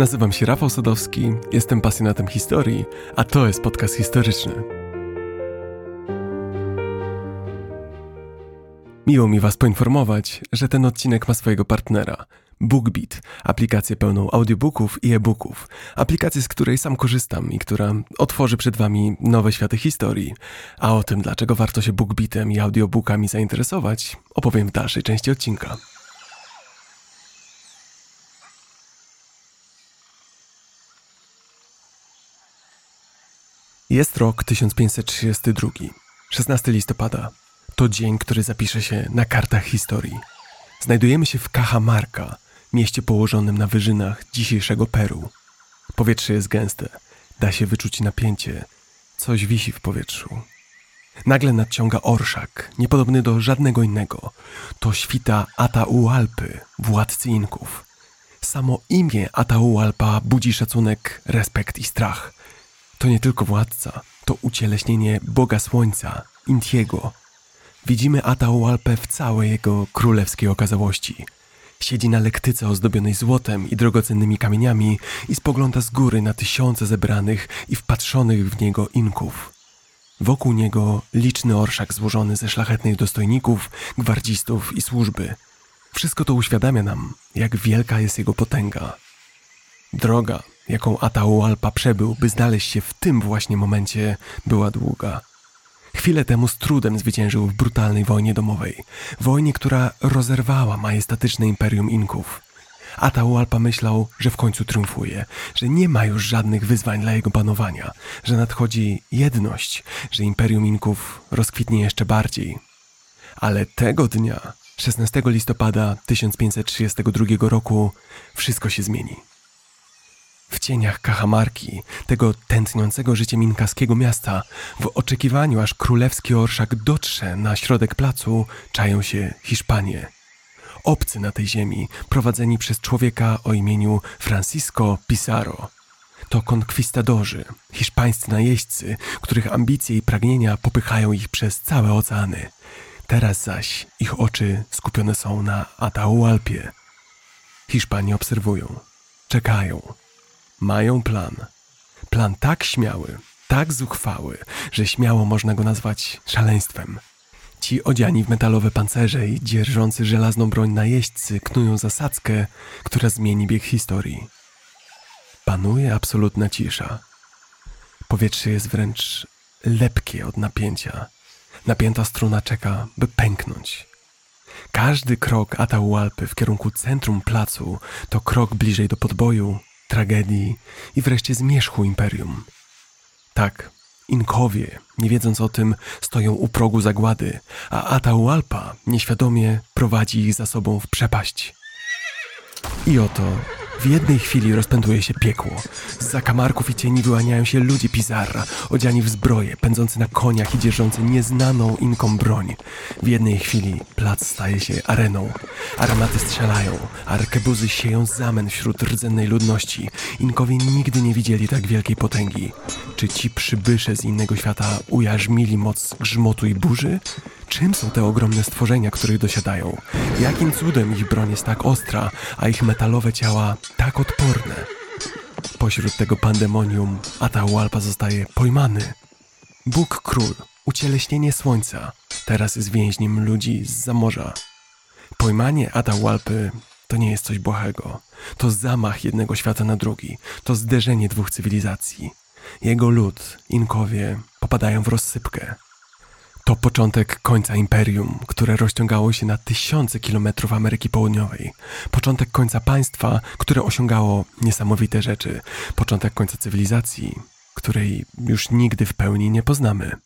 Nazywam się Rafał Sadowski, jestem pasjonatem historii, a to jest podcast historyczny. Miło mi Was poinformować, że ten odcinek ma swojego partnera BookBeat, aplikację pełną audiobooków i e-booków, aplikację, z której sam korzystam i która otworzy przed Wami nowe światy historii. A o tym, dlaczego warto się BookBeatem i audiobookami zainteresować, opowiem w dalszej części odcinka. Jest rok 1532, 16 listopada. To dzień, który zapisze się na kartach historii. Znajdujemy się w Cajamarca, mieście położonym na wyżynach dzisiejszego Peru. Powietrze jest gęste, da się wyczuć napięcie, coś wisi w powietrzu. Nagle nadciąga orszak, niepodobny do żadnego innego. To świta Atahualpy, władcy Inków. Samo imię Atahualpa budzi szacunek, respekt i strach – to nie tylko władca, to ucieleśnienie Boga Słońca, Intiego. Widzimy Atahualpę w całej jego królewskiej okazałości. Siedzi na lektyce ozdobionej złotem i drogocennymi kamieniami i spogląda z góry na tysiące zebranych i wpatrzonych w niego Inków. Wokół niego liczny orszak złożony ze szlachetnych dostojników, gwardzistów i służby. Wszystko to uświadamia nam, jak wielka jest jego potęga. Droga, jaką Atahualpa przebył, by znaleźć się w tym właśnie momencie, była długa. Chwilę temu z trudem zwyciężył w brutalnej wojnie domowej, wojnie, która rozerwała majestatyczne imperium Inków. Atahualpa myślał, że w końcu triumfuje, że nie ma już żadnych wyzwań dla jego panowania, że nadchodzi jedność, że imperium Inków rozkwitnie jeszcze bardziej. Ale tego dnia, 16 listopada 1532 roku, wszystko się zmieni. W cieniach Kachamarki, tego tętniącego życiem inkaskiego miasta, w oczekiwaniu aż królewski orszak dotrze na środek placu, czają się Hiszpanie. Obcy na tej ziemi, prowadzeni przez człowieka o imieniu Francisco Pizarro. To konkwistadorzy, hiszpańscy najeźdźcy, których ambicje i pragnienia popychają ich przez całe oceany. Teraz zaś ich oczy skupione są na Atahualpie. Hiszpanie obserwują, czekają, mają plan. Plan tak śmiały, tak zuchwały, że śmiało można go nazwać szaleństwem. Ci odziani w metalowe pancerze i dzierżący żelazną broń najeźdźcy knują zasadzkę, która zmieni bieg historii. Panuje absolutna cisza. Powietrze jest wręcz lepkie od napięcia. Napięta struna czeka, by pęknąć. Każdy krok Atahualpy w kierunku centrum placu to krok bliżej do podboju tragedii i wreszcie zmierzchu imperium. Tak, Inkowie, nie wiedząc o tym, stoją u progu zagłady, a Atahualpa nieświadomie prowadzi ich za sobą w przepaść. I oto w jednej chwili rozpęduje się piekło. Z zakamarków i cieni wyłaniają się ludzie Pizarra, odziani w zbroje, pędzący na koniach i dzierżący nieznaną inkom broń. W jednej chwili plac staje się areną. Armaty strzelają, arkebuzy sieją zamęt wśród rdzennej ludności. Inkowie nigdy nie widzieli tak wielkiej potęgi. Czy ci przybysze z innego świata ujarzmili moc grzmotu i burzy? Czym są te ogromne stworzenia, których dosiadają? Jakim cudem ich broń jest tak ostra, a ich metalowe ciała tak odporne? Pośród tego pandemonium Atahualpa zostaje pojmany. Bóg król, ucieleśnienie słońca, teraz jest więźniem ludzi z zamorza. Pojmanie Atahualpy to nie jest coś błahego. To zamach jednego świata na drugi. To zderzenie dwóch cywilizacji. Jego lud, Inkowie, popadają w rozsypkę. To początek końca imperium, które rozciągało się na tysiące kilometrów Ameryki Południowej. Początek końca państwa, które osiągało niesamowite rzeczy. Początek końca cywilizacji, której już nigdy w pełni nie poznamy.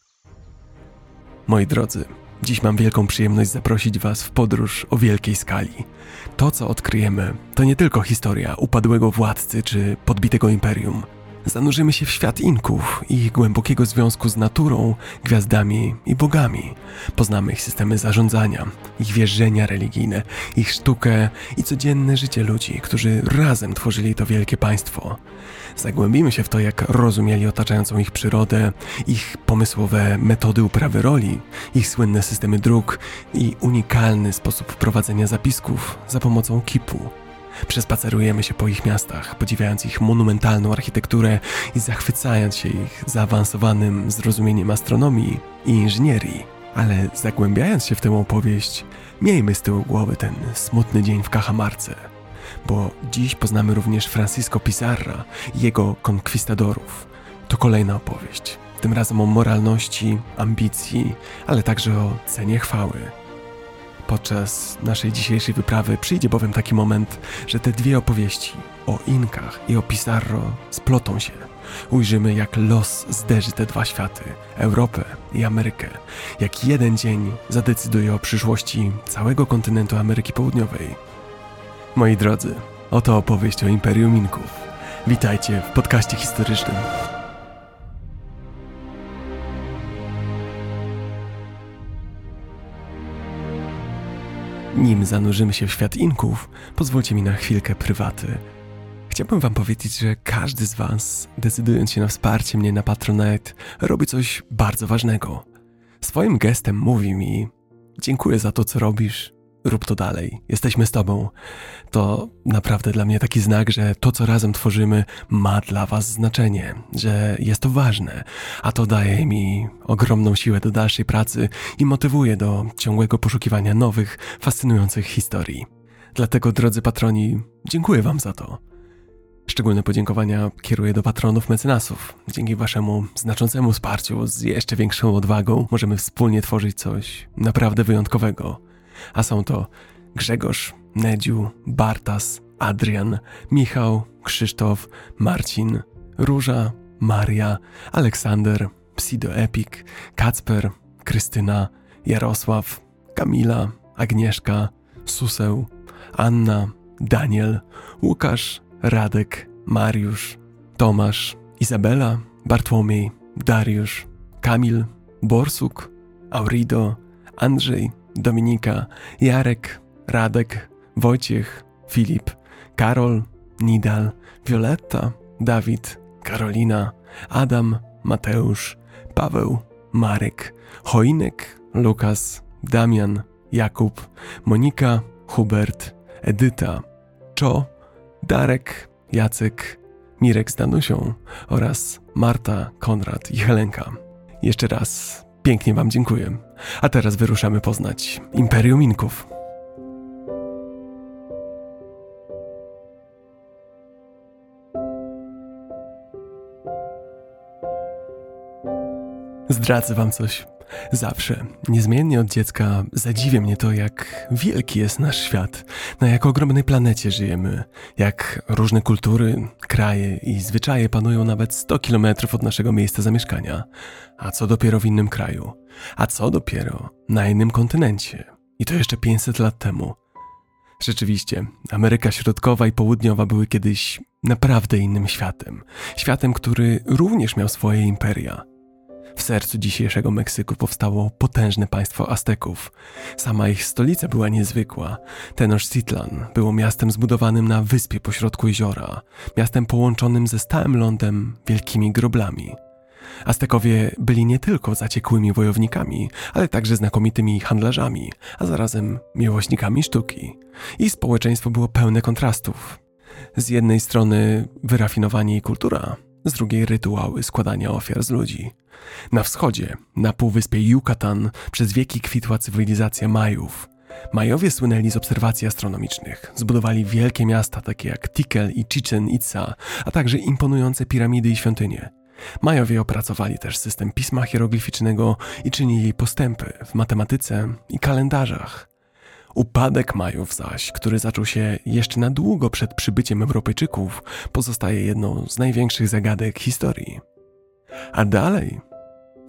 Moi drodzy, dziś mam wielką przyjemność zaprosić Was w podróż o wielkiej skali. To, co odkryjemy, to nie tylko historia upadłego władcy czy podbitego imperium – zanurzymy się w świat Inków i ich głębokiego związku z naturą, gwiazdami i bogami. Poznamy ich systemy zarządzania, ich wierzenia religijne, ich sztukę i codzienne życie ludzi, którzy razem tworzyli to wielkie państwo. Zagłębimy się w to, jak rozumieli otaczającą ich przyrodę, ich pomysłowe metody uprawy roli, ich słynne systemy dróg i unikalny sposób prowadzenia zapisków za pomocą kipu. Przespacerujemy się po ich miastach, podziwiając ich monumentalną architekturę i zachwycając się ich zaawansowanym zrozumieniem astronomii i inżynierii. Ale zagłębiając się w tę opowieść, miejmy z tyłu głowy ten smutny dzień w Cajamarce, bo dziś poznamy również Francisco Pizarra i jego konkwistadorów. To kolejna opowieść, tym razem o moralności, ambicji, ale także o cenie chwały. Podczas naszej dzisiejszej wyprawy przyjdzie bowiem taki moment, że te dwie opowieści o Inkach i o Pizarro splotą się. Ujrzymy, jak los zderzy te dwa światy Europę i Amerykę. Jak jeden dzień zadecyduje o przyszłości całego kontynentu Ameryki Południowej. Moi drodzy, oto opowieść o Imperium Inków. Witajcie w podcaście historycznym. Nim zanurzymy się w świat Inków, pozwólcie mi na chwilkę prywaty. Chciałbym Wam powiedzieć, że każdy z Was, decydując się na wsparcie mnie na Patronite, robi coś bardzo ważnego. Swoim gestem mówi mi: Dziękuję za to, co robisz, rób to dalej, jesteśmy z Tobą. To naprawdę dla mnie taki znak, że to, co razem tworzymy, ma dla Was znaczenie, że jest to ważne, a to daje mi ogromną siłę do dalszej pracy i motywuje do ciągłego poszukiwania nowych, fascynujących historii. Dlatego, drodzy patroni, dziękuję Wam za to. Szczególne podziękowania kieruję do patronów mecenasów. Dzięki waszemu znaczącemu wsparciu, z jeszcze większą odwagą, możemy wspólnie tworzyć coś naprawdę wyjątkowego. A są to Grzegorz, Nedziu, Bartas, Adrian, Michał, Krzysztof, Marcin, Róża, Maria, Aleksander, Psido Epic, Kacper, Krystyna, Jarosław, Kamila, Agnieszka, Suseł, Anna, Daniel, Łukasz, Radek, Mariusz, Tomasz, Izabela, Bartłomiej, Dariusz, Kamil, Borsuk, Aurido, Andrzej, Dominika, Jarek, Radek, Wojciech, Filip, Karol, Nidal, Violetta, Dawid, Karolina, Adam, Mateusz, Paweł, Marek, Choinek, Lukas, Damian, Jakub, Monika, Hubert, Edyta, Czo, Darek, Jacek, Mirek z Danusią oraz Marta, Konrad i Helenka. Jeszcze raz pięknie Wam dziękuję. A teraz wyruszamy poznać Imperium Inków. Zdradzę Wam coś. Zawsze, niezmiennie od dziecka, zadziwia mnie to, jak wielki jest nasz świat, na jak ogromnej planecie żyjemy, jak różne kultury, kraje i zwyczaje panują nawet 100 kilometrów od naszego miejsca zamieszkania, a co dopiero w innym kraju, a co dopiero na innym kontynencie. I to jeszcze 500 lat temu. Rzeczywiście, Ameryka Środkowa i Południowa były kiedyś naprawdę innym światem. Światem, który również miał swoje imperia – w sercu dzisiejszego Meksyku powstało potężne państwo Azteków. Sama ich stolica była niezwykła. Tenochtitlan było miastem zbudowanym na wyspie pośrodku jeziora, miastem połączonym ze stałym lądem wielkimi groblami. Aztekowie byli nie tylko zaciekłymi wojownikami, ale także znakomitymi handlarzami, a zarazem miłośnikami sztuki. I społeczeństwo było pełne kontrastów. Z jednej strony wyrafinowanie i kultura, z drugiej rytuały składania ofiar z ludzi. Na wschodzie, na półwyspie Yucatan, przez wieki kwitła cywilizacja Majów. Majowie słynęli z obserwacji astronomicznych. Zbudowali wielkie miasta takie jak Tikal i Chichen Itza, a także imponujące piramidy i świątynie. Majowie opracowali też system pisma hieroglificznego i czynili postępy w matematyce i kalendarzach. Upadek Majów zaś, który zaczął się jeszcze na długo przed przybyciem Europejczyków, pozostaje jedną z największych zagadek historii. A dalej,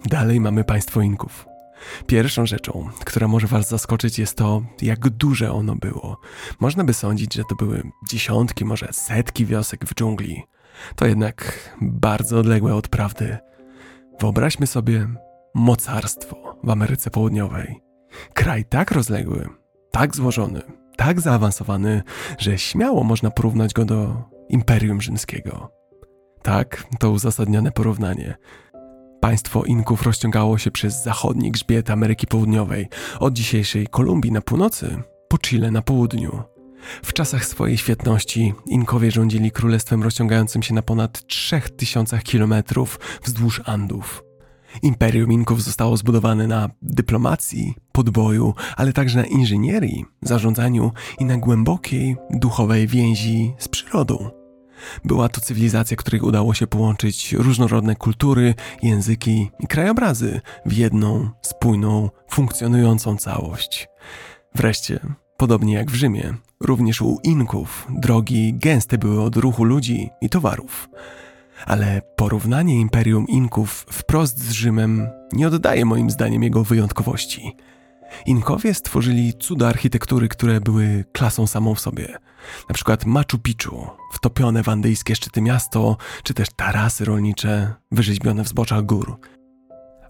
dalej mamy państwo Inków. Pierwszą rzeczą, która może Was zaskoczyć, jest to, jak duże ono było. Można by sądzić, że to były dziesiątki, może setki wiosek w dżungli. To jednak bardzo odległe od prawdy. Wyobraźmy sobie mocarstwo w Ameryce Południowej. Kraj tak rozległy, tak złożony, tak zaawansowany, że śmiało można porównać go do Imperium Rzymskiego. Tak, to uzasadnione porównanie. Państwo Inków rozciągało się przez zachodni grzbiet Ameryki Południowej, od dzisiejszej Kolumbii na północy, po Chile na południu. W czasach swojej świetności Inkowie rządzili królestwem rozciągającym się na ponad 3000 kilometrów wzdłuż Andów. Imperium Inków zostało zbudowane na dyplomacji, podboju, ale także na inżynierii, zarządzaniu i na głębokiej, duchowej więzi z przyrodą. Była to cywilizacja, której udało się połączyć różnorodne kultury, języki i krajobrazy w jedną, spójną, funkcjonującą całość. Wreszcie, podobnie jak w Rzymie, również u Inków drogi gęste były od ruchu ludzi i towarów. Ale porównanie Imperium Inków wprost z Rzymem nie oddaje moim zdaniem jego wyjątkowości. Inkowie stworzyli cuda architektury, które były klasą samą w sobie. Na przykład Machu Picchu, wtopione w andyjskie szczyty miasto, czy też tarasy rolnicze wyrzeźbione w zboczach gór –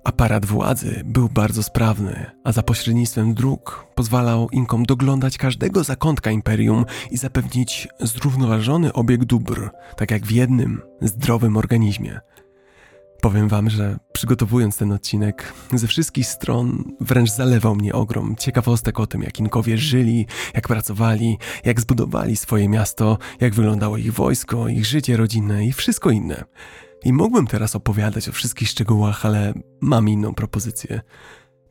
Aparat władzy był bardzo sprawny, a za pośrednictwem dróg pozwalał Inkom doglądać każdego zakątka imperium i zapewnić zrównoważony obieg dóbr, tak jak w jednym zdrowym organizmie. Powiem wam, że przygotowując ten odcinek, ze wszystkich stron wręcz zalewał mnie ogrom ciekawostek o tym, jak Inkowie żyli, jak pracowali, jak zbudowali swoje miasto, jak wyglądało ich wojsko, ich życie rodzinne i wszystko inne. I mógłbym teraz opowiadać o wszystkich szczegółach, ale mam inną propozycję.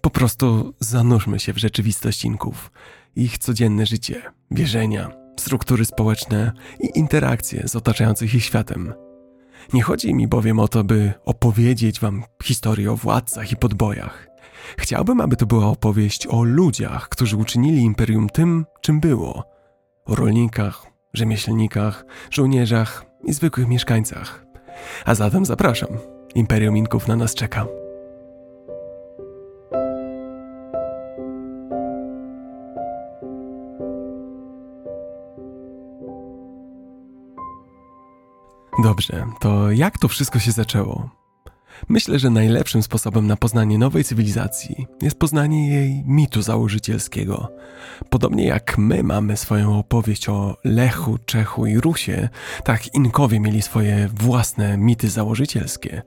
Po prostu zanurzmy się w rzeczywistość Inków, ich codzienne życie, wierzenia, struktury społeczne i interakcje z otaczającym ich światem. Nie chodzi mi bowiem o to, by opowiedzieć wam historię o władcach i podbojach. Chciałbym, aby to była opowieść o ludziach, którzy uczynili imperium tym, czym było. O rolnikach, rzemieślnikach, żołnierzach i zwykłych mieszkańcach. A zatem zapraszam. Imperium Inków na nas czeka. Dobrze, to jak to wszystko się zaczęło? Myślę, że najlepszym sposobem na poznanie nowej cywilizacji jest poznanie jej mitu założycielskiego. Podobnie jak my mamy swoją opowieść o Lechu, Czechu i Rusie, tak Inkowie mieli swoje własne mity założycielskie.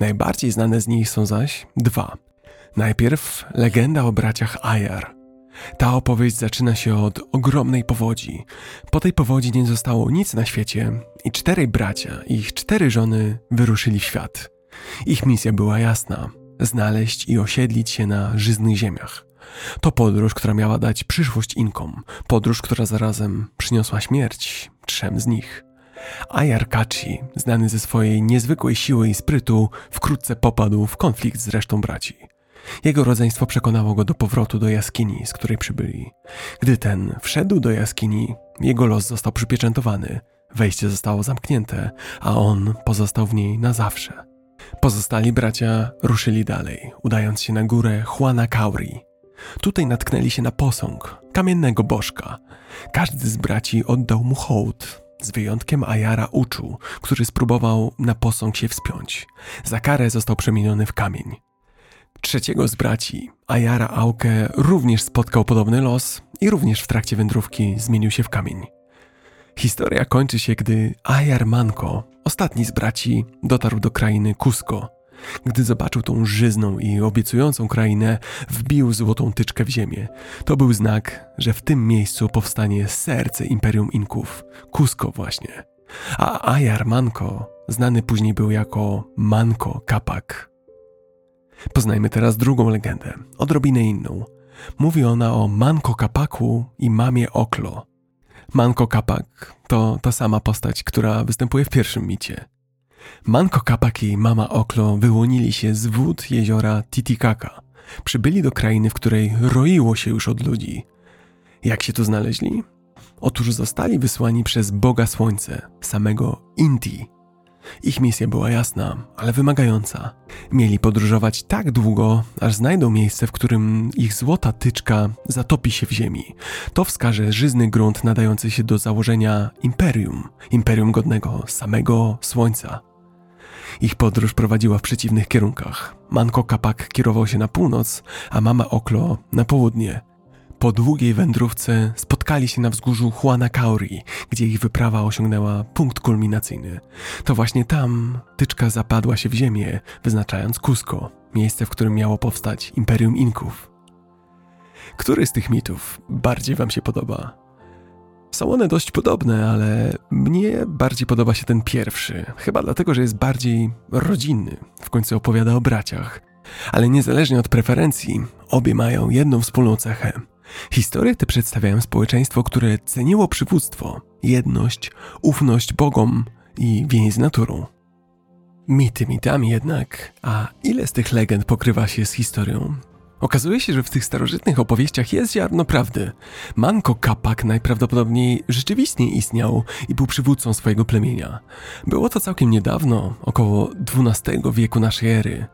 Najbardziej znane z nich są zaś dwa. Najpierw legenda o braciach Ajar. Ta opowieść zaczyna się od ogromnej powodzi. Po tej powodzi nie zostało nic na świecie i czterej bracia i ich cztery żony wyruszyli w świat – ich misja była jasna: znaleźć i osiedlić się na żyznych ziemiach. To podróż, która miała dać przyszłość Inkom, podróż, która zarazem przyniosła śmierć trzem z nich. Ayar Kachi, znany ze swojej niezwykłej siły i sprytu, wkrótce popadł w konflikt z resztą braci. Jego rodzeństwo przekonało go do powrotu do jaskini, z której przybyli. Gdy ten wszedł do jaskini, jego los został przypieczętowany, wejście zostało zamknięte, a on pozostał w niej na zawsze. Pozostali bracia ruszyli dalej, udając się na górę Juana Kauri. Tutaj natknęli się na posąg kamiennego bożka. Każdy z braci oddał mu hołd, z wyjątkiem Ajara Uczu, który spróbował na posąg się wspiąć. Za karę został przemieniony w kamień. Trzeciego z braci, Ajara Auke, również spotkał podobny los i również w trakcie wędrówki zmienił się w kamień. Historia kończy się, gdy Ajar Manko, ostatni z braci, dotarł do krainy Cusco. Gdy zobaczył tą żyzną i obiecującą krainę, wbił złotą tyczkę w ziemię. To był znak, że w tym miejscu powstanie serce Imperium Inków, Cusco właśnie. A Ajar Manko znany później był jako Manko Kapak. Poznajmy teraz drugą legendę, odrobinę inną. Mówi ona o Manko Kapaku i mamie Oklo, Manko Kapak to ta sama postać, która występuje w pierwszym micie. Manko Kapak i mama Oklo wyłonili się z wód jeziora Titicaca. Przybyli do krainy, w której roiło się już od ludzi. Jak się tu znaleźli? Otóż zostali wysłani przez Boga Słońce, samego Inti, ich misja była jasna, ale wymagająca. Mieli podróżować tak długo, aż znajdą miejsce, w którym ich złota tyczka zatopi się w ziemi. To wskaże żyzny grunt nadający się do założenia imperium, imperium godnego samego słońca. Ich podróż prowadziła w przeciwnych kierunkach. Manko Kapak kierował się na północ, a mama Oklo na południe – po długiej wędrówce spotkali się na wzgórzu Juana Kauri, gdzie ich wyprawa osiągnęła punkt kulminacyjny. To właśnie tam tyczka zapadła się w ziemię, wyznaczając Cusco, miejsce, w którym miało powstać Imperium Inków. Który z tych mitów bardziej wam się podoba? Są one dość podobne, ale mnie bardziej podoba się ten pierwszy. Chyba dlatego, że jest bardziej rodzinny. W końcu opowiada o braciach. Ale niezależnie od preferencji, obie mają jedną wspólną cechę. Historie te przedstawiają społeczeństwo, które ceniło przywództwo, jedność, ufność Bogom i więź z naturą. Mity mitami jednak, a ile z tych legend pokrywa się z historią? Okazuje się, że w tych starożytnych opowieściach jest ziarno prawdy. Manko Kapak najprawdopodobniej rzeczywiście istniał i był przywódcą swojego plemienia. Było to całkiem niedawno, około XII wieku naszej ery.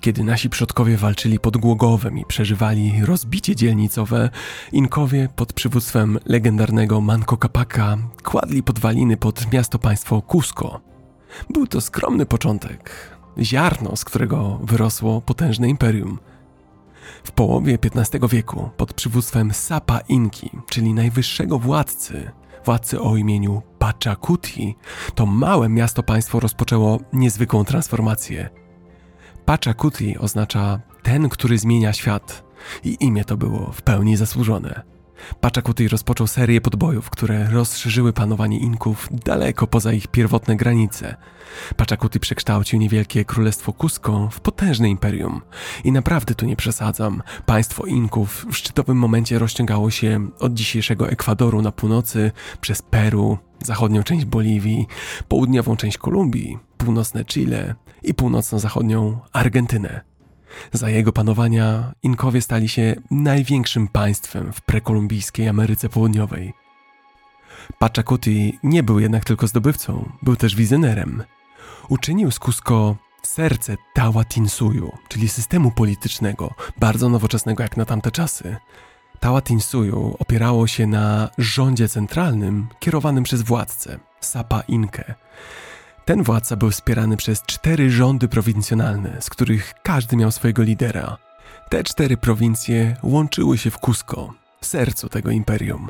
Kiedy nasi przodkowie walczyli pod Głogowem i przeżywali rozbicie dzielnicowe, Inkowie pod przywództwem legendarnego Manko Kapaka kładli podwaliny pod miasto państwo Cusco. Był to skromny początek, ziarno, z którego wyrosło potężne imperium – w połowie XV wieku pod przywództwem Sapa Inki, czyli najwyższego władcy, władcy o imieniu Pachacuti, to małe miasto-państwo rozpoczęło niezwykłą transformację. Pachacuti oznacza ten, który zmienia świat i imię to było w pełni zasłużone. Pachacuti rozpoczął serię podbojów, które rozszerzyły panowanie Inków daleko poza ich pierwotne granice. Pachacuti przekształcił niewielkie królestwo Cusco w potężne imperium. I naprawdę tu nie przesadzam. Państwo Inków w szczytowym momencie rozciągało się od dzisiejszego Ekwadoru na północy, przez Peru, zachodnią część Boliwii, południową część Kolumbii, północne Chile i północno-zachodnią Argentynę. Za jego panowania Inkowie stali się największym państwem w prekolumbijskiej Ameryce Południowej. Pachacuti nie był jednak tylko zdobywcą, był też wizjonerem. Uczynił z Cusco serce Tawatinsuyu, czyli systemu politycznego, bardzo nowoczesnego jak na tamte czasy. Tawatinsuyu opierało się na rządzie centralnym kierowanym przez władcę, Sapa Inkę. Ten władca był wspierany przez cztery rządy prowincjonalne, z których każdy miał swojego lidera. Te cztery prowincje łączyły się w Cusco, sercu tego imperium.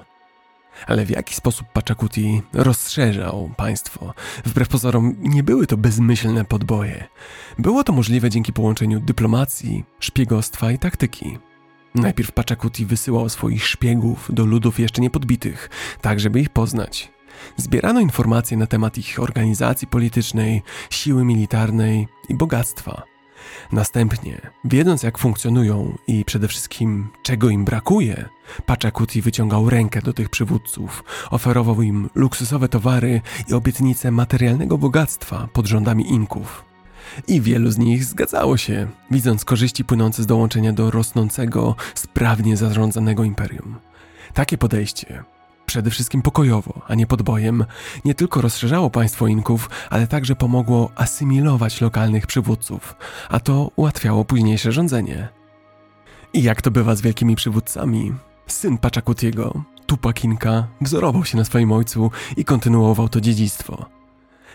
Ale w jaki sposób Pachacuti rozszerzał państwo? Wbrew pozorom nie były to bezmyślne podboje. Było to możliwe dzięki połączeniu dyplomacji, szpiegostwa i taktyki. Najpierw Pachacuti wysyłał swoich szpiegów do ludów jeszcze niepodbitych, tak żeby ich poznać. Zbierano informacje na temat ich organizacji politycznej, siły militarnej i bogactwa. Następnie, wiedząc jak funkcjonują i przede wszystkim czego im brakuje, Pachacuti wyciągał rękę do tych przywódców, oferował im luksusowe towary i obietnice materialnego bogactwa pod rządami Inków. I wielu z nich zgadzało się, widząc korzyści płynące z dołączenia do rosnącego, sprawnie zarządzanego imperium. Takie podejście przede wszystkim pokojowo, a nie podbojem, nie tylko rozszerzało państwo Inków, ale także pomogło asymilować lokalnych przywódców, a to ułatwiało późniejsze rządzenie. I jak to bywa z wielkimi przywódcami, syn Paczakutiego, Tupac Inka, wzorował się na swoim ojcu i kontynuował to dziedzictwo.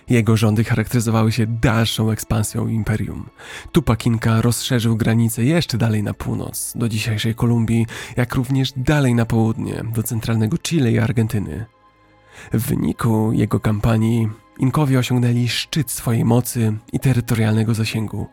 Jego rządy charakteryzowały się dalszą ekspansją imperium. Tupac Inka rozszerzył granice jeszcze dalej na północ, do dzisiejszej Kolumbii, jak również dalej na południe, do centralnego Chile i Argentyny. W wyniku jego kampanii Inkowie osiągnęli szczyt swojej mocy i terytorialnego zasięgu.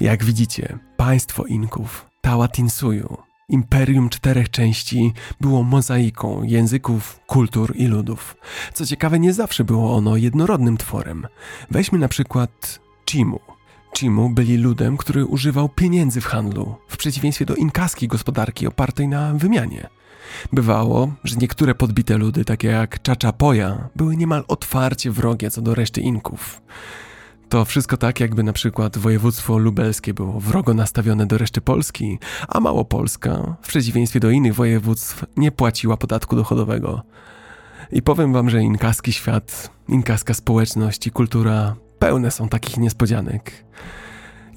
Jak widzicie, państwo Inków, Tawatinsuyu, Imperium czterech części było mozaiką języków, kultur i ludów. Co ciekawe, nie zawsze było ono jednorodnym tworem. Weźmy na przykład Chimu. Chimu byli ludem, który używał pieniędzy w handlu, w przeciwieństwie do inkaskiej gospodarki opartej na wymianie. Bywało, że niektóre podbite ludy, takie jak Chachapoya, były niemal otwarcie wrogie co do reszty Inków. To wszystko tak, jakby na przykład województwo lubelskie było wrogo nastawione do reszty Polski, a Małopolska, w przeciwieństwie do innych województw, nie płaciła podatku dochodowego. I powiem wam, że inkaski świat, inkaska społeczność i kultura pełne są takich niespodzianek.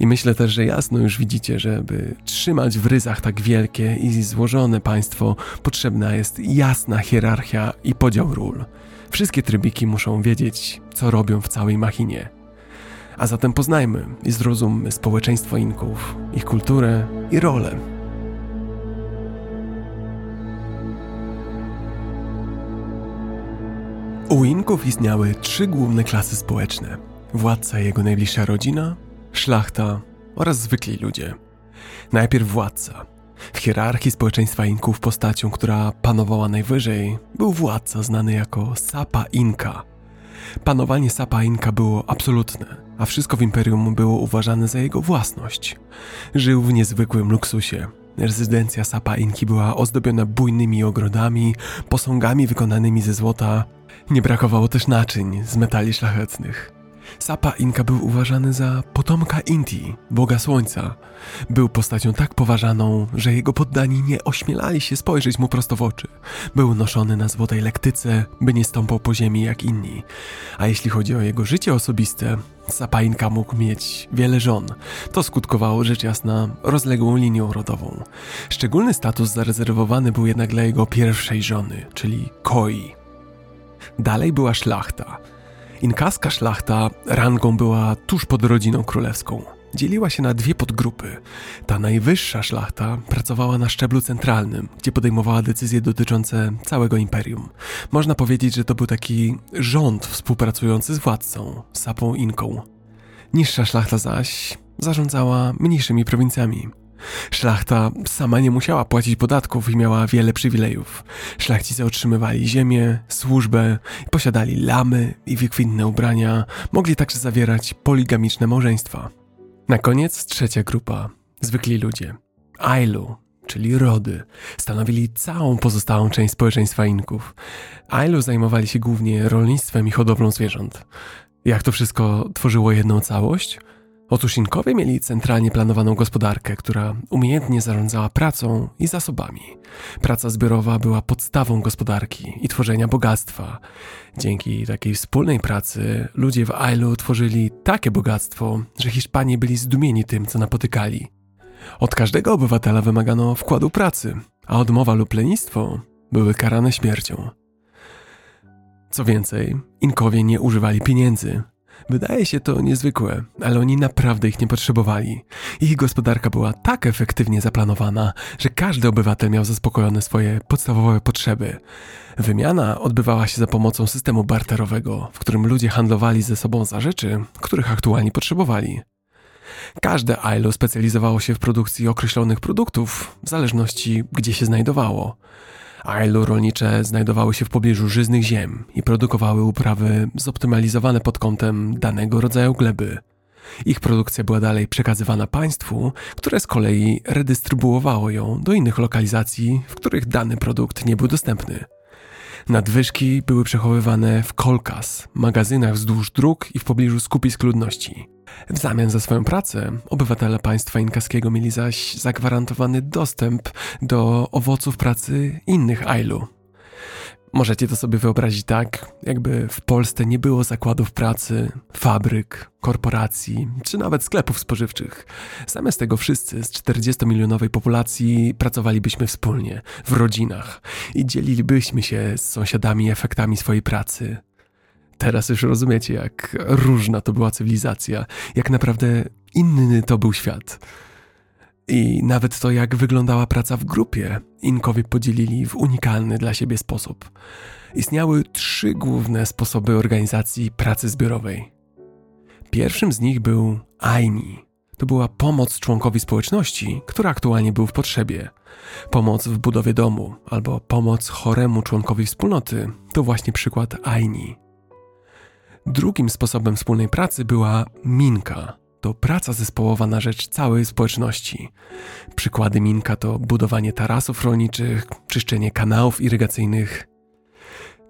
I myślę też, że jasno już widzicie, żeby trzymać w ryzach tak wielkie i złożone państwo, potrzebna jest jasna hierarchia i podział ról. Wszystkie trybiki muszą wiedzieć, co robią w całej machinie. A zatem poznajmy i zrozummy społeczeństwo Inków, ich kulturę i rolę. U Inków istniały trzy główne klasy społeczne: władca i jego najbliższa rodzina, szlachta oraz zwykli ludzie. Najpierw władca. W hierarchii społeczeństwa Inków postacią, która panowała najwyżej, był władca znany jako Sapa Inka. Panowanie Sapa Inka było absolutne, a wszystko w imperium było uważane za jego własność. Żył w niezwykłym luksusie. Rezydencja Sapa Inki była ozdobiona bujnymi ogrodami, posągami wykonanymi ze złota. Nie brakowało też naczyń z metali szlachetnych. Sapa Inka był uważany za potomka Inti, boga słońca. Był postacią tak poważaną, że jego poddani nie ośmielali się spojrzeć mu prosto w oczy. Był noszony na złotej lektyce, by nie stąpał po ziemi jak inni. A jeśli chodzi o jego życie osobiste, Sapa Inka mógł mieć wiele żon. To skutkowało rzecz jasna rozległą linią rodową. Szczególny status zarezerwowany był jednak dla jego pierwszej żony, czyli Koi. Dalej była szlachta – Inkaska szlachta rangą była tuż pod rodziną królewską. Dzieliła się na dwie podgrupy. Ta najwyższa szlachta pracowała na szczeblu centralnym, gdzie podejmowała decyzje dotyczące całego imperium. Można powiedzieć, że to był taki rząd współpracujący z władcą, sapą Inką. Niższa szlachta zaś zarządzała mniejszymi prowincjami. Szlachta sama nie musiała płacić podatków i miała wiele przywilejów. Szlachcice otrzymywali ziemię, służbę, posiadali lamy i wykwintne ubrania, mogli także zawierać poligamiczne małżeństwa. Na koniec trzecia grupa, zwykli ludzie. Ailu, czyli rody, stanowili całą pozostałą część społeczeństwa Inków. Ailu zajmowali się głównie rolnictwem i hodowlą zwierząt. Jak to wszystko tworzyło jedną całość? Otóż Inkowie mieli centralnie planowaną gospodarkę, która umiejętnie zarządzała pracą i zasobami. Praca zbiorowa była podstawą gospodarki i tworzenia bogactwa. Dzięki takiej wspólnej pracy ludzie w Ailu tworzyli takie bogactwo, że Hiszpanie byli zdumieni tym, co napotykali. Od każdego obywatela wymagano wkładu pracy, a odmowa lub lenistwo były karane śmiercią. Co więcej, Inkowie nie używali pieniędzy, Wydaje się to niezwykłe, ale oni naprawdę ich nie potrzebowali. Ich gospodarka była tak efektywnie zaplanowana, że każdy obywatel miał zaspokojone swoje podstawowe potrzeby. Wymiana odbywała się za pomocą systemu barterowego, w którym ludzie handlowali ze sobą za rzeczy, których aktualnie potrzebowali. Każde ILO specjalizowało się w produkcji określonych produktów, w zależności gdzie się znajdowało. Ailu rolnicze znajdowały się w pobliżu żyznych ziem i produkowały uprawy zoptymalizowane pod kątem danego rodzaju gleby. Ich produkcja była dalej przekazywana państwu, które z kolei redystrybuowało ją do innych lokalizacji, w których dany produkt nie był dostępny. Nadwyżki były przechowywane w kolkas, magazynach wzdłuż dróg i w pobliżu skupisk ludności. W zamian za swoją pracę obywatele państwa inkaskiego mieli zaś zagwarantowany dostęp do owoców pracy innych Ailu. Możecie to sobie wyobrazić tak, jakby w Polsce nie było zakładów pracy, fabryk, korporacji czy nawet sklepów spożywczych. Zamiast tego wszyscy z 40-milionowej populacji pracowalibyśmy wspólnie, w rodzinach i dzielilibyśmy się z sąsiadami efektami swojej pracy. Teraz już rozumiecie, jak różna to była cywilizacja, jak naprawdę inny to był świat. I nawet to, jak wyglądała praca w grupie, Inkowie podzielili w unikalny dla siebie sposób. Istniały trzy główne sposoby organizacji pracy zbiorowej. Pierwszym z nich był Aini. To była pomoc członkowi społeczności, który aktualnie był w potrzebie. Pomoc w budowie domu albo pomoc choremu członkowi wspólnoty to właśnie przykład Aini. Drugim sposobem wspólnej pracy była minka. To praca zespołowa na rzecz całej społeczności. Przykłady minka to budowanie tarasów rolniczych, czyszczenie kanałów irygacyjnych.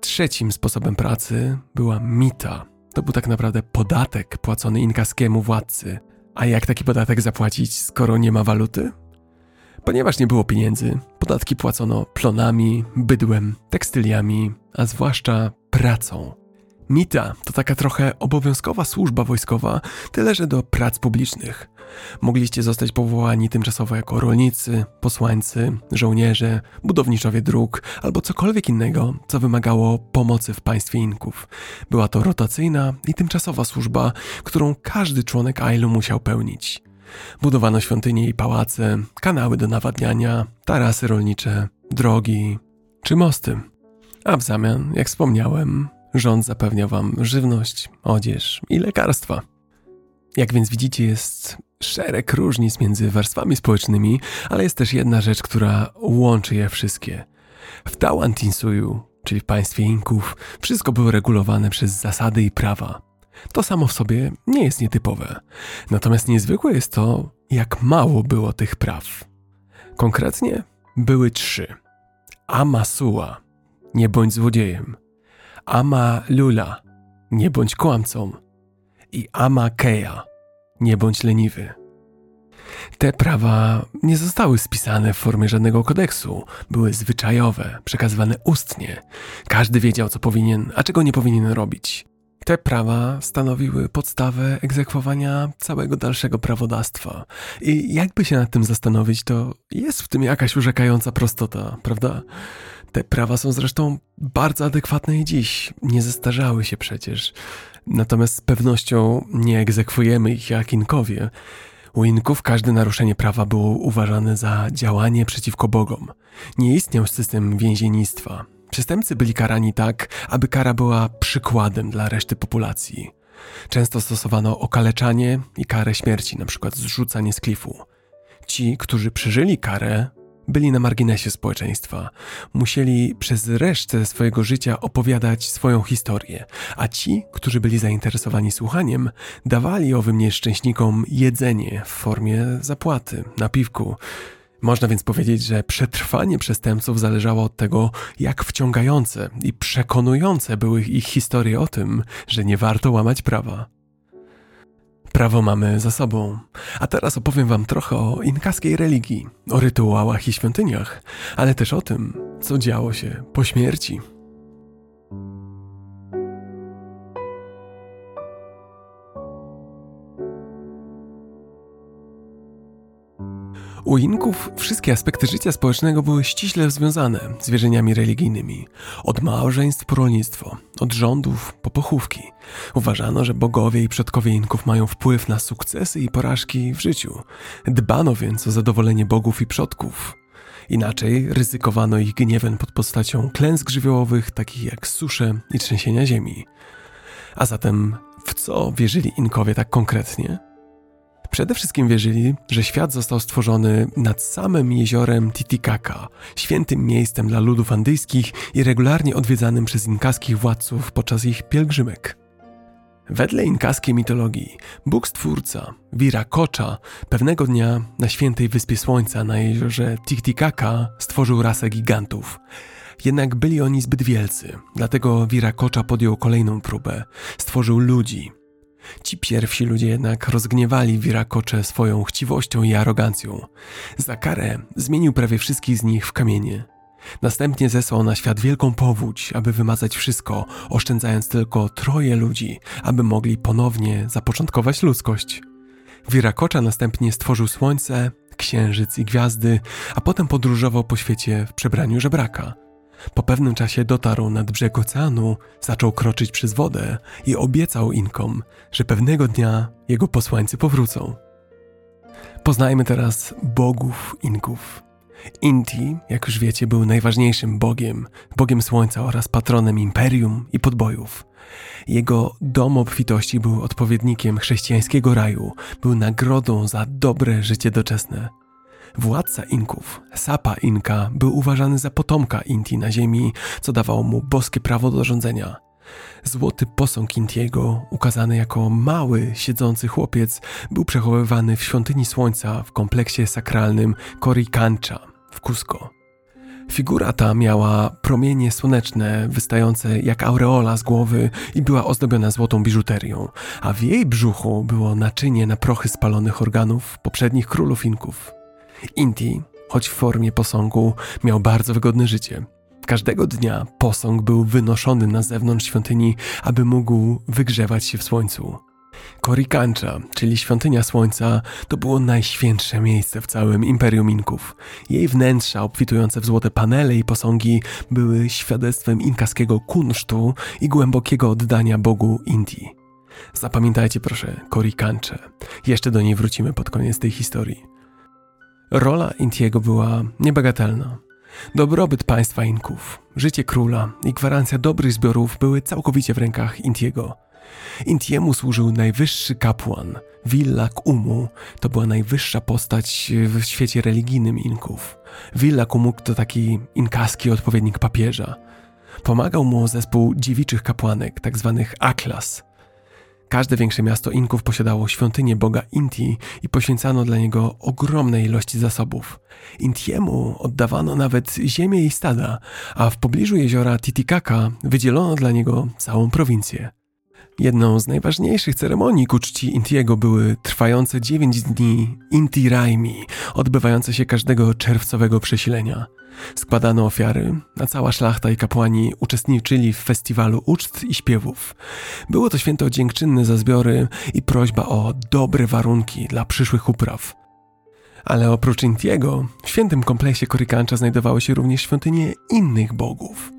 Trzecim sposobem pracy była mita. To był tak naprawdę podatek płacony inkaskiemu władcy. A jak taki podatek zapłacić, skoro nie ma waluty? Ponieważ nie było pieniędzy, podatki płacono plonami, bydłem, tekstyliami, a zwłaszcza pracą. Mita to taka trochę obowiązkowa służba wojskowa, tyle że do prac publicznych. Mogliście zostać powołani tymczasowo jako rolnicy, posłańcy, żołnierze, budowniczowie dróg albo cokolwiek innego, co wymagało pomocy w państwie Inków. Była to rotacyjna i tymczasowa służba, którą każdy członek Ailu musiał pełnić. Budowano świątynie i pałace, kanały do nawadniania, tarasy rolnicze, drogi czy mosty. A w zamian, jak wspomniałem, Rząd zapewnia wam żywność, odzież i lekarstwa. Jak więc widzicie, jest szereg różnic między warstwami społecznymi, ale jest też jedna rzecz, która łączy je wszystkie. W Tawantinsuyu, czyli w państwie Inków, wszystko było regulowane przez zasady i prawa. To samo w sobie nie jest nietypowe. Natomiast niezwykłe jest to, jak mało było tych praw. Konkretnie były trzy. Amasua, nie bądź złodziejem. Ama Lula, nie bądź kłamcą. I Ama Keja, nie bądź leniwy. Te prawa nie zostały spisane w formie żadnego kodeksu, były zwyczajowe, przekazywane ustnie. Każdy wiedział, co powinien, a czego nie powinien robić. Te prawa stanowiły podstawę egzekwowania całego dalszego prawodawstwa. I jakby się nad tym zastanowić, to jest w tym jakaś urzekająca prostota, prawda? Te prawa są zresztą bardzo adekwatne i dziś, nie zestarzały się przecież. Natomiast z pewnością nie egzekwujemy ich jak Inkowie. U Inków każde naruszenie prawa było uważane za działanie przeciwko Bogom. Nie istniał system więziennictwa. Przestępcy byli karani tak, aby kara była przykładem dla reszty populacji. Często stosowano okaleczanie i karę śmierci, np. zrzucanie z klifu. Ci, którzy przeżyli karę, byli na marginesie społeczeństwa. Musieli przez resztę swojego życia opowiadać swoją historię, a ci, którzy byli zainteresowani słuchaniem, dawali owym nieszczęśnikom jedzenie w formie zapłaty, napiwku. Można więc powiedzieć, że przetrwanie przestępców zależało od tego, jak wciągające i przekonujące były ich historie o tym, że nie warto łamać prawa. Prawo mamy za sobą, a teraz opowiem Wam trochę o inkaskiej religii, o rytuałach i świątyniach, ale też o tym, co działo się po śmierci. U Inków wszystkie aspekty życia społecznego były ściśle związane z wierzeniami religijnymi. Od małżeństw po rolnictwo, od rządów po pochówki. Uważano, że bogowie i przodkowie Inków mają wpływ na sukcesy i porażki w życiu. Dbano więc o zadowolenie bogów i przodków. Inaczej ryzykowano ich gniewem pod postacią klęsk żywiołowych, takich jak susze i trzęsienia ziemi. A zatem w co wierzyli Inkowie tak konkretnie? Przede wszystkim wierzyli, że świat został stworzony nad samym jeziorem Titicaca, świętym miejscem dla ludów andyjskich i regularnie odwiedzanym przez inkaskich władców podczas ich pielgrzymek. Wedle inkaskiej mitologii, Bóg Stwórca, Viracocha, pewnego dnia na świętej Wyspie Słońca na jeziorze Titicaca stworzył rasę gigantów. Jednak byli oni zbyt wielcy, dlatego Viracocha podjął kolejną próbę. Stworzył ludzi, Ci pierwsi ludzie jednak rozgniewali Wirakocze swoją chciwością i arogancją. Za karę zmienił prawie wszystkich z nich w kamienie. Następnie zesłał na świat wielką powódź, aby wymazać wszystko, oszczędzając tylko troje ludzi, aby mogli ponownie zapoczątkować ludzkość. Wirakocza następnie stworzył słońce, księżyc i gwiazdy, a potem podróżował po świecie w przebraniu żebraka – po pewnym czasie dotarł nad brzeg oceanu, zaczął kroczyć przez wodę i obiecał Inkom, że pewnego dnia jego posłańcy powrócą. Poznajmy teraz bogów Inków. Inti, jak już wiecie, był najważniejszym bogiem, bogiem słońca oraz patronem imperium i podbojów. Jego dom obfitości był odpowiednikiem chrześcijańskiego raju, był nagrodą za dobre życie doczesne. Władca Inków, Sapa Inka, był uważany za potomka Inti na ziemi, co dawało mu boskie prawo do rządzenia. Złoty posąg Intiego, ukazany jako mały, siedzący chłopiec, był przechowywany w świątyni słońca w kompleksie sakralnym Coricancha w Cusco. Figura ta miała promienie słoneczne wystające jak aureola z głowy i była ozdobiona złotą biżuterią, a w jej brzuchu było naczynie na prochy spalonych organów poprzednich królów Inków. Inti, choć w formie posągu, miał bardzo wygodne życie. Każdego dnia posąg był wynoszony na zewnątrz świątyni, aby mógł wygrzewać się w słońcu. Korikancha, czyli świątynia słońca, to było najświętsze miejsce w całym Imperium Inków. Jej wnętrza, obfitujące w złote panele i posągi, były świadectwem inkaskiego kunsztu i głębokiego oddania Bogu Inti. Zapamiętajcie proszę Korikancze. Jeszcze do niej wrócimy pod koniec tej historii. Rola Intiego była niebagatelna. Dobrobyt państwa Inków, życie króla i gwarancja dobrych zbiorów były całkowicie w rękach Intiego. Intiemu służył najwyższy kapłan. Villak Umu to była najwyższa postać w świecie religijnym Inków. Villak Umu to taki inkaski odpowiednik papieża. Pomagał mu zespół dziewiczych kapłanek, tak zwanych Aklas. Każde większe miasto Inków posiadało świątynię boga Inti i poświęcano dla niego ogromne ilości zasobów. Intiemu oddawano nawet ziemię i stada, a w pobliżu jeziora Titicaca wydzielono dla niego całą prowincję. Jedną z najważniejszych ceremonii ku czci Intiego były trwające 9 dni Inti Raimi, odbywające się każdego czerwcowego przesilenia. Składano ofiary, a cała szlachta i kapłani uczestniczyli w festiwalu uczt i śpiewów. Było to święto dziękczynne za zbiory i prośba o dobre warunki dla przyszłych upraw. Ale oprócz Intiego, w świętym kompleksie Korykancza znajdowały się również świątynie innych bogów.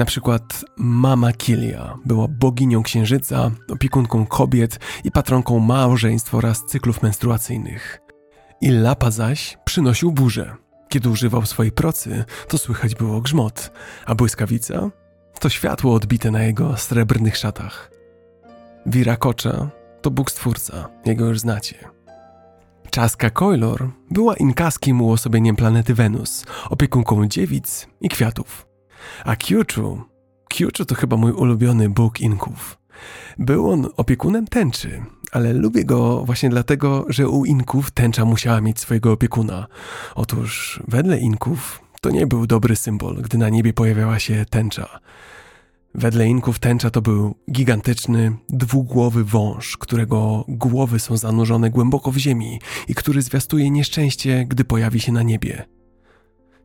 Na przykład Mama Kilia była boginią księżyca, opiekunką kobiet i patronką małżeństw oraz cyklów menstruacyjnych. Illapa zaś przynosił burzę, kiedy używał swojej procy, to słychać było grzmot, a błyskawica to światło odbite na jego srebrnych szatach. Wirakocza to Bóg Stwórca, jego już znacie. Czaska Koilor była inkaskim uosobieniem planety Wenus, opiekunką dziewic i kwiatów. A Kyuchu, Kyuchu to chyba mój ulubiony Bóg Inków. Był on opiekunem tęczy, ale lubię go właśnie dlatego, że u Inków tęcza musiała mieć swojego opiekuna. Otóż wedle Inków to nie był dobry symbol, gdy na niebie pojawiała się tęcza. Wedle Inków tęcza to był gigantyczny, dwugłowy wąż, którego głowy są zanurzone głęboko w ziemi i który zwiastuje nieszczęście, gdy pojawi się na niebie.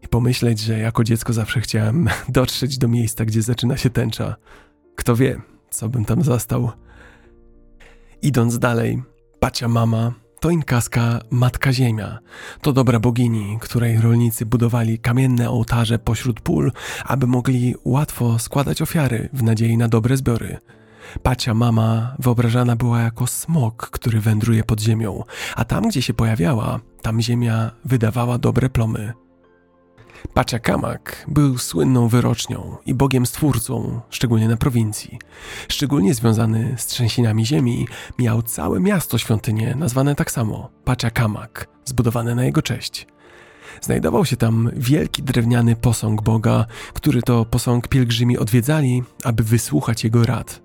I pomyśleć, że jako dziecko zawsze chciałem dotrzeć do miejsca, gdzie zaczyna się tęcza. Kto wie, co bym tam zastał. Idąc dalej, Pacia Mama to inkaska Matka Ziemia. To dobra bogini, której rolnicy budowali kamienne ołtarze pośród pól, aby mogli łatwo składać ofiary w nadziei na dobre zbiory. Pacia Mama wyobrażana była jako smok, który wędruje pod ziemią, a tam, gdzie się pojawiała, tam ziemia wydawała dobre plomy. Paciakamak był słynną wyrocznią i bogiem stwórcą, szczególnie na prowincji. Szczególnie związany z trzęsieniami ziemi, miał całe miasto świątynię nazwane tak samo Paciakamak, zbudowane na jego cześć. Znajdował się tam wielki drewniany posąg Boga, który to posąg pielgrzymi odwiedzali, aby wysłuchać jego rad.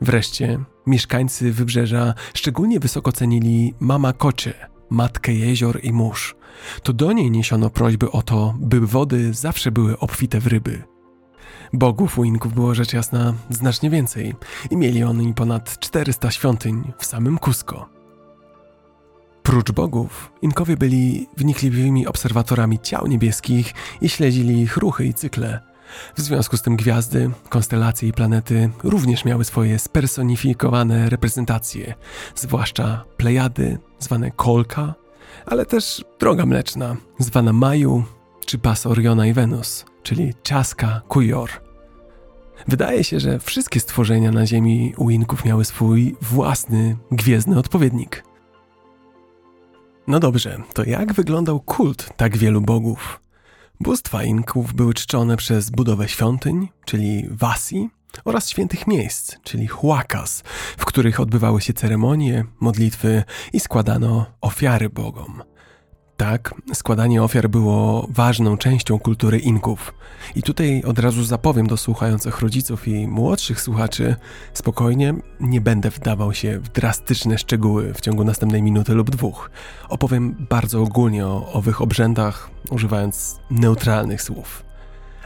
Wreszcie mieszkańcy wybrzeża szczególnie wysoko cenili Mama Kocie, matkę jezior i mórz. To do niej niesiono prośby o to, by wody zawsze były obfite w ryby. Bogów u Inków było rzecz jasna znacznie więcej i mieli oni ponad 400 świątyń w samym Cusco. Prócz bogów, Inkowie byli wnikliwymi obserwatorami ciał niebieskich i śledzili ich ruchy i cykle. W związku z tym gwiazdy, konstelacje i planety również miały swoje spersonifikowane reprezentacje, zwłaszcza Plejady, zwane Kolka, ale też Droga Mleczna, zwana Maju, czy pas Oriona i Wenus, czyli Czaska Kujor. Wydaje się, że wszystkie stworzenia na Ziemi u Inków miały swój własny, gwiezdny odpowiednik. No dobrze, to jak wyglądał kult tak wielu bogów? Bóstwa Inków były czczone przez budowę świątyń, czyli wasi, oraz świętych miejsc, czyli huacas, w których odbywały się ceremonie, modlitwy i składano ofiary bogom. Tak, składanie ofiar było ważną częścią kultury Inków. I tutaj od razu zapowiem do słuchających rodziców i młodszych słuchaczy, spokojnie, nie będę wdawał się w drastyczne szczegóły w ciągu następnej minuty lub dwóch. Opowiem bardzo ogólnie o owych obrzędach, używając neutralnych słów.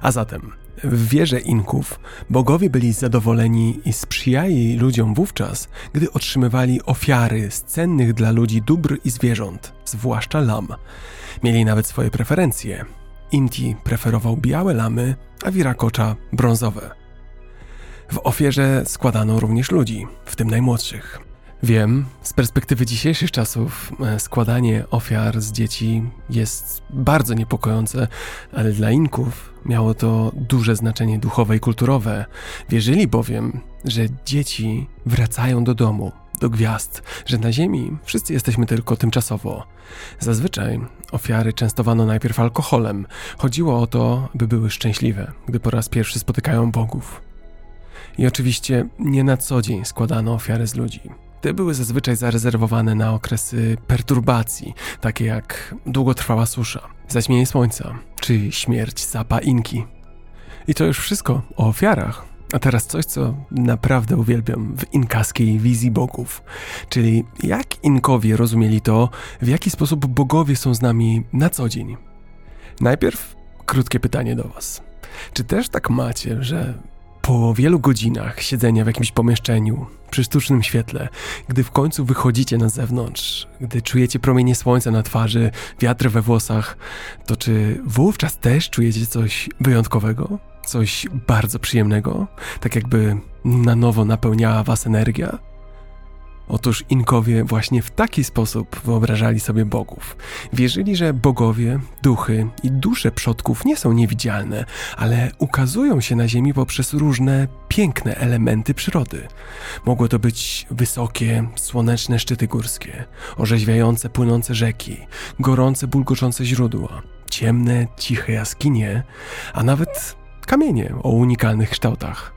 A zatem, w wierze Inków bogowie byli zadowoleni i sprzyjali ludziom wówczas, gdy otrzymywali ofiary z cennych dla ludzi dóbr i zwierząt, zwłaszcza lam. Mieli nawet swoje preferencje. Inti preferował białe lamy, a Wirakocza brązowe. W ofierze składano również ludzi, w tym najmłodszych. Wiem, z perspektywy dzisiejszych czasów e, składanie ofiar z dzieci jest bardzo niepokojące, ale dla Inków miało to duże znaczenie duchowe i kulturowe. Wierzyli bowiem, że dzieci wracają do domu, do gwiazd, że na Ziemi wszyscy jesteśmy tylko tymczasowo. Zazwyczaj ofiary częstowano najpierw alkoholem. Chodziło o to, by były szczęśliwe, gdy po raz pierwszy spotykają bogów. I oczywiście nie na co dzień składano ofiary z ludzi. Te były zazwyczaj zarezerwowane na okresy perturbacji, takie jak długotrwała susza, zaćmienie słońca czy śmierć zapa Inki. I to już wszystko o ofiarach. A teraz coś, co naprawdę uwielbiam w inkaskiej wizji bogów, czyli jak Inkowie rozumieli to, w jaki sposób bogowie są z nami na co dzień. Najpierw krótkie pytanie do Was. Czy też tak macie, że po wielu godzinach siedzenia w jakimś pomieszczeniu, przy sztucznym świetle, gdy w końcu wychodzicie na zewnątrz, gdy czujecie promienie słońca na twarzy, wiatr we włosach, to czy wówczas też czujecie coś wyjątkowego? Coś bardzo przyjemnego? Tak jakby na nowo napełniała was energia? Otóż Inkowie właśnie w taki sposób wyobrażali sobie bogów. Wierzyli, że bogowie, duchy i dusze przodków nie są niewidzialne, ale ukazują się na ziemi poprzez różne piękne elementy przyrody. Mogło to być wysokie, słoneczne szczyty górskie, orzeźwiające płynące rzeki, gorące, bulgoczące źródła, ciemne, ciche jaskinie, a nawet kamienie o unikalnych kształtach.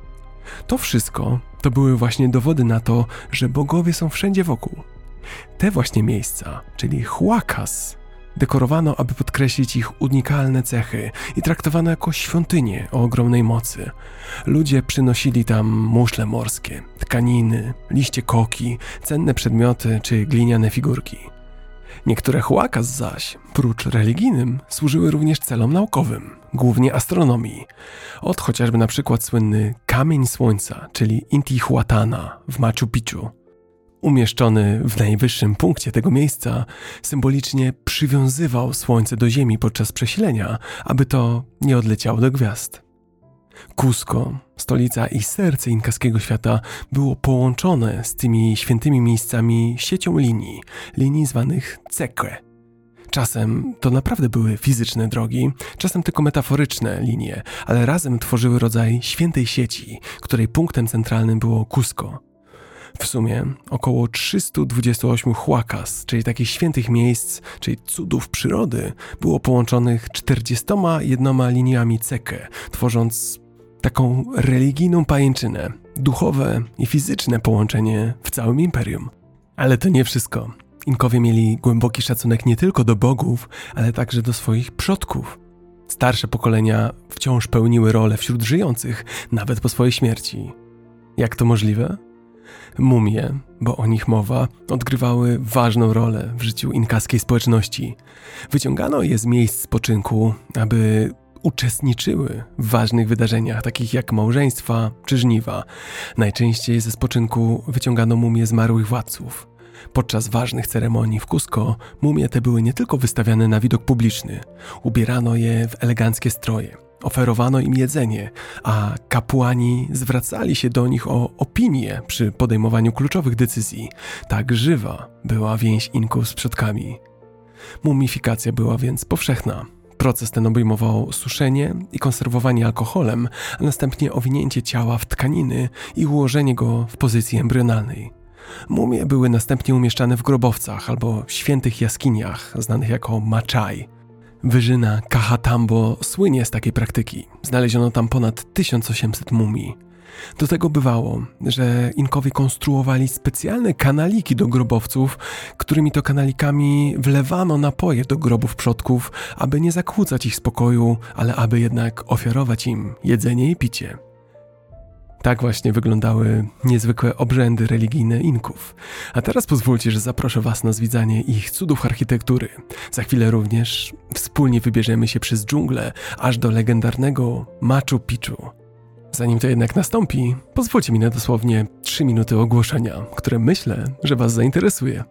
To wszystko to były właśnie dowody na to, że bogowie są wszędzie wokół. Te właśnie miejsca, czyli Huacas, dekorowano, aby podkreślić ich unikalne cechy i traktowano jako świątynie o ogromnej mocy. Ludzie przynosili tam muszle morskie, tkaniny, liście koki, cenne przedmioty czy gliniane figurki. Niektóre huacas zaś, prócz religijnym, służyły również celom naukowym, głównie astronomii. Od chociażby na przykład słynny Kamień Słońca, czyli Intihuatana w Machu Picchu. Umieszczony w najwyższym punkcie tego miejsca, symbolicznie przywiązywał Słońce do Ziemi podczas przesilenia, aby to nie odleciało do gwiazd. Cusco, stolica i serce inkaskiego świata, było połączone z tymi świętymi miejscami siecią linii, linii zwanych ceque. Czasem to naprawdę były fizyczne drogi, czasem tylko metaforyczne linie, ale razem tworzyły rodzaj świętej sieci, której punktem centralnym było Cusco. W sumie około 328 huacas, czyli takich świętych miejsc, czyli cudów przyrody, było połączonych 41 liniami cekę, tworząc taką religijną pajęczynę, duchowe i fizyczne połączenie w całym imperium. Ale to nie wszystko. Inkowie mieli głęboki szacunek nie tylko do bogów, ale także do swoich przodków. Starsze pokolenia wciąż pełniły rolę wśród żyjących, nawet po swojej śmierci. Jak to możliwe? Mumie, bo o nich mowa, odgrywały ważną rolę w życiu inkaskiej społeczności. Wyciągano je z miejsc spoczynku, aby uczestniczyły w ważnych wydarzeniach, takich jak małżeństwa czy żniwa. Najczęściej ze spoczynku wyciągano mumie zmarłych władców. Podczas ważnych ceremonii w Cusco mumie te były nie tylko wystawiane na widok publiczny, ubierano je w eleganckie stroje, oferowano im jedzenie, a kapłani zwracali się do nich o opinię przy podejmowaniu kluczowych decyzji. Tak żywa była więź Inków z przodkami. Mumifikacja była więc powszechna. Proces ten obejmował suszenie i konserwowanie alkoholem, a następnie owinięcie ciała w tkaniny i ułożenie go w pozycji embrionalnej. Mumie były następnie umieszczane w grobowcach albo świętych jaskiniach, znanych jako machai. Wyżyna Kahatambo słynie z takiej praktyki. Znaleziono tam ponad 1800 mumii. Do tego bywało, że Inkowie konstruowali specjalne kanaliki do grobowców, którymi to kanalikami wlewano napoje do grobów przodków, aby nie zakłócać ich spokoju, ale aby jednak ofiarować im jedzenie i picie. Tak właśnie wyglądały niezwykłe obrzędy religijne Inków. A teraz pozwólcie, że zaproszę Was na zwiedzanie ich cudów architektury. Za chwilę również wspólnie wybierzemy się przez dżunglę aż do legendarnego Machu Picchu. Zanim to jednak nastąpi, pozwólcie mi na dosłownie 3 minuty ogłoszenia, które myślę, że Was zainteresuje.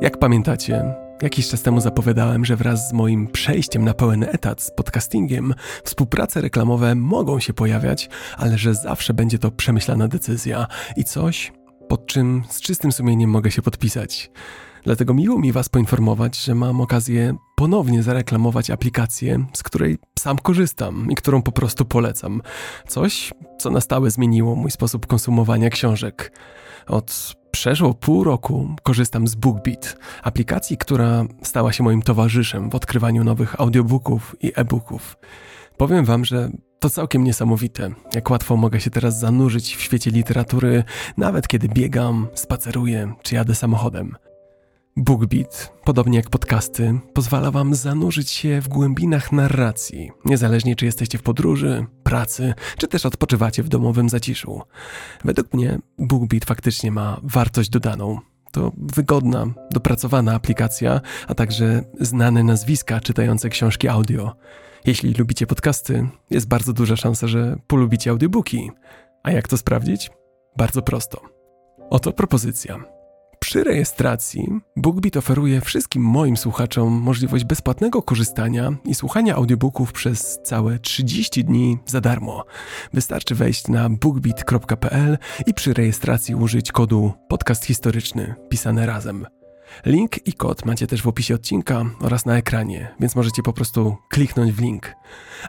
Jak pamiętacie, jakiś czas temu zapowiadałem, że wraz z moim przejściem na pełen etat z podcastingiem, współprace reklamowe mogą się pojawiać, ale że zawsze będzie to przemyślana decyzja i coś, pod czym z czystym sumieniem mogę się podpisać. Dlatego miło mi Was poinformować, że mam okazję ponownie zareklamować aplikację, z której sam korzystam i którą po prostu polecam. Coś, co na stałe zmieniło mój sposób konsumowania książek. Od przeszło pół roku korzystam z BookBeat, aplikacji, która stała się moim towarzyszem w odkrywaniu nowych audiobooków i e-booków. Powiem wam, że to całkiem niesamowite, jak łatwo mogę się teraz zanurzyć w świecie literatury, nawet kiedy biegam, spaceruję czy jadę samochodem. BookBeat, podobnie jak podcasty, pozwala Wam zanurzyć się w głębinach narracji, niezależnie czy jesteście w podróży, pracy, czy też odpoczywacie w domowym zaciszu. Według mnie BookBeat faktycznie ma wartość dodaną. To wygodna, dopracowana aplikacja, a także znane nazwiska czytające książki audio. Jeśli lubicie podcasty, jest bardzo duża szansa, że polubicie audiobooki. A jak to sprawdzić? Bardzo prosto. Oto propozycja. Przy rejestracji BookBeat oferuje wszystkim moim słuchaczom możliwość bezpłatnego korzystania i słuchania audiobooków przez całe 30 dni za darmo. Wystarczy wejść na bookbeat.pl i przy rejestracji użyć kodu podcast historyczny pisane razem. Link i kod macie też w opisie odcinka oraz na ekranie, więc możecie po prostu kliknąć w link.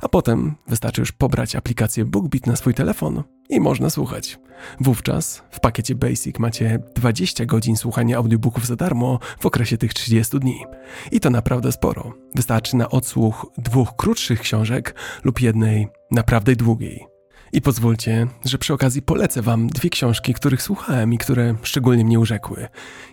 A potem wystarczy już pobrać aplikację BookBeat na swój telefon i można słuchać. Wówczas w pakiecie Basic macie 20 godzin słuchania audiobooków za darmo w okresie tych 30 dni. I to naprawdę sporo. Wystarczy na odsłuch dwóch krótszych książek lub jednej naprawdę długiej. I pozwólcie, że przy okazji polecę Wam dwie książki, których słuchałem i które szczególnie mnie urzekły.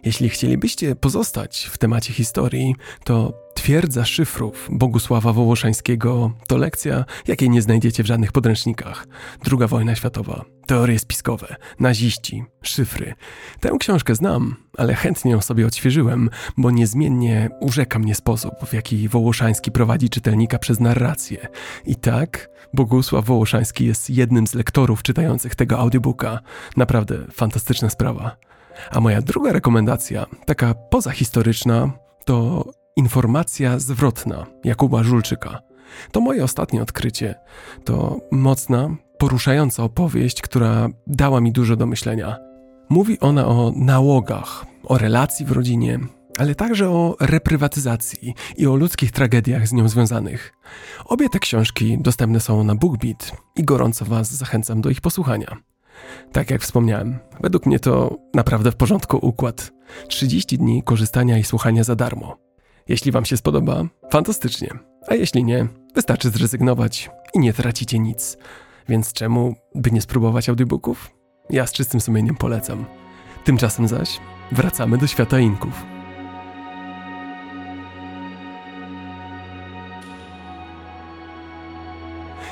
Jeśli chcielibyście pozostać w temacie historii, to Twierdza szyfrów Bogusława Wołoszańskiego to lekcja, jakiej nie znajdziecie w żadnych podręcznikach. Druga wojna światowa, teorie spiskowe, naziści, szyfry. Tę książkę znam, ale chętnie ją sobie odświeżyłem, bo niezmiennie urzeka mnie sposób, w jaki Wołoszański prowadzi czytelnika przez narrację. I tak, Bogusław Wołoszański jest jednym z lektorów czytających tego audiobooka. Naprawdę fantastyczna sprawa. A moja druga rekomendacja, taka pozahistoryczna, to Informacja zwrotna Jakuba Żulczyka. To moje ostatnie odkrycie. To mocna, poruszająca opowieść, która dała mi dużo do myślenia. Mówi ona o nałogach, o relacji w rodzinie, ale także o reprywatyzacji i o ludzkich tragediach z nią związanych. Obie te książki dostępne są na BookBeat i gorąco Was zachęcam do ich posłuchania. Tak jak wspomniałem, według mnie to naprawdę w porządku układ. 30 dni korzystania i słuchania za darmo. Jeśli Wam się spodoba, fantastycznie. A jeśli nie, wystarczy zrezygnować i nie tracicie nic. Więc czemu by nie spróbować audiobooków? Ja z czystym sumieniem polecam. Tymczasem zaś wracamy do świata Inków.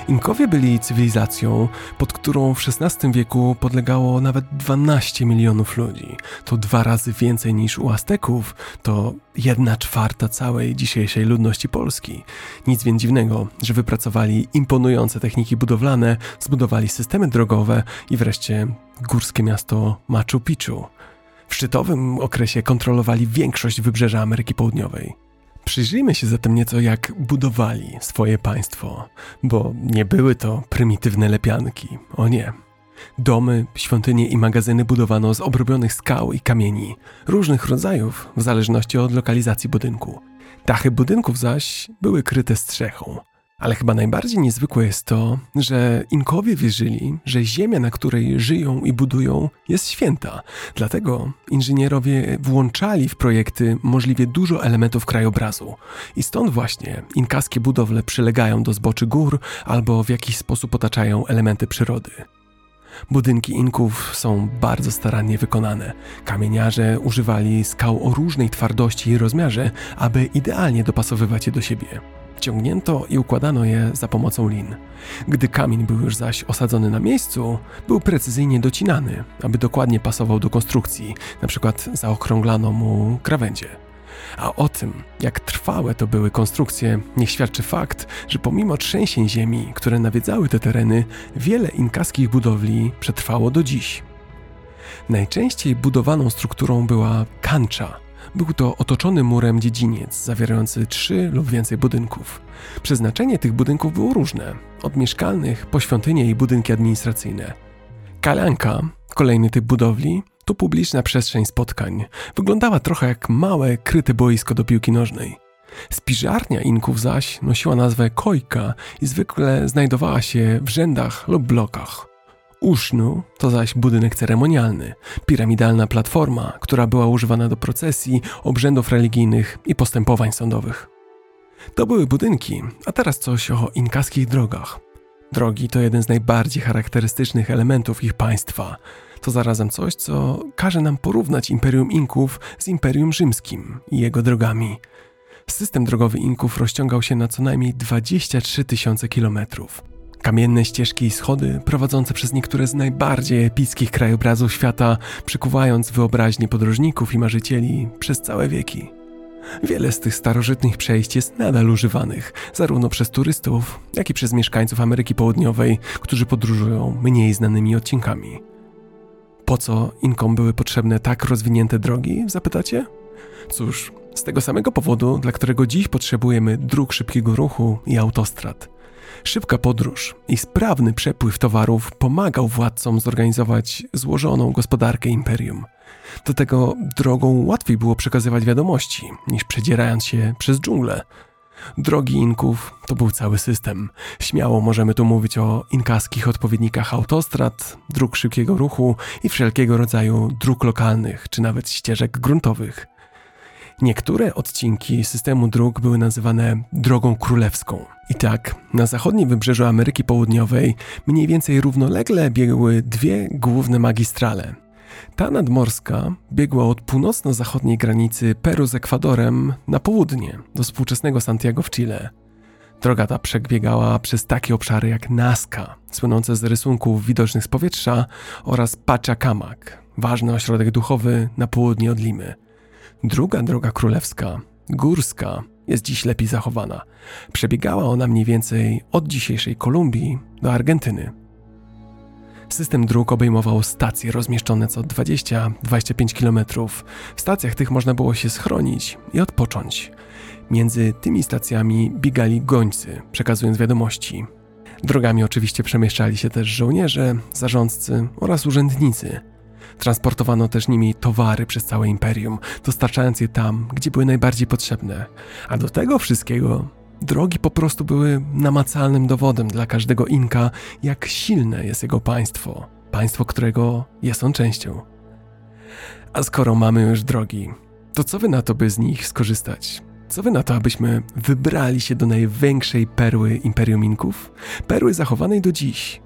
Inkowie byli cywilizacją, pod którą w XVI wieku podlegało nawet 12 milionów ludzi. To dwa razy więcej niż u Azteków, to jedna czwarta całej dzisiejszej ludności Polski. Nic więc dziwnego, że wypracowali imponujące techniki budowlane, zbudowali systemy drogowe i wreszcie górskie miasto Machu Picchu. W szczytowym okresie kontrolowali większość wybrzeża Ameryki Południowej. Przyjrzyjmy się zatem nieco, jak budowali swoje państwo, bo nie były to prymitywne lepianki, o nie. Domy, świątynie i magazyny budowano z obrobionych skał i kamieni, różnych rodzajów w zależności od lokalizacji budynku. Dachy budynków zaś były kryte strzechą, ale chyba najbardziej niezwykłe jest to, że Inkowie wierzyli, że ziemia, na której żyją i budują, jest święta. Dlatego inżynierowie włączali w projekty możliwie dużo elementów krajobrazu. I stąd właśnie inkaskie budowle przylegają do zboczy gór albo w jakiś sposób otaczają elementy przyrody. Budynki Inków są bardzo starannie wykonane. Kamieniarze używali skał o różnej twardości i rozmiarze, aby idealnie dopasowywać je do siebie. Ciągnięto i układano je za pomocą lin. Gdy kamień był już zaś osadzony na miejscu, był precyzyjnie docinany, aby dokładnie pasował do konstrukcji, na przykład zaokrąglano mu krawędzie. A o tym, jak trwałe to były konstrukcje, niech świadczy fakt, że pomimo trzęsień ziemi, które nawiedzały te tereny, wiele inkaskich budowli przetrwało do dziś. Najczęściej budowaną strukturą była kancza – był to otoczony murem dziedziniec zawierający trzy lub więcej budynków. Przeznaczenie tych budynków było różne, od mieszkalnych po świątynie i budynki administracyjne. Kalanka, kolejny typ budowli, to publiczna przestrzeń spotkań. Wyglądała trochę jak małe, kryte boisko do piłki nożnej. Spiżarnia Inków zaś nosiła nazwę kojka i zwykle znajdowała się w rzędach lub blokach. Usznu to zaś budynek ceremonialny, piramidalna platforma, która była używana do procesji, obrzędów religijnych i postępowań sądowych. To były budynki, a teraz coś o inkaskich drogach. Drogi to jeden z najbardziej charakterystycznych elementów ich państwa. To zarazem coś, co każe nam porównać Imperium Inków z Imperium Rzymskim i jego drogami. System drogowy Inków rozciągał się na co najmniej 23 tysiące kilometrów. Kamienne ścieżki i schody prowadzące przez niektóre z najbardziej epickich krajobrazów świata, przykuwając wyobraźnię podróżników i marzycieli przez całe wieki. Wiele z tych starożytnych przejść jest nadal używanych, zarówno przez turystów, jak i przez mieszkańców Ameryki Południowej, którzy podróżują mniej znanymi odcinkami. Po co Inkom były potrzebne tak rozwinięte drogi, zapytacie? Cóż, z tego samego powodu, dla którego dziś potrzebujemy dróg szybkiego ruchu i autostrad. Szybka podróż i sprawny przepływ towarów pomagał władcom zorganizować złożoną gospodarkę imperium. Do tego drogą łatwiej było przekazywać wiadomości, niż przedzierając się przez dżunglę. Drogi Inków to był cały system. Śmiało możemy tu mówić o inkaskich odpowiednikach autostrad, dróg szybkiego ruchu i wszelkiego rodzaju dróg lokalnych, czy nawet ścieżek gruntowych. Niektóre odcinki systemu dróg były nazywane drogą królewską. I tak, na zachodnim wybrzeżu Ameryki Południowej mniej więcej równolegle biegły dwie główne magistrale. Ta nadmorska biegła od północno-zachodniej granicy Peru z Ekwadorem na południe, do współczesnego Santiago w Chile. Droga ta przebiegała przez takie obszary jak Nazca, słynące z rysunków widocznych z powietrza, oraz Pachacamac, ważny ośrodek duchowy na południe od Limy – Druga droga królewska, górska, jest dziś lepiej zachowana. Przebiegała ona mniej więcej od dzisiejszej Kolumbii do Argentyny. System dróg obejmował stacje rozmieszczone co 20-25 km. W stacjach tych można było się schronić i odpocząć. Między tymi stacjami biegali gońcy, przekazując wiadomości. Drogami oczywiście przemieszczali się też żołnierze, zarządcy oraz urzędnicy – Transportowano też nimi towary przez całe imperium, dostarczając je tam, gdzie były najbardziej potrzebne. A do tego wszystkiego drogi po prostu były namacalnym dowodem dla każdego Inka, jak silne jest jego państwo, państwo, którego jest on częścią. A skoro mamy już drogi, to co wy na to, by z nich skorzystać? Co wy na to, abyśmy wybrali się do największej perły Imperium Inków? Perły zachowanej do dziś.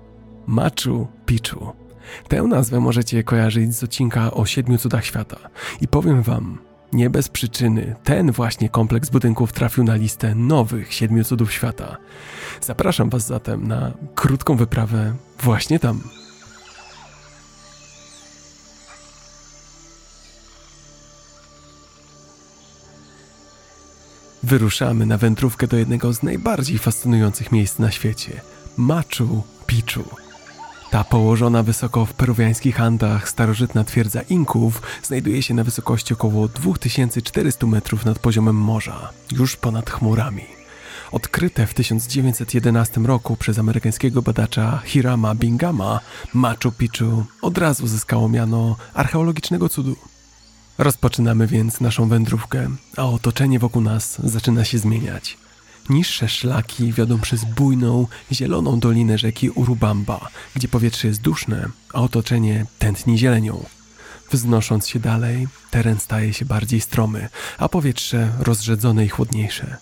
Machu Picchu. Tę nazwę możecie kojarzyć z odcinka o siedmiu cudach świata. I powiem wam, nie bez przyczyny ten właśnie kompleks budynków trafił na listę nowych siedmiu cudów świata. Zapraszam was zatem na krótką wyprawę właśnie tam. Wyruszamy na wędrówkę do jednego z najbardziej fascynujących miejsc na świecie Machu Picchu. Ta położona wysoko w peruwiańskich Andach starożytna twierdza Inków znajduje się na wysokości około 2400 metrów nad poziomem morza, już ponad chmurami. Odkryte w 1911 roku przez amerykańskiego badacza Hirama Bingama, Machu Picchu od razu zyskało miano archeologicznego cudu. Rozpoczynamy więc naszą wędrówkę, a otoczenie wokół nas zaczyna się zmieniać. Niższe szlaki wiodą przez bujną, zieloną dolinę rzeki Urubamba, gdzie powietrze jest duszne, a otoczenie tętni zielenią. Wznosząc się dalej, teren staje się bardziej stromy, a powietrze rozrzedzone i chłodniejsze.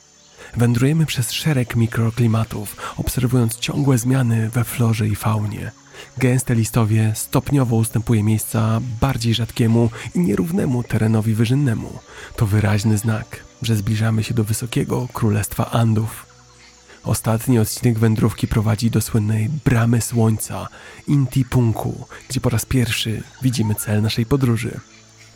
Wędrujemy przez szereg mikroklimatów, obserwując ciągłe zmiany we florze i faunie. Gęste listowie stopniowo ustępuje miejsca bardziej rzadkiemu i nierównemu terenowi wyżynnemu. To wyraźny znak, że zbliżamy się do wysokiego królestwa Andów. Ostatni odcinek wędrówki prowadzi do słynnej Bramy Słońca, Inti Punku, gdzie po raz pierwszy widzimy cel naszej podróży.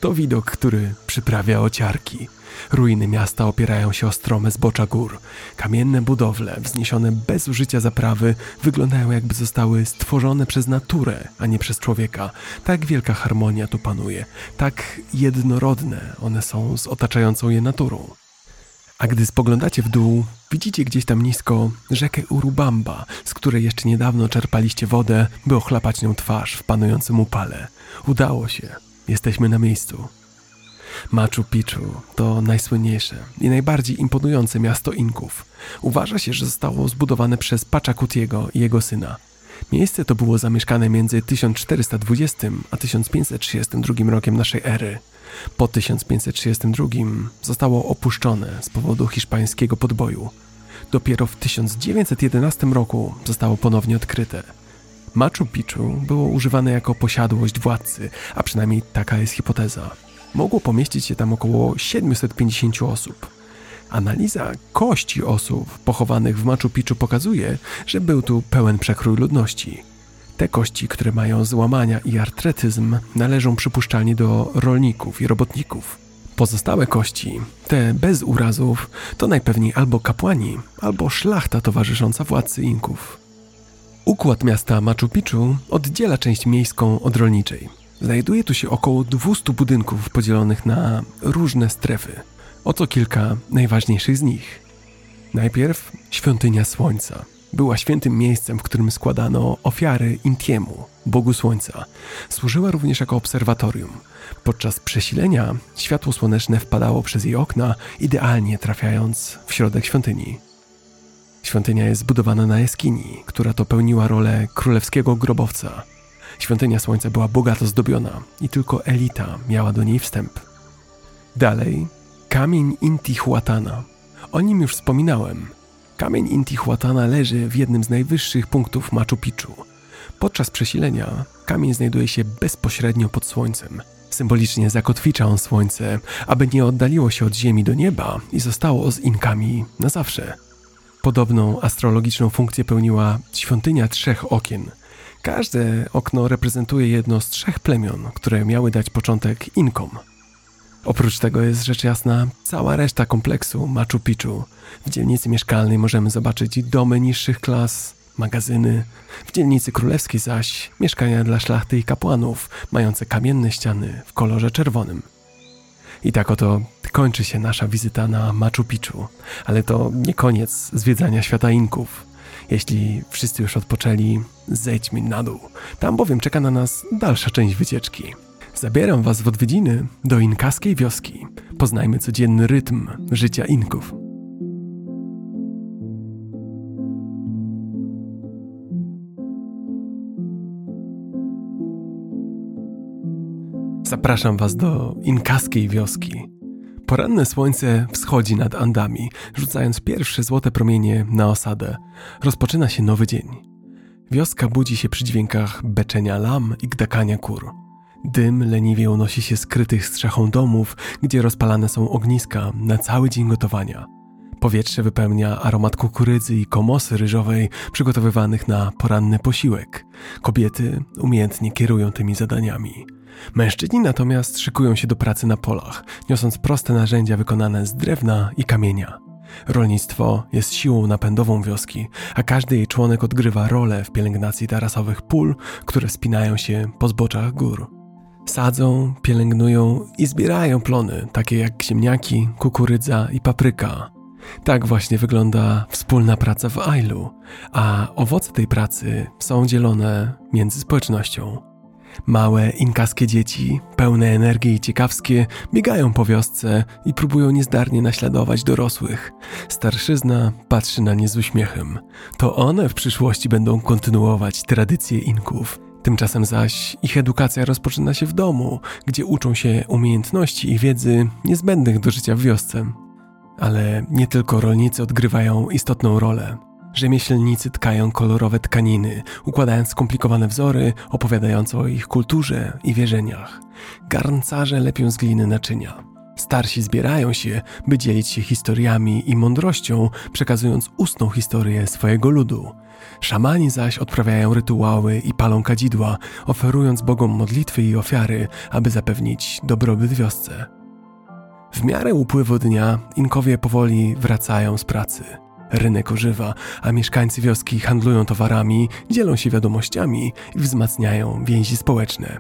To widok, który przyprawia ociarki. Ruiny miasta opierają się o strome zbocza gór. Kamienne budowle, wzniesione bez użycia zaprawy, wyglądają jakby zostały stworzone przez naturę, a nie przez człowieka. Tak wielka harmonia tu panuje, tak jednorodne one są z otaczającą je naturą. A gdy spoglądacie w dół, widzicie gdzieś tam nisko rzekę Urubamba, z której jeszcze niedawno czerpaliście wodę, by ochlapać nią twarz w panującym upale. Udało się. Jesteśmy na miejscu. Machu Picchu to najsłynniejsze i najbardziej imponujące miasto Inków. Uważa się, że zostało zbudowane przez Pachacutiego i jego syna. Miejsce to było zamieszkane między 1420 a 1532 rokiem naszej ery. Po 1532 zostało opuszczone z powodu hiszpańskiego podboju. Dopiero w 1911 roku zostało ponownie odkryte. Machu Picchu było używane jako posiadłość władcy, a przynajmniej taka jest hipoteza. Mogło pomieścić się tam około 750 osób. Analiza kości osób pochowanych w Machu Picchu pokazuje, że był tu pełen przekrój ludności. Te kości, które mają złamania i artretyzm, należą przypuszczalnie do rolników i robotników. Pozostałe kości, te bez urazów, to najpewniej albo kapłani, albo szlachta towarzysząca władcy Inków. Układ miasta Machu Picchu oddziela część miejską od rolniczej. Znajduje tu się około 200 budynków podzielonych na różne strefy. Oto kilka najważniejszych z nich. Najpierw świątynia słońca. Była świętym miejscem, w którym składano ofiary Intiemu, bogu słońca. Służyła również jako obserwatorium. Podczas przesilenia światło słoneczne wpadało przez jej okna, idealnie trafiając w środek świątyni. Świątynia jest zbudowana na jaskini, która to pełniła rolę królewskiego grobowca. Świątynia Słońca była bogato zdobiona i tylko elita miała do niej wstęp. Dalej, kamień Intihuatana. O nim już wspominałem. Kamień Intihuatana leży w jednym z najwyższych punktów Machu Picchu. Podczas przesilenia kamień znajduje się bezpośrednio pod słońcem. Symbolicznie zakotwicza on słońce, aby nie oddaliło się od ziemi do nieba i zostało z Inkami na zawsze. Podobną astrologiczną funkcję pełniła świątynia trzech okien. Każde okno reprezentuje jedno z trzech plemion, które miały dać początek Inkom. Oprócz tego jest rzecz jasna cała reszta kompleksu Machu Picchu. W dzielnicy mieszkalnej możemy zobaczyć domy niższych klas, magazyny, w dzielnicy królewskiej zaś mieszkania dla szlachty i kapłanów, mające kamienne ściany w kolorze czerwonym. I tak oto kończy się nasza wizyta na Machu Picchu, ale to nie koniec zwiedzania świata Inków. Jeśli wszyscy już odpoczęli, zejdźmy na dół. Tam bowiem czeka na nas dalsza część wycieczki. Zabieram Was w odwiedziny do inkaskiej wioski. Poznajmy codzienny rytm życia Inków. Zapraszam Was do inkaskiej wioski. Poranne słońce wschodzi nad Andami, rzucając pierwsze złote promienie na osadę. Rozpoczyna się nowy dzień. Wioska budzi się przy dźwiękach beczenia lam i gdakania kur. Dym leniwie unosi się z krytych strzechą domów, gdzie rozpalane są ogniska na cały dzień gotowania. Powietrze wypełnia aromat kukurydzy i komosy ryżowej przygotowywanych na poranny posiłek. Kobiety umiejętnie kierują tymi zadaniami. Mężczyźni natomiast szykują się do pracy na polach, niosąc proste narzędzia wykonane z drewna i kamienia. Rolnictwo jest siłą napędową wioski, a każdy jej członek odgrywa rolę w pielęgnacji tarasowych pól, które spinają się po zboczach gór. Sadzą, pielęgnują i zbierają plony, takie jak ziemniaki, kukurydza i papryka. Tak właśnie wygląda wspólna praca w Ailu, a owoce tej pracy są dzielone między społecznością. Małe inkaskie dzieci, pełne energii i ciekawskie, biegają po wiosce i próbują niezdarnie naśladować dorosłych. Starszyzna patrzy na nie z uśmiechem. To one w przyszłości będą kontynuować tradycje Inków. Tymczasem zaś ich edukacja rozpoczyna się w domu, gdzie uczą się umiejętności i wiedzy niezbędnych do życia w wiosce. Ale nie tylko rolnicy odgrywają istotną rolę. Rzemieślnicy tkają kolorowe tkaniny, układając skomplikowane wzory opowiadające o ich kulturze i wierzeniach. Garncarze lepią z gliny naczynia. Starsi zbierają się, by dzielić się historiami i mądrością, przekazując ustną historię swojego ludu. Szamani zaś odprawiają rytuały i palą kadzidła, oferując bogom modlitwy i ofiary, aby zapewnić dobrobyt wiosce. W miarę upływu dnia Inkowie powoli wracają z pracy. Rynek ożywa, a mieszkańcy wioski handlują towarami, dzielą się wiadomościami i wzmacniają więzi społeczne.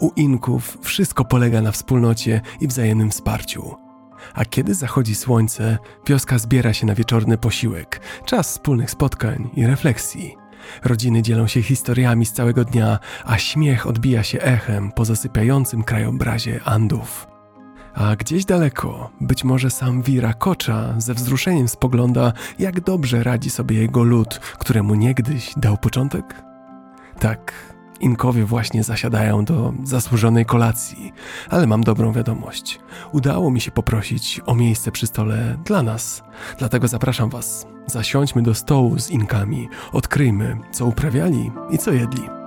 U Inków wszystko polega na wspólnocie i wzajemnym wsparciu. A kiedy zachodzi słońce, wioska zbiera się na wieczorny posiłek, czas wspólnych spotkań i refleksji. Rodziny dzielą się historiami z całego dnia, a śmiech odbija się echem po zasypiającym krajobrazie Andów. A gdzieś daleko, być może sam Kocza ze wzruszeniem spogląda, jak dobrze radzi sobie jego lud, któremu niegdyś dał początek. Tak, Inkowie właśnie zasiadają do zasłużonej kolacji, ale mam dobrą wiadomość. Udało mi się poprosić o miejsce przy stole dla nas, dlatego zapraszam Was. Zasiądźmy do stołu z Inkami, odkryjmy, co uprawiali i co jedli.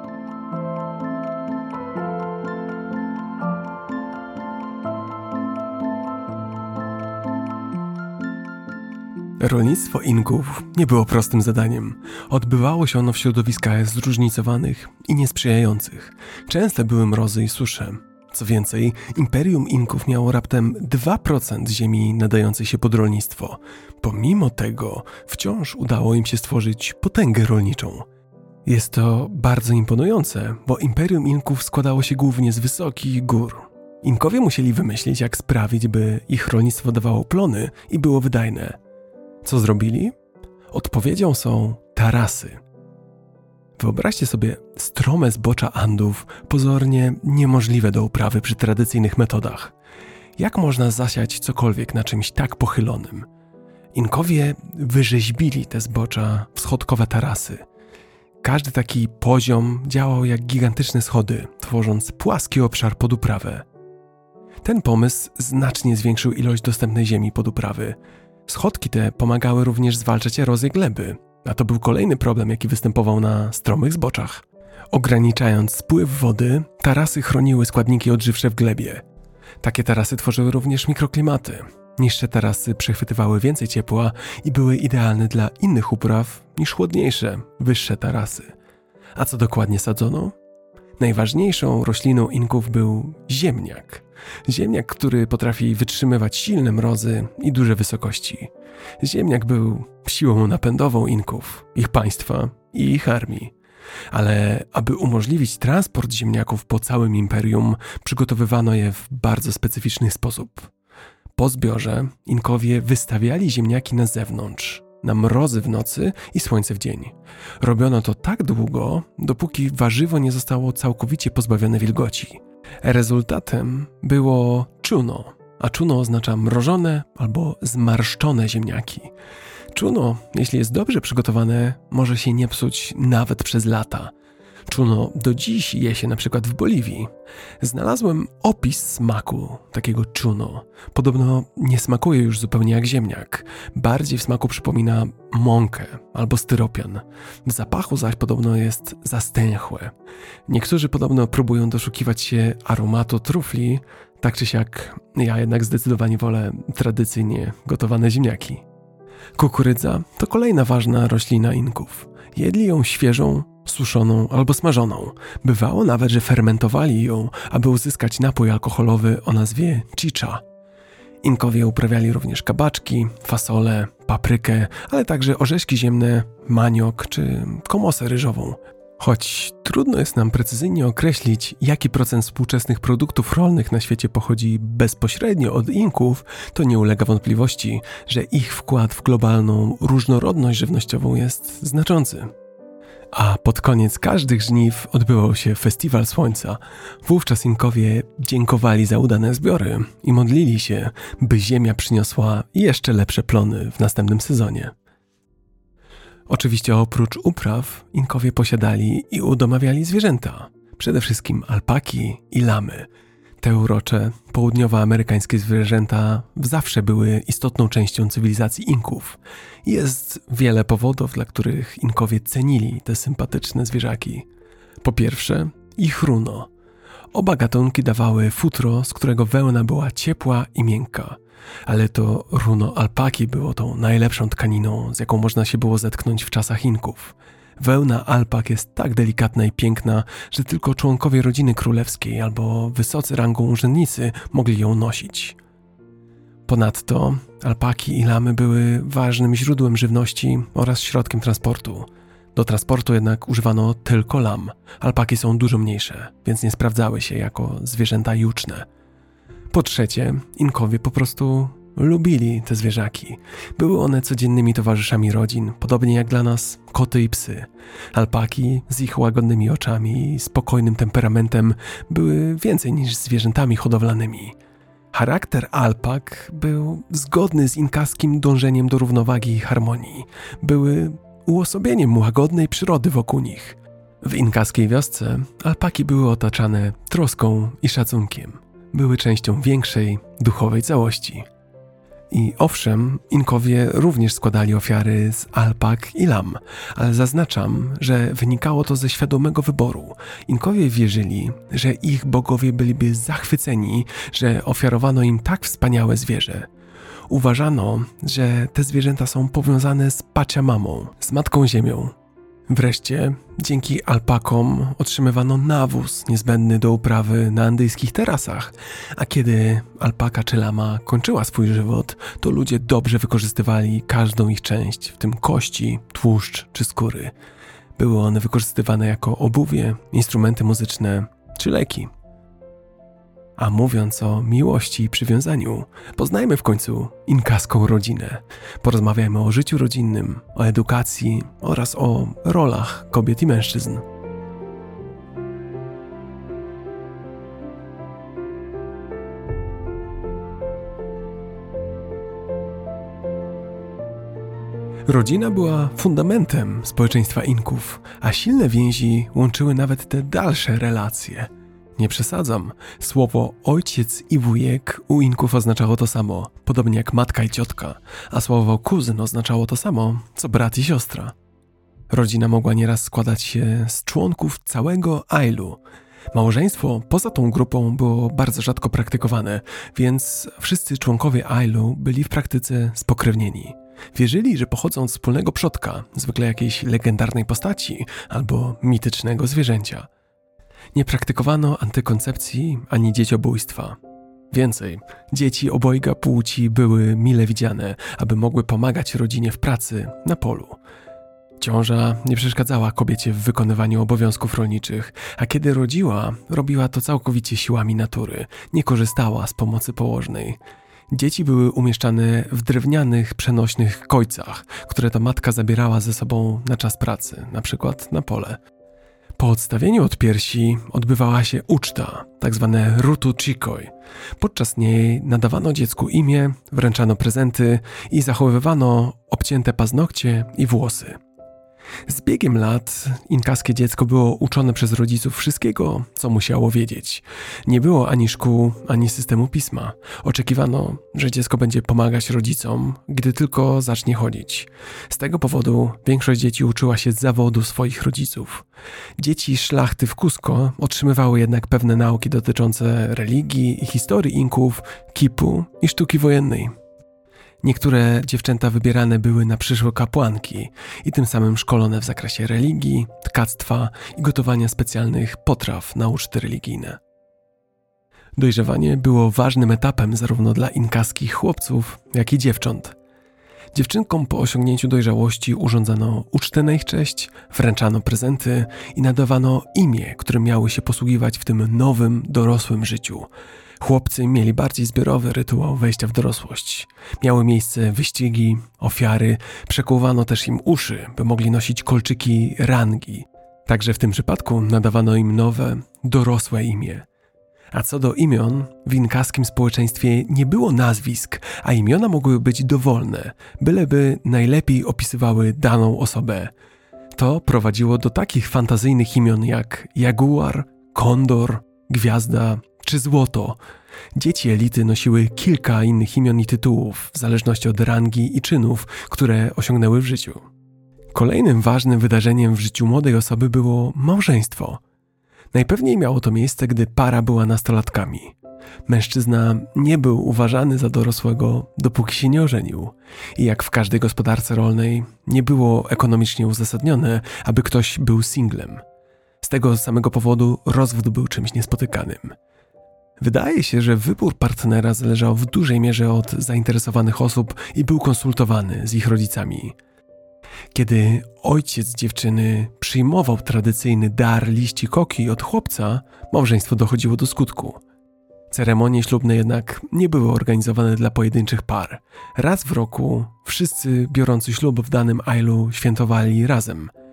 Rolnictwo Inków nie było prostym zadaniem. Odbywało się ono w środowiskach zróżnicowanych i niesprzyjających. Częste były mrozy i susze. Co więcej, imperium Inków miało raptem 2% ziemi nadającej się pod rolnictwo. Pomimo tego, wciąż udało im się stworzyć potęgę rolniczą. Jest to bardzo imponujące, bo imperium Inków składało się głównie z wysokich gór. Inkowie musieli wymyślić, jak sprawić, by ich rolnictwo dawało plony i było wydajne. Co zrobili? Odpowiedzią są tarasy. Wyobraźcie sobie strome zbocza Andów, pozornie niemożliwe do uprawy przy tradycyjnych metodach. Jak można zasiać cokolwiek na czymś tak pochylonym? Inkowie wyrzeźbili te zbocza w schodkowe tarasy. Każdy taki poziom działał jak gigantyczne schody, tworząc płaski obszar pod uprawę. Ten pomysł znacznie zwiększył ilość dostępnej ziemi pod uprawy, Schodki te pomagały również zwalczać erozję gleby, a to był kolejny problem, jaki występował na stromych zboczach. Ograniczając spływ wody, tarasy chroniły składniki odżywcze w glebie. Takie tarasy tworzyły również mikroklimaty. Niższe tarasy przechwytywały więcej ciepła i były idealne dla innych upraw niż chłodniejsze, wyższe tarasy. A co dokładnie sadzono? Najważniejszą rośliną Inków był ziemniak. Ziemniak, który potrafi wytrzymywać silne mrozy i duże wysokości. Ziemniak był siłą napędową Inków, ich państwa i ich armii. Ale aby umożliwić transport ziemniaków po całym imperium, przygotowywano je w bardzo specyficzny sposób. Po zbiorze Inkowie wystawiali ziemniaki na zewnątrz, na mrozy w nocy i słońce w dzień. Robiono to tak długo, dopóki warzywo nie zostało całkowicie pozbawione wilgoci. Rezultatem było czuno, a czuno oznacza mrożone albo zmarszczone ziemniaki. Czuno, jeśli jest dobrze przygotowane, może się nie psuć nawet przez lata. Czuno do dziś je się na przykład w Boliwii. Znalazłem opis smaku takiego czuno. Podobno nie smakuje już zupełnie jak ziemniak. Bardziej w smaku przypomina mąkę albo styropian. W zapachu zaś podobno jest zastęchłe. Niektórzy podobno próbują doszukiwać się aromatu trufli, tak czy siak ja jednak zdecydowanie wolę tradycyjnie gotowane ziemniaki. Kukurydza to kolejna ważna roślina Inków. Jedli ją świeżą, suszoną albo smażoną. Bywało nawet, że fermentowali ją, aby uzyskać napój alkoholowy o nazwie chicha. Inkowie uprawiali również kabaczki, fasole, paprykę, ale także orzeszki ziemne, maniok czy komosę ryżową. Choć trudno jest nam precyzyjnie określić, jaki procent współczesnych produktów rolnych na świecie pochodzi bezpośrednio od Inków, to nie ulega wątpliwości, że ich wkład w globalną różnorodność żywnościową jest znaczący. A pod koniec każdych żniw odbywał się Festiwal Słońca. Wówczas Inkowie dziękowali za udane zbiory i modlili się, by ziemia przyniosła jeszcze lepsze plony w następnym sezonie. Oczywiście oprócz upraw, Inkowie posiadali i udomawiali zwierzęta, przede wszystkim alpaki i lamy – te urocze, południowoamerykańskie zwierzęta zawsze były istotną częścią cywilizacji Inków. Jest wiele powodów, dla których Inkowie cenili te sympatyczne zwierzaki. Po pierwsze, ich runo. Oba gatunki dawały futro, z którego wełna była ciepła i miękka. Ale to runo alpaki było tą najlepszą tkaniną, z jaką można się było zetknąć w czasach Inków. Wełna alpak jest tak delikatna i piękna, że tylko członkowie rodziny królewskiej albo wysocy rangą urzędnicy mogli ją nosić. Ponadto alpaki i lamy były ważnym źródłem żywności oraz środkiem transportu. Do transportu jednak używano tylko lam. Alpaki są dużo mniejsze, więc nie sprawdzały się jako zwierzęta juczne. Po trzecie, Inkowie po prostu lubili te zwierzaki. Były one codziennymi towarzyszami rodzin, podobnie jak dla nas koty i psy. Alpaki z ich łagodnymi oczami i spokojnym temperamentem były więcej niż zwierzętami hodowlanymi. Charakter alpak był zgodny z inkaskim dążeniem do równowagi i harmonii. Były uosobieniem łagodnej przyrody wokół nich. W inkaskiej wiosce alpaki były otaczane troską i szacunkiem. Były częścią większej, duchowej całości. I owszem, Inkowie również składali ofiary z alpak i lam, ale zaznaczam, że wynikało to ze świadomego wyboru. Inkowie wierzyli, że ich bogowie byliby zachwyceni, że ofiarowano im tak wspaniałe zwierzę. Uważano, że te zwierzęta są powiązane z Paciamamą, z Matką Ziemią, Wreszcie, dzięki alpakom otrzymywano nawóz niezbędny do uprawy na andyjskich terasach, a kiedy alpaka czy lama kończyła swój żywot, to ludzie dobrze wykorzystywali każdą ich część, w tym kości, tłuszcz czy skóry. Były one wykorzystywane jako obuwie, instrumenty muzyczne czy leki. A mówiąc o miłości i przywiązaniu, poznajmy w końcu inkaską rodzinę. Porozmawiajmy o życiu rodzinnym, o edukacji oraz o rolach kobiet i mężczyzn. Rodzina była fundamentem społeczeństwa Inków, a silne więzi łączyły nawet te dalsze relacje – nie przesadzam. Słowo ojciec i wujek u Inków oznaczało to samo, podobnie jak matka i ciotka, a słowo kuzyn oznaczało to samo, co brat i siostra. Rodzina mogła nieraz składać się z członków całego Ailu. Małżeństwo poza tą grupą było bardzo rzadko praktykowane, więc wszyscy członkowie Ailu byli w praktyce spokrewnieni. Wierzyli, że pochodzą z wspólnego przodka, zwykle jakiejś legendarnej postaci albo mitycznego zwierzęcia. Nie praktykowano antykoncepcji ani dzieciobójstwa. Więcej, dzieci obojga płci były mile widziane, aby mogły pomagać rodzinie w pracy na polu. Ciąża nie przeszkadzała kobiecie w wykonywaniu obowiązków rolniczych, a kiedy rodziła, robiła to całkowicie siłami natury, nie korzystała z pomocy położnej. Dzieci były umieszczane w drewnianych, przenośnych kojcach, które ta matka zabierała ze sobą na czas pracy, na przykład na pole. Po odstawieniu od piersi odbywała się uczta, tak zwane rutu chikoi. Podczas niej nadawano dziecku imię, wręczano prezenty i zachowywano obcięte paznokcie i włosy. Z biegiem lat inkaskie dziecko było uczone przez rodziców wszystkiego, co musiało wiedzieć. Nie było ani szkół, ani systemu pisma. Oczekiwano, że dziecko będzie pomagać rodzicom, gdy tylko zacznie chodzić. Z tego powodu większość dzieci uczyła się z zawodu swoich rodziców. Dzieci szlachty w Cusco otrzymywały jednak pewne nauki dotyczące religii i historii Inków, kipu i sztuki wojennej. Niektóre dziewczęta wybierane były na przyszłe kapłanki i tym samym szkolone w zakresie religii, tkactwa i gotowania specjalnych potraw na uczty religijne. Dojrzewanie było ważnym etapem zarówno dla inkaskich chłopców, jak i dziewcząt. Dziewczynkom po osiągnięciu dojrzałości urządzano ucztę na ich cześć, wręczano prezenty i nadawano imię, którym miały się posługiwać w tym nowym, dorosłym życiu – Chłopcy mieli bardziej zbiorowy rytuał wejścia w dorosłość. Miały miejsce wyścigi, ofiary, przekuwano też im uszy, by mogli nosić kolczyki rangi. Także w tym przypadku nadawano im nowe, dorosłe imię. A co do imion, w inkaskim społeczeństwie nie było nazwisk, a imiona mogły być dowolne, byleby najlepiej opisywały daną osobę. To prowadziło do takich fantazyjnych imion jak jaguar, kondor, gwiazda, czy złoto. Dzieci elity nosiły kilka innych imion i tytułów, w zależności od rangi i czynów, które osiągnęły w życiu. Kolejnym ważnym wydarzeniem w życiu młodej osoby było małżeństwo. Najpewniej miało to miejsce, gdy para była nastolatkami. Mężczyzna nie był uważany za dorosłego, dopóki się nie ożenił. I jak w każdej gospodarce rolnej, nie było ekonomicznie uzasadnione, aby ktoś był singlem. Z tego samego powodu rozwód był czymś niespotykanym. Wydaje się, że wybór partnera zależał w dużej mierze od zainteresowanych osób i był konsultowany z ich rodzicami. Kiedy ojciec dziewczyny przyjmował tradycyjny dar liści koki od chłopca, małżeństwo dochodziło do skutku. Ceremonie ślubne jednak nie były organizowane dla pojedynczych par. Raz w roku wszyscy biorący ślub w danym ailu świętowali razem –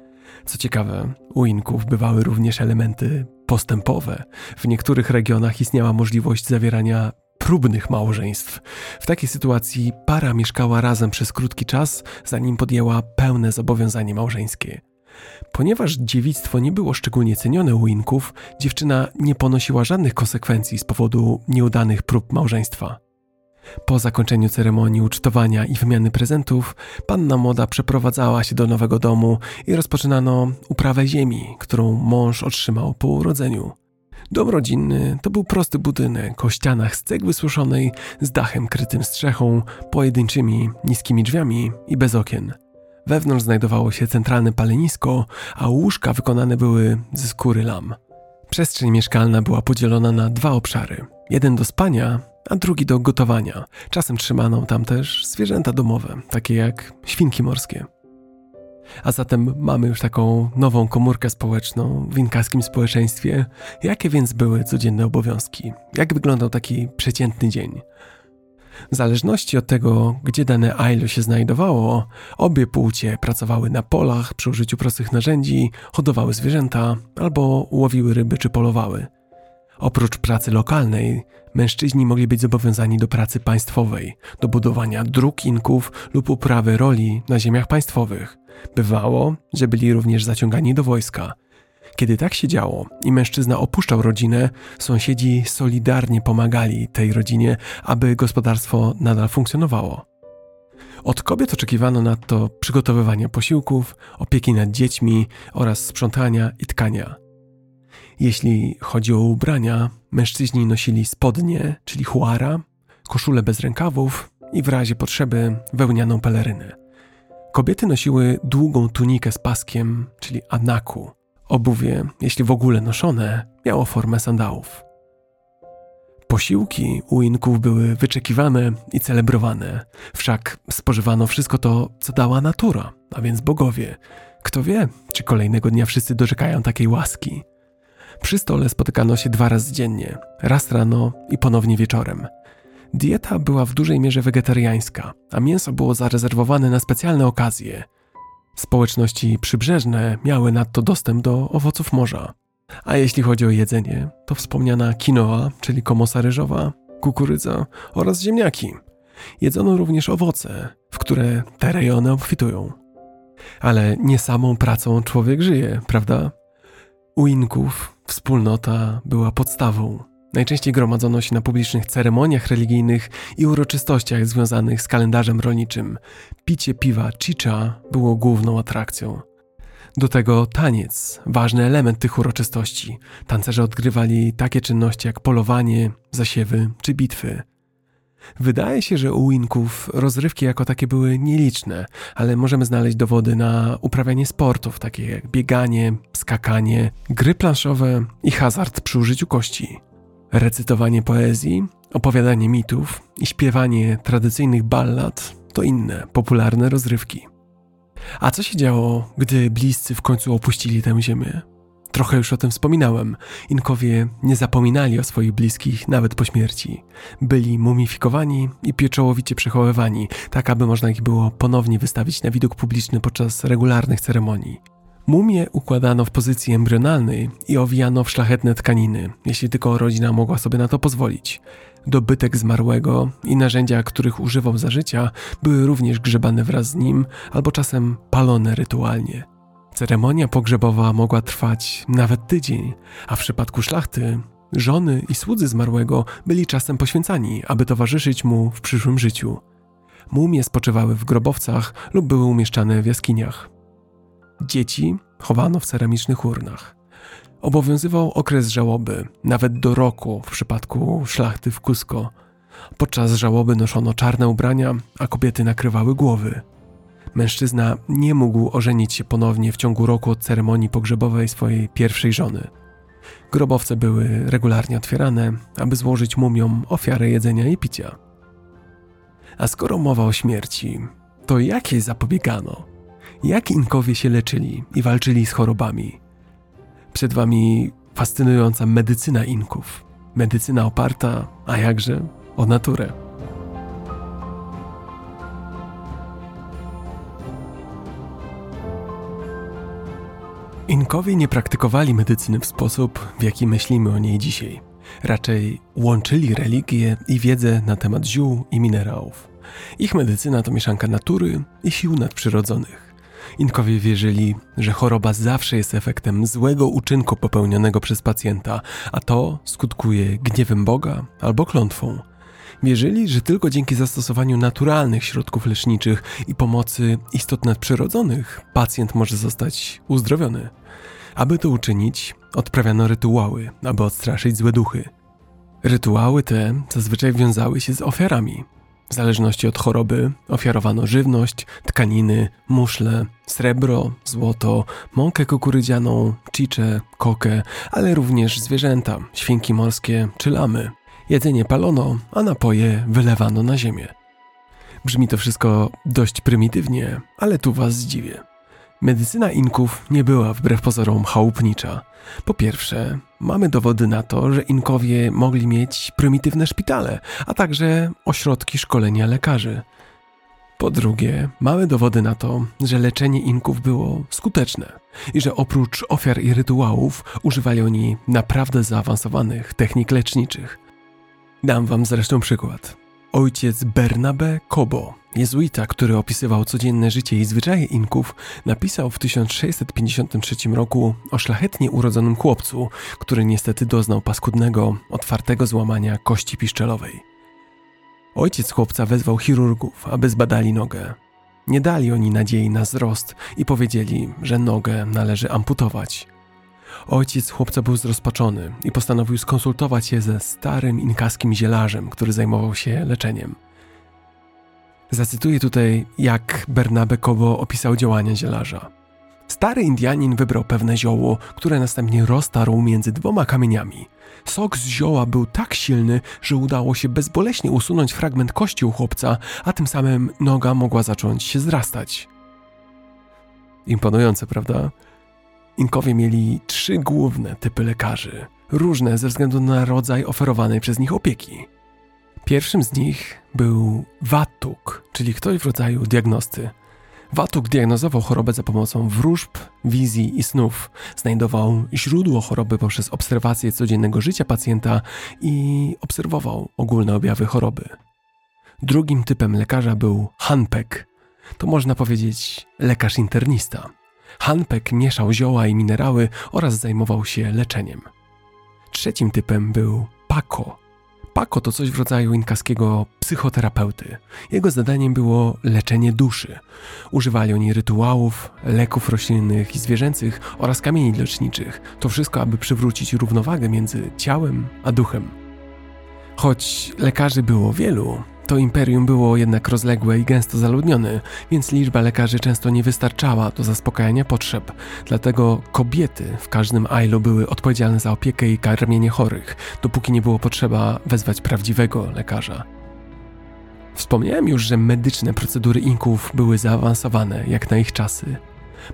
co ciekawe, u Inków bywały również elementy postępowe. W niektórych regionach istniała możliwość zawierania próbnych małżeństw. W takiej sytuacji para mieszkała razem przez krótki czas, zanim podjęła pełne zobowiązanie małżeńskie. Ponieważ dziewictwo nie było szczególnie cenione u Inków, dziewczyna nie ponosiła żadnych konsekwencji z powodu nieudanych prób małżeństwa. Po zakończeniu ceremonii ucztowania i wymiany prezentów, panna młoda przeprowadzała się do nowego domu i rozpoczynano uprawę ziemi, którą mąż otrzymał po urodzeniu. Dom rodzinny to był prosty budynek o ścianach z cegły suszonej, z dachem krytym strzechą, pojedynczymi, niskimi drzwiami i bez okien. Wewnątrz znajdowało się centralne palenisko, a łóżka wykonane były ze skóry lam. Przestrzeń mieszkalna była podzielona na dwa obszary. Jeden do spania, a drugi do gotowania. Czasem trzymano tam też zwierzęta domowe, takie jak świnki morskie. A zatem mamy już taką nową komórkę społeczną w inkaskim społeczeństwie. Jakie więc były codzienne obowiązki? Jak wyglądał taki przeciętny dzień? W zależności od tego, gdzie dane ailo się znajdowało, obie płcie pracowały na polach przy użyciu prostych narzędzi, hodowały zwierzęta albo łowiły ryby czy polowały. Oprócz pracy lokalnej, mężczyźni mogli być zobowiązani do pracy państwowej, do budowania dróg inków lub uprawy roli na ziemiach państwowych. Bywało, że byli również zaciągani do wojska. Kiedy tak się działo i mężczyzna opuszczał rodzinę, sąsiedzi solidarnie pomagali tej rodzinie, aby gospodarstwo nadal funkcjonowało. Od kobiet oczekiwano nadto przygotowywania posiłków, opieki nad dziećmi oraz sprzątania i tkania. Jeśli chodzi o ubrania, mężczyźni nosili spodnie, czyli huara, koszule bez rękawów i w razie potrzeby wełnianą pelerynę. Kobiety nosiły długą tunikę z paskiem, czyli anaku. Obuwie, jeśli w ogóle noszone, miało formę sandałów. Posiłki u Inków były wyczekiwane i celebrowane, wszak spożywano wszystko to, co dała natura, a więc bogowie. Kto wie, czy kolejnego dnia wszyscy doczekają takiej łaski. Przy stole spotykano się dwa razy dziennie, raz rano i ponownie wieczorem. Dieta była w dużej mierze wegetariańska, a mięso było zarezerwowane na specjalne okazje. Społeczności przybrzeżne miały nadto dostęp do owoców morza. A jeśli chodzi o jedzenie, to wspomniana quinoa, czyli komosa ryżowa, kukurydza oraz ziemniaki. Jedzono również owoce, w które te rejony obfitują. Ale nie samą pracą człowiek żyje, prawda? U Inków wspólnota była podstawą. Najczęściej gromadzono się na publicznych ceremoniach religijnych i uroczystościach związanych z kalendarzem rolniczym. Picie piwa chicha było główną atrakcją. Do tego taniec, ważny element tych uroczystości. Tancerze odgrywali takie czynności jak polowanie, zasiewy czy bitwy. Wydaje się, że u Inków rozrywki jako takie były nieliczne, ale możemy znaleźć dowody na uprawianie sportów, takie jak bieganie, skakanie, gry planszowe i hazard przy użyciu kości. Recytowanie poezji, opowiadanie mitów i śpiewanie tradycyjnych ballad to inne popularne rozrywki. A co się działo, gdy bliscy w końcu opuścili tę ziemię? Trochę już o tym wspominałem. Inkowie nie zapominali o swoich bliskich nawet po śmierci. Byli mumifikowani i pieczołowicie przechowywani, tak aby można ich było ponownie wystawić na widok publiczny podczas regularnych ceremonii. Mumie układano w pozycji embrionalnej i owijano w szlachetne tkaniny, jeśli tylko rodzina mogła sobie na to pozwolić. Dobytek zmarłego i narzędzia, których używał za życia, były również grzebane wraz z nim albo czasem palone rytualnie. Ceremonia pogrzebowa mogła trwać nawet tydzień, a w przypadku szlachty żony i słudzy zmarłego byli czasem poświęcani, aby towarzyszyć mu w przyszłym życiu. Mumie spoczywały w grobowcach lub były umieszczane w jaskiniach. Dzieci chowano w ceramicznych urnach. Obowiązywał okres żałoby, nawet do roku w przypadku szlachty w Cusco. Podczas żałoby noszono czarne ubrania, a kobiety nakrywały głowy. Mężczyzna nie mógł ożenić się ponownie w ciągu roku od ceremonii pogrzebowej swojej pierwszej żony. Grobowce były regularnie otwierane, aby złożyć mumiom ofiarę jedzenia i picia. A skoro mowa o śmierci, to jakiej zapobiegano? Jak Inkowie się leczyli i walczyli z chorobami? Przed wami fascynująca medycyna Inków. Medycyna oparta, a jakże, o naturę. Inkowie nie praktykowali medycyny w sposób, w jaki myślimy o niej dzisiaj. Raczej łączyli religię i wiedzę na temat ziół i minerałów. Ich medycyna to mieszanka natury i sił nadprzyrodzonych. Inkowie wierzyli, że choroba zawsze jest efektem złego uczynku popełnionego przez pacjenta, a to skutkuje gniewem Boga albo klątwą. Wierzyli, że tylko dzięki zastosowaniu naturalnych środków leczniczych i pomocy istot nadprzyrodzonych pacjent może zostać uzdrowiony. Aby to uczynić, odprawiano rytuały, aby odstraszyć złe duchy. Rytuały te zazwyczaj wiązały się z ofiarami, w zależności od choroby ofiarowano żywność, tkaniny, muszle, srebro, złoto, mąkę kukurydzianą, czicze, kokę, ale również zwierzęta, świnki morskie czy lamy. Jedzenie palono, a napoje wylewano na ziemię. Brzmi to wszystko dość prymitywnie, ale tu was zdziwię. Medycyna Inków nie była wbrew pozorom chałupnicza. Po pierwsze, mamy dowody na to, że Inkowie mogli mieć prymitywne szpitale, a także ośrodki szkolenia lekarzy. Po drugie, mamy dowody na to, że leczenie Inków było skuteczne i że oprócz ofiar i rytuałów używali oni naprawdę zaawansowanych technik leczniczych. Dam wam zresztą przykład. Ojciec Bernabe Kobo, jezuita, który opisywał codzienne życie i zwyczaje Inków, napisał w 1653 roku o szlachetnie urodzonym chłopcu, który niestety doznał paskudnego, otwartego złamania kości piszczelowej. Ojciec chłopca wezwał chirurgów, aby zbadali nogę. Nie dali oni nadziei na wzrost i powiedzieli, że nogę należy amputować. Ojciec chłopca był zrozpaczony i postanowił skonsultować się ze starym inkaskim zielarzem, który zajmował się leczeniem. Zacytuję tutaj, jak Bernabe Kobo opisał działania zielarza. Stary Indianin wybrał pewne zioło, które następnie roztarł między dwoma kamieniami. Sok z zioła był tak silny, że udało się bezboleśnie usunąć fragment kości u chłopca, a tym samym noga mogła zacząć się zrastać. Imponujące, prawda? Inkowie mieli trzy główne typy lekarzy, różne ze względu na rodzaj oferowanej przez nich opieki. Pierwszym z nich był Watuk, czyli ktoś w rodzaju diagnosty. Watuk diagnozował chorobę za pomocą wróżb, wizji i snów. Znajdował źródło choroby poprzez obserwację codziennego życia pacjenta i obserwował ogólne objawy choroby. Drugim typem lekarza był Hanpek. To można powiedzieć lekarz internista. Hanpek mieszał zioła i minerały oraz zajmował się leczeniem. Trzecim typem był Paco. Paco to coś w rodzaju inkaskiego psychoterapeuty. Jego zadaniem było leczenie duszy. Używali oni rytuałów, leków roślinnych i zwierzęcych oraz kamieni leczniczych. To wszystko, aby przywrócić równowagę między ciałem a duchem. Choć lekarzy było wielu, to imperium było jednak rozległe i gęsto zaludnione, więc liczba lekarzy często nie wystarczała do zaspokajania potrzeb. Dlatego kobiety w każdym ailu były odpowiedzialne za opiekę i karmienie chorych, dopóki nie było potrzeba wezwać prawdziwego lekarza. Wspomniałem już, że medyczne procedury Inków były zaawansowane jak na ich czasy.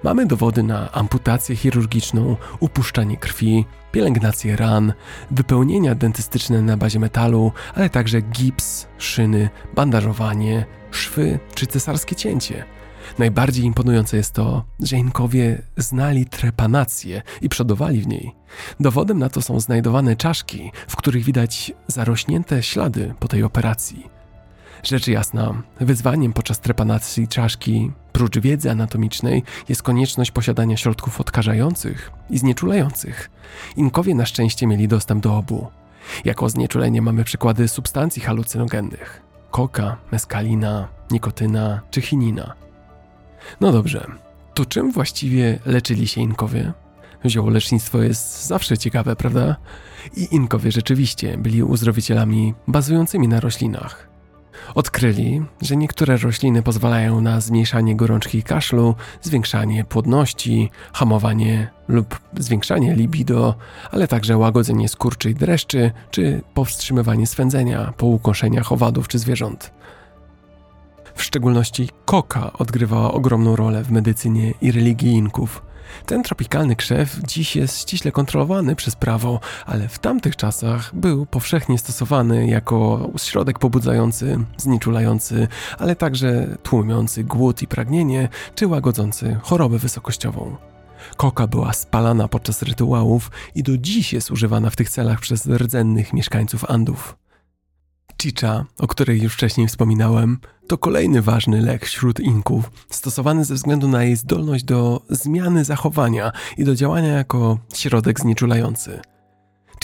Mamy dowody na amputację chirurgiczną, upuszczanie krwi, pielęgnację ran, wypełnienia dentystyczne na bazie metalu, ale także gips, szyny, bandażowanie, szwy czy cesarskie cięcie. Najbardziej imponujące jest to, że Inkowie znali trepanację i przodowali w niej. Dowodem na to są znajdowane czaszki, w których widać zarośnięte ślady po tej operacji. Rzecz jasna, wyzwaniem podczas trepanacji czaszki, prócz wiedzy anatomicznej, jest konieczność posiadania środków odkażających i znieczulających. Inkowie na szczęście mieli dostęp do obu. Jako znieczulenie mamy przykłady substancji halucynogennych: koka, meskalina, nikotyna czy chinina. No dobrze, to czym właściwie leczyli się Inkowie? Ziołolecznictwo jest zawsze ciekawe, prawda? I Inkowie rzeczywiście byli uzdrowicielami bazującymi na roślinach. Odkryli, że niektóre rośliny pozwalają na zmniejszanie gorączki i kaszlu, zwiększanie płodności, hamowanie lub zwiększanie libido, ale także łagodzenie skurczy i dreszczy, czy powstrzymywanie swędzenia po ukoszeniach owadów czy zwierząt. W szczególności koka odgrywała ogromną rolę w medycynie i religii Inków – ten tropikalny krzew dziś jest ściśle kontrolowany przez prawo, ale w tamtych czasach był powszechnie stosowany jako środek pobudzający, znieczulający, ale także tłumiący głód i pragnienie, czy łagodzący chorobę wysokościową. Koka była spalana podczas rytuałów i do dziś jest używana w tych celach przez rdzennych mieszkańców Andów. Chicha, o której już wcześniej wspominałem, to kolejny ważny lek wśród Inków, stosowany ze względu na jej zdolność do zmiany zachowania i do działania jako środek znieczulający.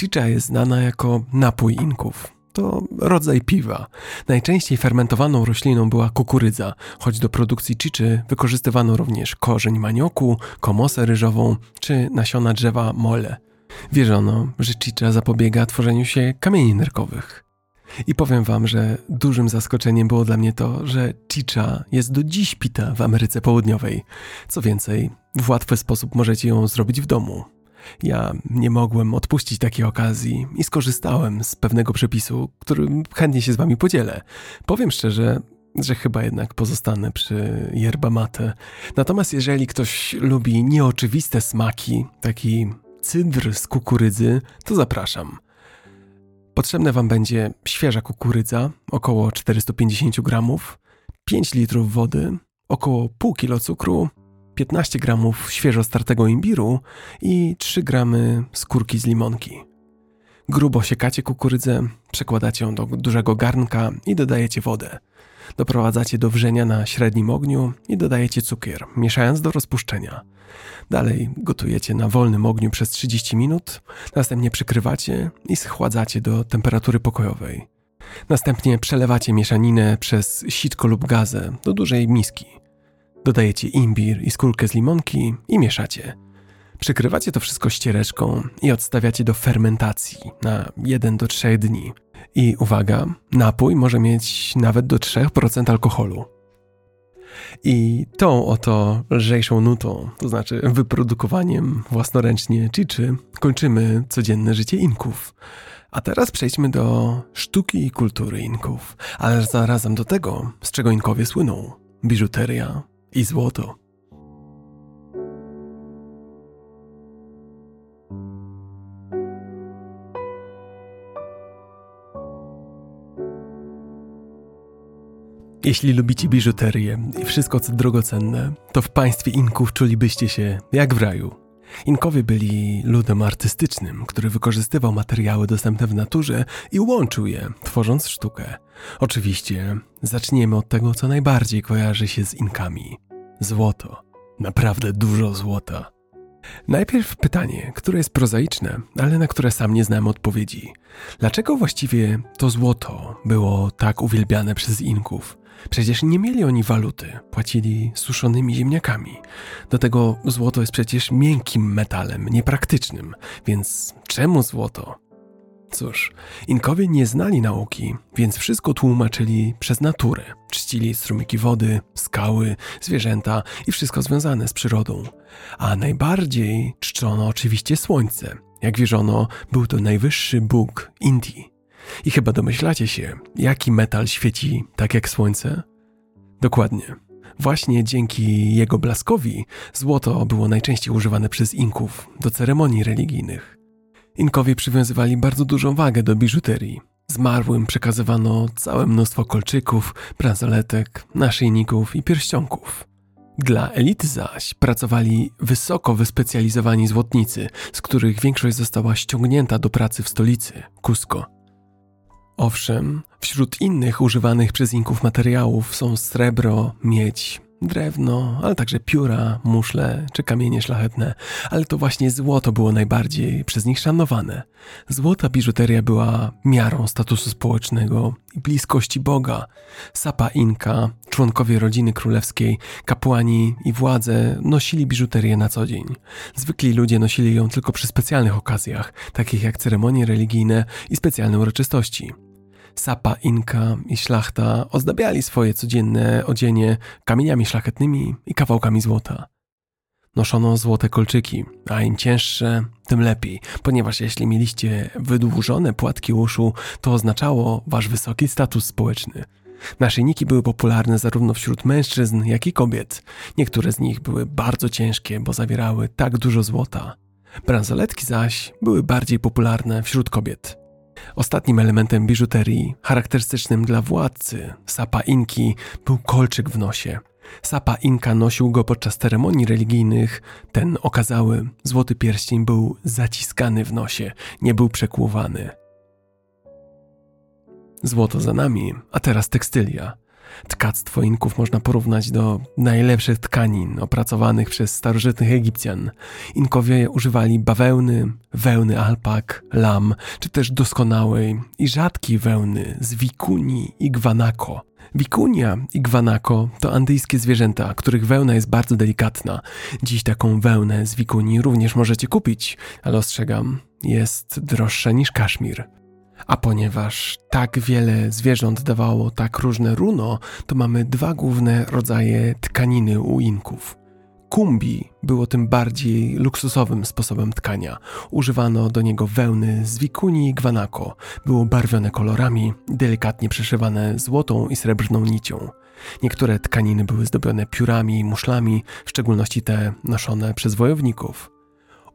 Chicha jest znana jako napój Inków. To rodzaj piwa. Najczęściej fermentowaną rośliną była kukurydza, choć do produkcji chiczy wykorzystywano również korzeń manioku, komosę ryżową czy nasiona drzewa mole. Wierzono, że chicha zapobiega tworzeniu się kamieni nerkowych. I powiem wam, że dużym zaskoczeniem było dla mnie to, że chicha jest do dziś pita w Ameryce Południowej. Co więcej, w łatwy sposób możecie ją zrobić w domu. Ja nie mogłem odpuścić takiej okazji i skorzystałem z pewnego przepisu, którym chętnie się z wami podzielę. Powiem szczerze, że chyba jednak pozostanę przy yerba mate. Natomiast jeżeli ktoś lubi nieoczywiste smaki, taki cydr z kukurydzy, to zapraszam. Potrzebne Wam będzie świeża kukurydza, około 450 gramów, 5 litrów wody, około pół kilo cukru, 15 gramów świeżo startego imbiru i 3 gramy skórki z limonki. Grubo siekacie kukurydzę, przekładacie ją do dużego garnka i dodajecie wodę. Doprowadzacie do wrzenia na średnim ogniu i dodajecie cukier, mieszając do rozpuszczenia. Dalej gotujecie na wolnym ogniu przez 30 minut, następnie przykrywacie i schładzacie do temperatury pokojowej. Następnie przelewacie mieszaninę przez sitko lub gazę do dużej miski. Dodajecie imbir i skórkę z limonki i mieszacie. Przykrywacie to wszystko ściereczką i odstawiacie do fermentacji na 1 do 3 dni. I uwaga, napój może mieć nawet do 3% alkoholu. I tą oto lżejszą nutą, to znaczy wyprodukowaniem własnoręcznie chiczy, kończymy codzienne życie Inków. A teraz przejdźmy do sztuki i kultury Inków, ale zarazem do tego, z czego Inkowie słyną: biżuteria i złoto. Jeśli lubicie biżuterię i wszystko co drogocenne, to w państwie Inków czulibyście się jak w raju. Inkowie byli ludem artystycznym, który wykorzystywał materiały dostępne w naturze i łączył je, tworząc sztukę. Oczywiście zaczniemy od tego, co najbardziej kojarzy się z Inkami. Złoto. Naprawdę dużo złota. Najpierw pytanie, które jest prozaiczne, ale na które sam nie znam odpowiedzi. Dlaczego właściwie to złoto było tak uwielbiane przez Inków? Przecież nie mieli oni waluty, płacili suszonymi ziemniakami. Do tego złoto jest przecież miękkim metalem, niepraktycznym, więc czemu złoto? Cóż, Inkowie nie znali nauki, więc wszystko tłumaczyli przez naturę. Czcili strumyki wody, skały, zwierzęta i wszystko związane z przyrodą. A najbardziej czczono oczywiście słońce. Jak wierzono, był to najwyższy bóg Indii. I chyba domyślacie się, jaki metal świeci tak jak słońce? Dokładnie. Właśnie dzięki jego blaskowi złoto było najczęściej używane przez Inków do ceremonii religijnych. Inkowie przywiązywali bardzo dużą wagę do biżuterii. Zmarłym przekazywano całe mnóstwo kolczyków, bransoletek, naszyjników i pierścionków. Dla elity zaś pracowali wysoko wyspecjalizowani złotnicy, z których większość została ściągnięta do pracy w stolicy, Cusco. Owszem, wśród innych używanych przez Inków materiałów są srebro, miedź, drewno, ale także pióra, muszle czy kamienie szlachetne, ale to właśnie złoto było najbardziej przez nich szanowane. Złota biżuteria była miarą statusu społecznego i bliskości Boga. Sapa Inka, członkowie rodziny królewskiej, kapłani i władze nosili biżuterię na co dzień. Zwykli ludzie nosili ją tylko przy specjalnych okazjach, takich jak ceremonie religijne i specjalne uroczystości. Sapa, Inka i szlachta ozdabiali swoje codzienne odzienie kamieniami szlachetnymi i kawałkami złota. Noszono złote kolczyki, a im cięższe, tym lepiej, ponieważ jeśli mieliście wydłużone płatki uszu, to oznaczało wasz wysoki status społeczny. Naszyjniki były popularne zarówno wśród mężczyzn, jak i kobiet. Niektóre z nich były bardzo ciężkie, bo zawierały tak dużo złota. Bransoletki zaś były bardziej popularne wśród kobiet. Ostatnim elementem biżuterii, charakterystycznym dla władcy Sapa Inki, był kolczyk w nosie. Sapa Inka nosił go podczas ceremonii religijnych. Ten okazały, złoty pierścień był zaciskany w nosie, nie był przekłuwany. Złoto za nami, a teraz tekstylia. Tkactwo Inków można porównać do najlepszych tkanin opracowanych przez starożytnych Egipcjan. Inkowie używali bawełny, wełny alpak, lam, czy też doskonałej i rzadkiej wełny z wikuni i gwanako. Wikunia i gwanako to andyjskie zwierzęta, których wełna jest bardzo delikatna. Dziś taką wełnę z wikuni również możecie kupić, ale ostrzegam, jest droższa niż kaszmir. A ponieważ tak wiele zwierząt dawało tak różne runo, to mamy dwa główne rodzaje tkaniny u Inków. Kumbi było tym bardziej luksusowym sposobem tkania. Używano do niego wełny z wikuni i gwanako. Było barwione kolorami, delikatnie przeszywane złotą i srebrną nicią. Niektóre tkaniny były zdobione piórami i muszlami, w szczególności te noszone przez wojowników.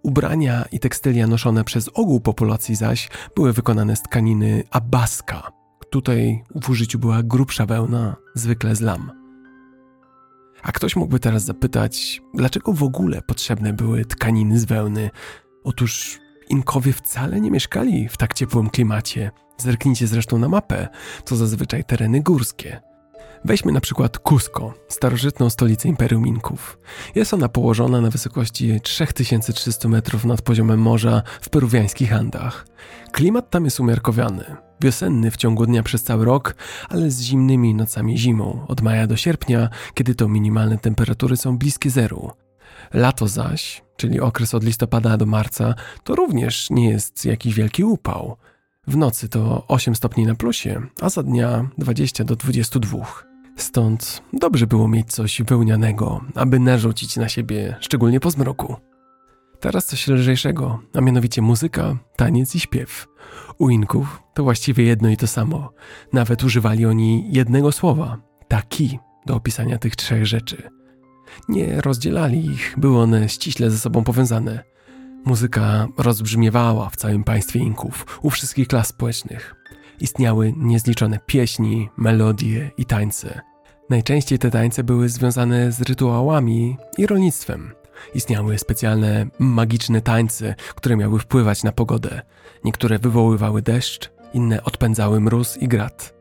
Ubrania i tekstylia noszone przez ogół populacji zaś były wykonane z tkaniny abaska. Tutaj w użyciu była grubsza wełna, zwykle z lam. A ktoś mógłby teraz zapytać, dlaczego w ogóle potrzebne były tkaniny z wełny? Otóż Inkowie wcale nie mieszkali w tak ciepłym klimacie. Zerknijcie zresztą na mapę, to zazwyczaj tereny górskie. Weźmy na przykład Cusco, starożytną stolicę Imperium Inków. Jest ona położona na wysokości 3300 metrów nad poziomem morza w peruwiańskich Andach. Klimat tam jest umiarkowany, wiosenny w ciągu dnia przez cały rok, ale z zimnymi nocami zimą, od maja do sierpnia, kiedy to minimalne temperatury są bliskie zeru. Lato zaś, czyli okres od listopada do marca, to również nie jest jakiś wielki upał. W nocy to 8 stopni na plusie, a za dnia 20 do 22. Stąd dobrze było mieć coś wełnianego, aby narzucić na siebie, szczególnie po zmroku. Teraz coś lżejszego, a mianowicie muzyka, taniec i śpiew. U Inków to właściwie jedno i to samo. Nawet używali oni jednego słowa, taki, do opisania tych trzech rzeczy. Nie rozdzielali ich, były one ściśle ze sobą powiązane. Muzyka rozbrzmiewała w całym państwie Inków, u wszystkich klas społecznych. Istniały niezliczone pieśni, melodie i tańce. Najczęściej te tańce były związane z rytuałami i rolnictwem. Istniały specjalne magiczne tańce, które miały wpływać na pogodę. Niektóre wywoływały deszcz, inne odpędzały mróz i grad.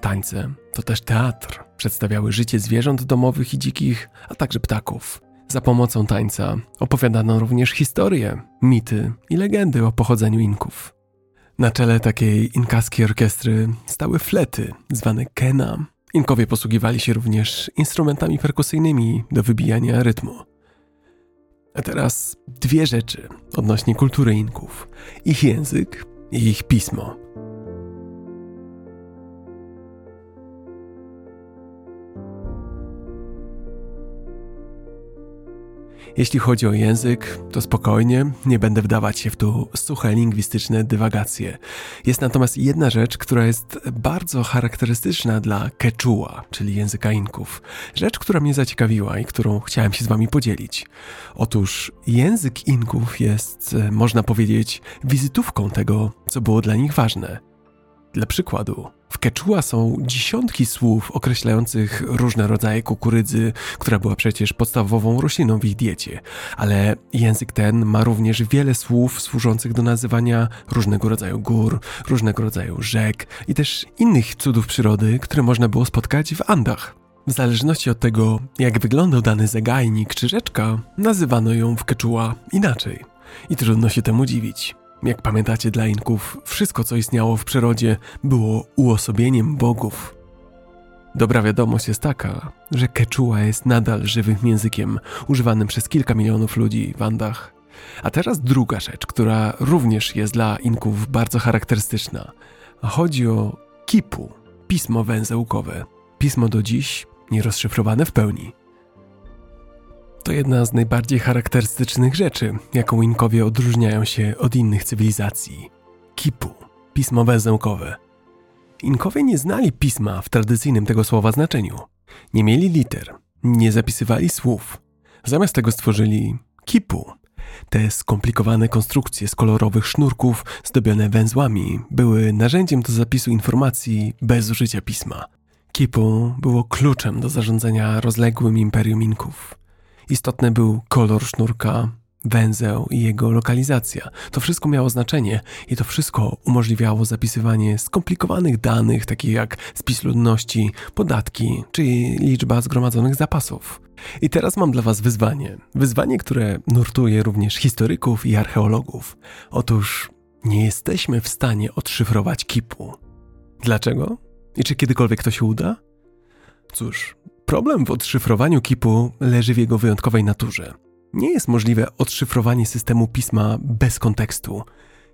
Tańce to też teatr. Przedstawiały życie zwierząt domowych i dzikich, a także ptaków. Za pomocą tańca opowiadano również historie, mity i legendy o pochodzeniu Inków. Na czele takiej inkaskiej orkiestry stały flety, zwane kena, Inkowie posługiwali się również instrumentami perkusyjnymi do wybijania rytmu. A teraz dwie rzeczy odnośnie kultury Inków: ich język i ich pismo. Jeśli chodzi o język, to spokojnie, nie będę wdawać się w tu suche lingwistyczne dywagacje. Jest natomiast jedna rzecz, która jest bardzo charakterystyczna dla Quechua, czyli języka Inków. Rzecz, która mnie zaciekawiła i którą chciałem się z wami podzielić. Otóż język Inków jest, e, można powiedzieć, wizytówką tego, co było dla nich ważne. Dla przykładu, w Quechua są dziesiątki słów określających różne rodzaje kukurydzy, która była przecież podstawową rośliną w ich diecie, ale język ten ma również wiele słów służących do nazywania różnego rodzaju gór, różnego rodzaju rzek i też innych cudów przyrody, które można było spotkać w Andach. W zależności od tego, jak wyglądał dany zagajnik czy rzeczka, nazywano ją w Quechua inaczej. I trudno się temu dziwić. Jak pamiętacie dla Inków, wszystko co istniało w przyrodzie było uosobieniem bogów. Dobra wiadomość jest taka, że Quechua jest nadal żywym językiem, używanym przez kilka milionów ludzi w Andach. A teraz druga rzecz, która również jest dla Inków bardzo charakterystyczna. Chodzi o kipu, pismo węzełkowe. Pismo do dziś nierozszyfrowane w pełni. To jedna z najbardziej charakterystycznych rzeczy, jaką Inkowie odróżniają się od innych cywilizacji. Kipu, pismo węzełkowe. Inkowie nie znali pisma w tradycyjnym tego słowa znaczeniu. Nie mieli liter, nie zapisywali słów. Zamiast tego stworzyli kipu. Te skomplikowane konstrukcje z kolorowych sznurków zdobione węzłami były narzędziem do zapisu informacji bez użycia pisma. Kipu było kluczem do zarządzania rozległym imperium Inków. Istotny był kolor sznurka, węzeł i jego lokalizacja. To wszystko miało znaczenie i to wszystko umożliwiało zapisywanie skomplikowanych danych, takich jak spis ludności, podatki czy liczba zgromadzonych zapasów. I teraz mam dla Was wyzwanie. Wyzwanie, które nurtuje również historyków i archeologów. Otóż nie jesteśmy w stanie odszyfrować kipu. Dlaczego? I czy kiedykolwiek to się uda? Cóż, problem w odszyfrowaniu kipu leży w jego wyjątkowej naturze. Nie jest możliwe odszyfrowanie systemu pisma bez kontekstu.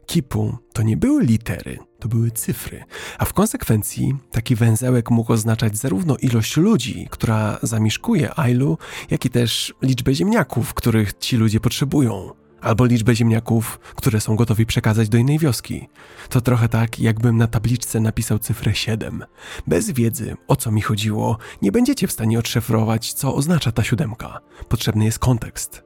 Kipu to nie były litery, to były cyfry, a w konsekwencji taki węzełek mógł oznaczać zarówno ilość ludzi, która zamieszkuje Ailu, jak i też liczbę ziemniaków, których ci ludzie potrzebują albo liczbę ziemniaków, które są gotowi przekazać do innej wioski. To trochę tak, jakbym na tabliczce napisał cyfrę 7. Bez wiedzy, o co mi chodziło, nie będziecie w stanie odszyfrować, co oznacza ta siódemka. Potrzebny jest kontekst.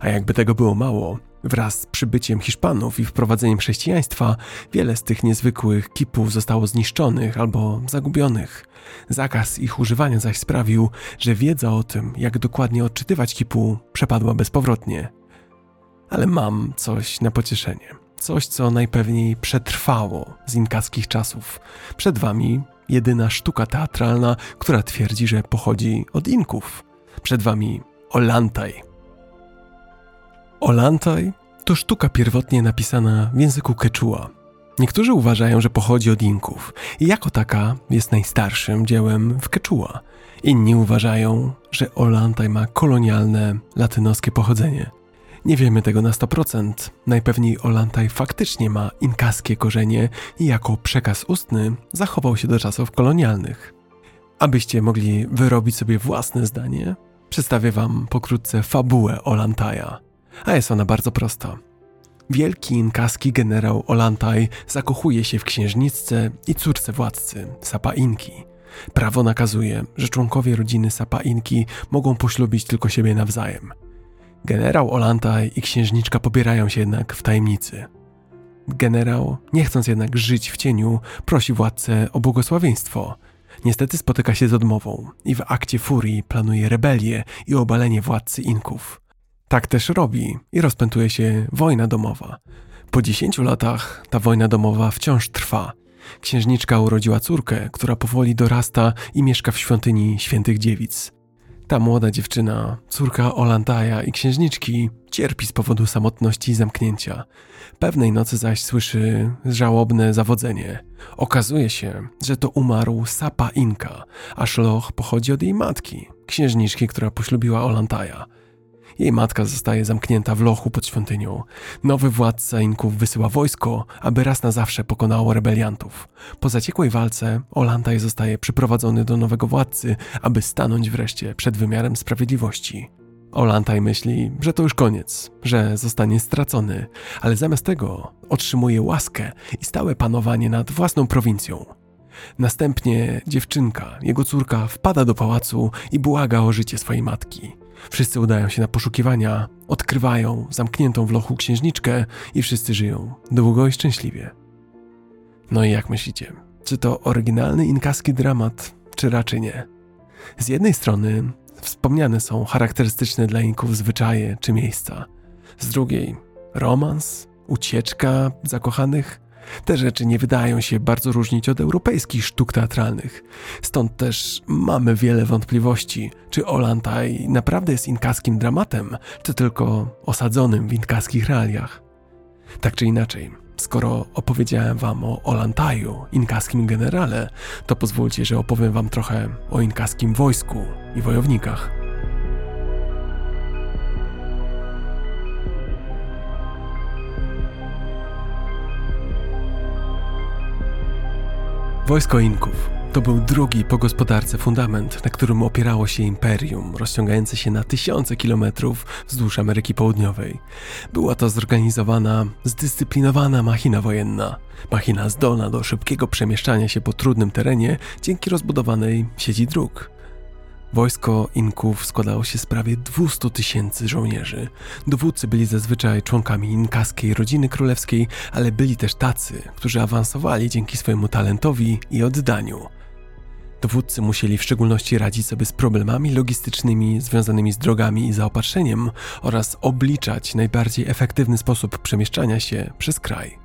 A jakby tego było mało, wraz z przybyciem Hiszpanów i wprowadzeniem chrześcijaństwa, wiele z tych niezwykłych kipów zostało zniszczonych albo zagubionych. Zakaz ich używania zaś sprawił, że wiedza o tym, jak dokładnie odczytywać kipu, przepadła bezpowrotnie ale mam coś na pocieszenie. Coś, co najpewniej przetrwało z inkaskich czasów. Przed wami jedyna sztuka teatralna, która twierdzi, że pochodzi od Inków. Przed wami Olantaj. Olantaj to sztuka pierwotnie napisana w języku quechua. Niektórzy uważają, że pochodzi od Inków i jako taka jest najstarszym dziełem w quechua. Inni uważają, że Olantaj ma kolonialne latynoskie pochodzenie. Nie wiemy tego na 100%. Najpewniej Olantaj faktycznie ma inkaskie korzenie i jako przekaz ustny zachował się do czasów kolonialnych. Abyście mogli wyrobić sobie własne zdanie, przedstawię wam pokrótce fabułę Olantaja. A jest ona bardzo prosta. Wielki inkaski generał Olantaj zakochuje się w księżniczce i córce władcy, Sapa Inki. Prawo nakazuje, że członkowie rodziny Sapa Inki mogą poślubić tylko siebie nawzajem – Generał Olantaj i księżniczka pobierają się jednak w tajemnicy. Generał, nie chcąc jednak żyć w cieniu, prosi władcę o błogosławieństwo. Niestety spotyka się z odmową i w akcie furii planuje rebelię i obalenie władcy Inków. Tak też robi i rozpętuje się wojna domowa. Po dziesięciu latach ta wojna domowa wciąż trwa. Księżniczka urodziła córkę, która powoli dorasta i mieszka w świątyni świętych dziewic. Ta młoda dziewczyna, córka Olantaja i księżniczki, cierpi z powodu samotności i zamknięcia. Pewnej nocy zaś słyszy żałobne zawodzenie. Okazuje się, że to umarł Sapa Inka, a szloch pochodzi od jej matki, księżniczki, która poślubiła Olantaja. Jej matka zostaje zamknięta w lochu pod świątynią. Nowy władca Inków wysyła wojsko, aby raz na zawsze pokonało rebeliantów. Po zaciekłej walce Olantaj zostaje przyprowadzony do nowego władcy, aby stanąć wreszcie przed wymiarem sprawiedliwości. Olantaj myśli, że to już koniec, że zostanie stracony, ale zamiast tego otrzymuje łaskę i stałe panowanie nad własną prowincją. Następnie dziewczynka, jego córka, wpada do pałacu i błaga o życie swojej matki. Wszyscy udają się na poszukiwania, odkrywają zamkniętą w lochu księżniczkę i wszyscy żyją długo i szczęśliwie. No i jak myślicie, czy to oryginalny inkaski dramat, czy raczej nie? Z jednej strony wspomniane są charakterystyczne dla Inków zwyczaje czy miejsca, z drugiej romans, ucieczka zakochanych, te rzeczy nie wydają się bardzo różnić od europejskich sztuk teatralnych. Stąd też mamy wiele wątpliwości, czy Olantaj naprawdę jest inkaskim dramatem, czy tylko osadzonym w inkaskich realiach. Tak czy inaczej, skoro opowiedziałem wam o Olantaju, inkaskim generale, to pozwólcie, że opowiem wam trochę o inkaskim wojsku i wojownikach. Wojsko Inków to był drugi po gospodarce fundament, na którym opierało się imperium, rozciągające się na tysiące kilometrów wzdłuż Ameryki Południowej. Była to zorganizowana, zdyscyplinowana machina wojenna, machina zdolna do szybkiego przemieszczania się po trudnym terenie dzięki rozbudowanej sieci dróg. Wojsko Inków składało się z prawie 200 tysięcy żołnierzy. Dowódcy byli zazwyczaj członkami inkaskiej rodziny królewskiej, ale byli też tacy, którzy awansowali dzięki swojemu talentowi i oddaniu. Dowódcy musieli w szczególności radzić sobie z problemami logistycznymi związanymi z drogami i zaopatrzeniem oraz obliczać najbardziej efektywny sposób przemieszczania się przez kraj.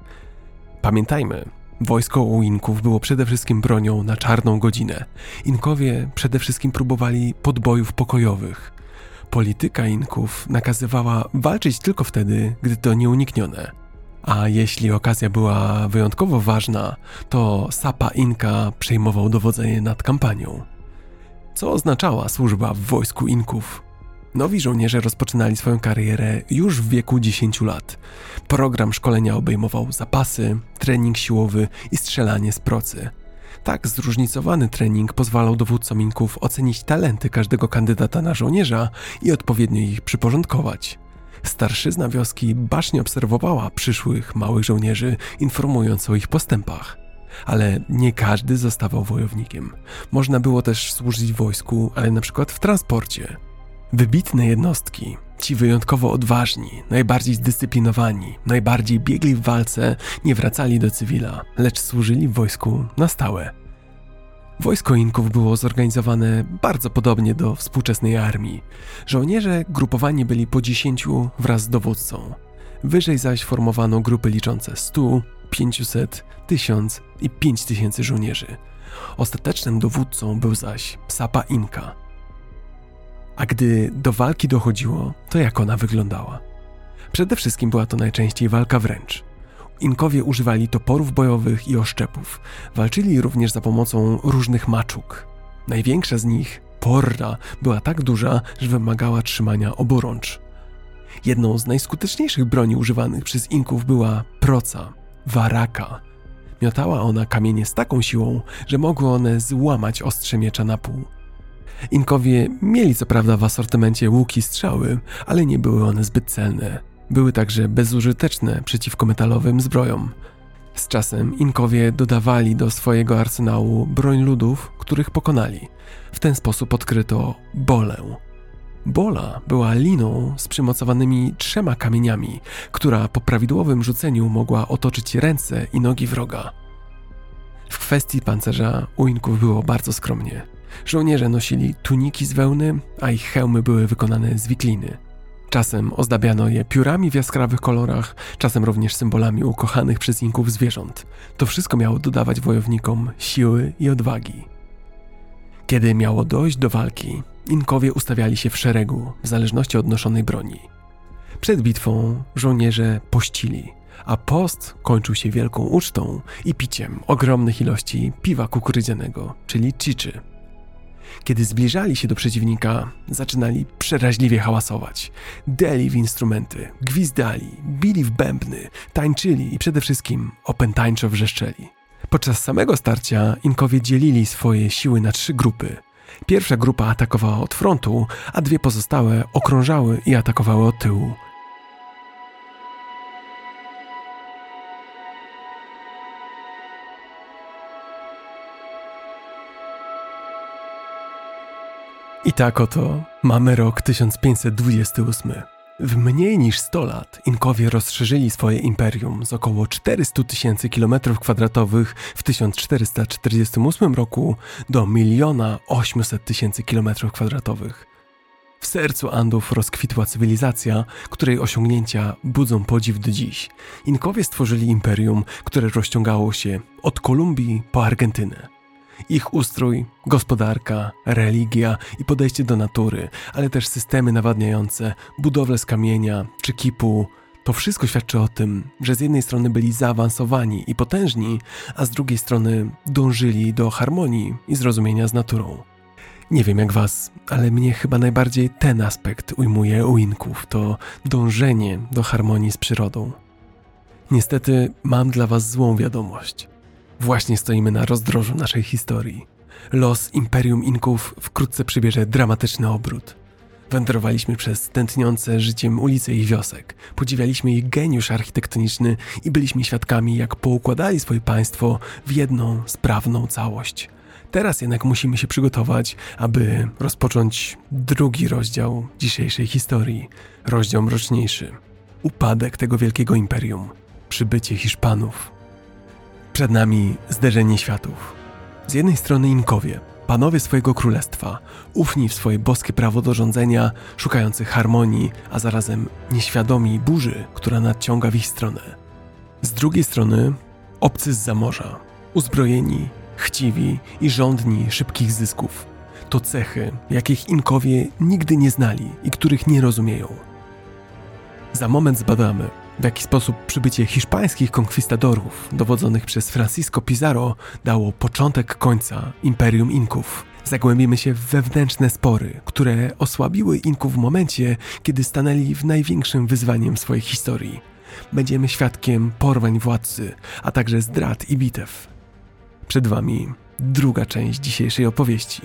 Pamiętajmy, wojsko u Inków było przede wszystkim bronią na czarną godzinę. Inkowie przede wszystkim próbowali podbojów pokojowych. Polityka Inków nakazywała walczyć tylko wtedy, gdy to nieuniknione. A jeśli okazja była wyjątkowo ważna, to Sapa Inka przejmował dowodzenie nad kampanią. Co oznaczała służba w wojsku Inków? Nowi żołnierze rozpoczynali swoją karierę już w wieku 10 lat. Program szkolenia obejmował zapasy, trening siłowy i strzelanie z procy. Tak zróżnicowany trening pozwalał dowódcom Inków ocenić talenty każdego kandydata na żołnierza i odpowiednio ich przyporządkować. Starszyzna wioski bacznie obserwowała przyszłych małych żołnierzy, informując o ich postępach. Ale nie każdy zostawał wojownikiem. Można było też służyć wojsku, ale na przykład w transporcie. Wybitne jednostki, ci wyjątkowo odważni, najbardziej zdyscyplinowani, najbardziej biegli w walce, nie wracali do cywila, lecz służyli w wojsku na stałe. Wojsko Inków było zorganizowane bardzo podobnie do współczesnej armii. Żołnierze grupowani byli po dziesięciu wraz z dowódcą. Wyżej zaś formowano grupy liczące 100, 500, 1000 i 5000 żołnierzy. Ostatecznym dowódcą był zaś Sapa Inka. A gdy do walki dochodziło, to jak ona wyglądała? Przede wszystkim była to najczęściej walka wręcz. Inkowie używali toporów bojowych i oszczepów. Walczyli również za pomocą różnych maczug. Największa z nich, porra, była tak duża, że wymagała trzymania oburącz. Jedną z najskuteczniejszych broni używanych przez Inków była proca, waraka. Miotała ona kamienie z taką siłą, że mogły one złamać ostrze miecza na pół. Inkowie mieli co prawda w asortymencie łuki strzały, ale nie były one zbyt celne. Były także bezużyteczne przeciwko metalowym zbrojom. Z czasem Inkowie dodawali do swojego arsenału broń ludów, których pokonali. W ten sposób odkryto bolę. Bola była liną z przymocowanymi trzema kamieniami, która po prawidłowym rzuceniu mogła otoczyć ręce i nogi wroga. W kwestii pancerza u Inków było bardzo skromnie. Żołnierze nosili tuniki z wełny, a ich hełmy były wykonane z wikliny. Czasem ozdabiano je piórami w jaskrawych kolorach, czasem również symbolami ukochanych przez Inków zwierząt. To wszystko miało dodawać wojownikom siły i odwagi. Kiedy miało dojść do walki, Inkowie ustawiali się w szeregu, w zależności od noszonej broni. Przed bitwą żołnierze pościli, a post kończył się wielką ucztą i piciem ogromnych ilości piwa kukurydzianego, czyli chiczy. Kiedy zbliżali się do przeciwnika, zaczynali przeraźliwie hałasować. Deli w instrumenty, gwizdali, bili w bębny, tańczyli i przede wszystkim opętańczo wrzeszczeli. Podczas samego starcia Inkowie dzielili swoje siły na trzy grupy. Pierwsza grupa atakowała od frontu, a dwie pozostałe okrążały i atakowały od tyłu. I tak oto mamy rok 1528. W mniej niż 100 lat Inkowie rozszerzyli swoje imperium z około 400 tysięcy kilometrów kwadratowych w 1448 roku do miliona 800 tysięcy kilometrów kwadratowych. W sercu Andów rozkwitła cywilizacja, której osiągnięcia budzą podziw do dziś. Inkowie stworzyli imperium, które rozciągało się od Kolumbii po Argentynę. Ich ustrój, gospodarka, religia i podejście do natury, ale też systemy nawadniające, budowle z kamienia czy kipu, to wszystko świadczy o tym, że z jednej strony byli zaawansowani i potężni, a z drugiej strony dążyli do harmonii i zrozumienia z naturą. Nie wiem jak was, ale mnie chyba najbardziej ten aspekt ujmuje u Inków to dążenie do harmonii z przyrodą. Niestety mam dla was złą wiadomość. Właśnie stoimy na rozdrożu naszej historii. Los Imperium Inków wkrótce przybierze dramatyczny obrót. Wędrowaliśmy przez tętniące życiem ulice ich wiosek, podziwialiśmy ich geniusz architektoniczny i byliśmy świadkami, jak poukładali swoje państwo w jedną sprawną całość. Teraz jednak musimy się przygotować, aby rozpocząć drugi rozdział dzisiejszej historii, rozdział mroczniejszy. Upadek tego wielkiego imperium, przybycie Hiszpanów, przed nami zderzenie światów. Z jednej strony Inkowie, panowie swojego królestwa, ufni w swoje boskie prawo do rządzenia, szukający harmonii, a zarazem nieświadomi burzy, która nadciąga w ich stronę. Z drugiej strony obcy z zamorza, uzbrojeni, chciwi i żądni szybkich zysków. To cechy, jakich Inkowie nigdy nie znali i których nie rozumieją. Za moment zbadamy, w jaki sposób przybycie hiszpańskich konkwistadorów, dowodzonych przez Francisco Pizarro, dało początek końca Imperium Inków. Zagłębimy się w wewnętrzne spory, które osłabiły Inków w momencie, kiedy stanęli w największym wyzwaniem swojej historii. Będziemy świadkiem porwań władcy, a także zdrad i bitew. Przed Wami druga część dzisiejszej opowieści.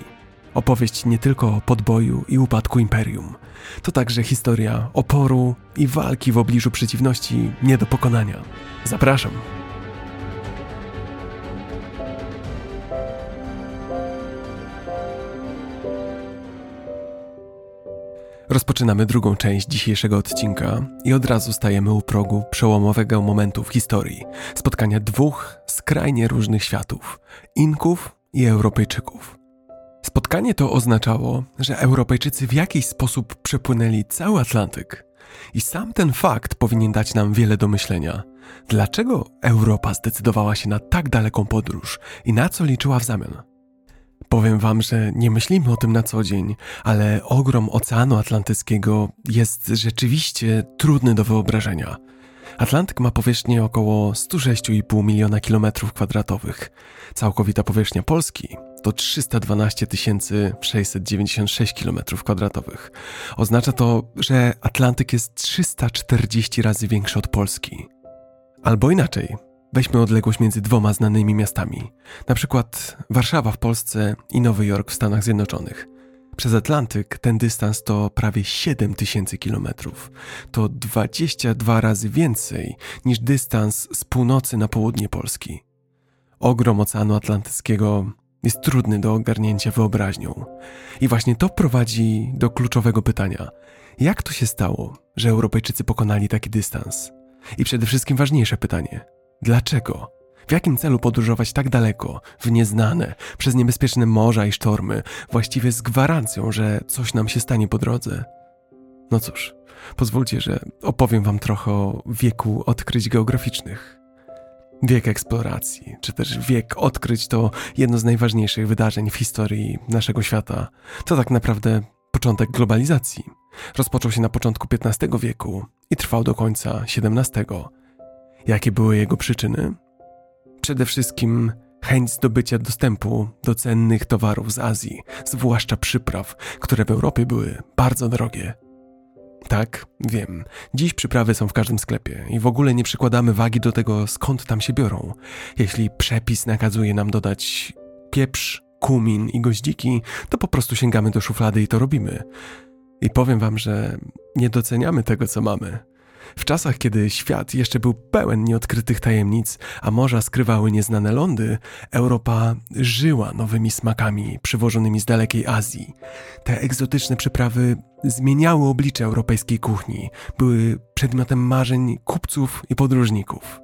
Opowieść nie tylko o podboju i upadku imperium. To także historia oporu i walki w obliczu przeciwności nie do pokonania. Zapraszam. Rozpoczynamy drugą część dzisiejszego odcinka i od razu stajemy u progu przełomowego momentu w historii spotkania dwóch skrajnie różnych światów Inków i Europejczyków. Spotkanie to oznaczało, że Europejczycy w jakiś sposób przepłynęli cały Atlantyk. I sam ten fakt powinien dać nam wiele do myślenia. Dlaczego Europa zdecydowała się na tak daleką podróż i na co liczyła w zamian? Powiem wam, że nie myślimy o tym na co dzień, ale ogrom Oceanu Atlantyckiego jest rzeczywiście trudny do wyobrażenia. Atlantyk ma powierzchnię około 106,5 miliona kilometrów kwadratowych. Całkowita powierzchnia Polski to 312 696 km2. Oznacza to, że Atlantyk jest 340 razy większy od Polski. Albo inaczej, weźmy odległość między dwoma znanymi miastami, na przykład Warszawa w Polsce i Nowy Jork w Stanach Zjednoczonych. Przez Atlantyk ten dystans to prawie 7000 km. To 22 razy więcej niż dystans z północy na południe Polski. Ogrom Oceanu Atlantyckiego jest trudny do ogarnięcia wyobraźnią. I właśnie to prowadzi do kluczowego pytania: jak to się stało, że Europejczycy pokonali taki dystans? I przede wszystkim ważniejsze pytanie: dlaczego? W jakim celu podróżować tak daleko, w nieznane, przez niebezpieczne morza i sztormy, właściwie z gwarancją, że coś nam się stanie po drodze? No cóż, pozwólcie, że opowiem Wam trochę o wieku odkryć geograficznych. Wiek eksploracji, czy też wiek odkryć to jedno z najważniejszych wydarzeń w historii naszego świata. To tak naprawdę początek globalizacji. Rozpoczął się na początku XV wieku i trwał do końca XVII. Jakie były jego przyczyny? Przede wszystkim chęć zdobycia dostępu do cennych towarów z Azji, zwłaszcza przypraw, które w Europie były bardzo drogie. Tak, wiem. Dziś przyprawy są w każdym sklepie i w ogóle nie przykładamy wagi do tego, skąd tam się biorą. Jeśli przepis nakazuje nam dodać pieprz, kumin i goździki, to po prostu sięgamy do szuflady i to robimy. I powiem wam, że nie doceniamy tego, co mamy. W czasach, kiedy świat jeszcze był pełen nieodkrytych tajemnic, a morza skrywały nieznane lądy, Europa żyła nowymi smakami przywożonymi z dalekiej Azji. Te egzotyczne przyprawy zmieniały oblicze europejskiej kuchni, były przedmiotem marzeń kupców i podróżników.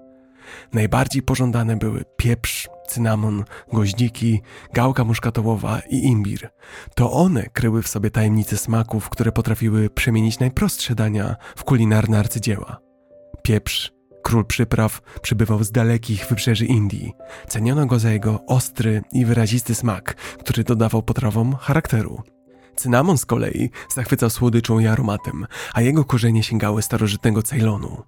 Najbardziej pożądane były pieprz, cynamon, goździki, gałka muszkatołowa i imbir. To one kryły w sobie tajemnice smaków, które potrafiły przemienić najprostsze dania w kulinarne arcydzieła. Pieprz, król przypraw, przybywał z dalekich wybrzeży Indii. Ceniono go za jego ostry i wyrazisty smak, który dodawał potrawom charakteru. Cynamon z kolei zachwycał słodyczą i aromatem, a jego korzenie sięgały starożytnego Ceylonu.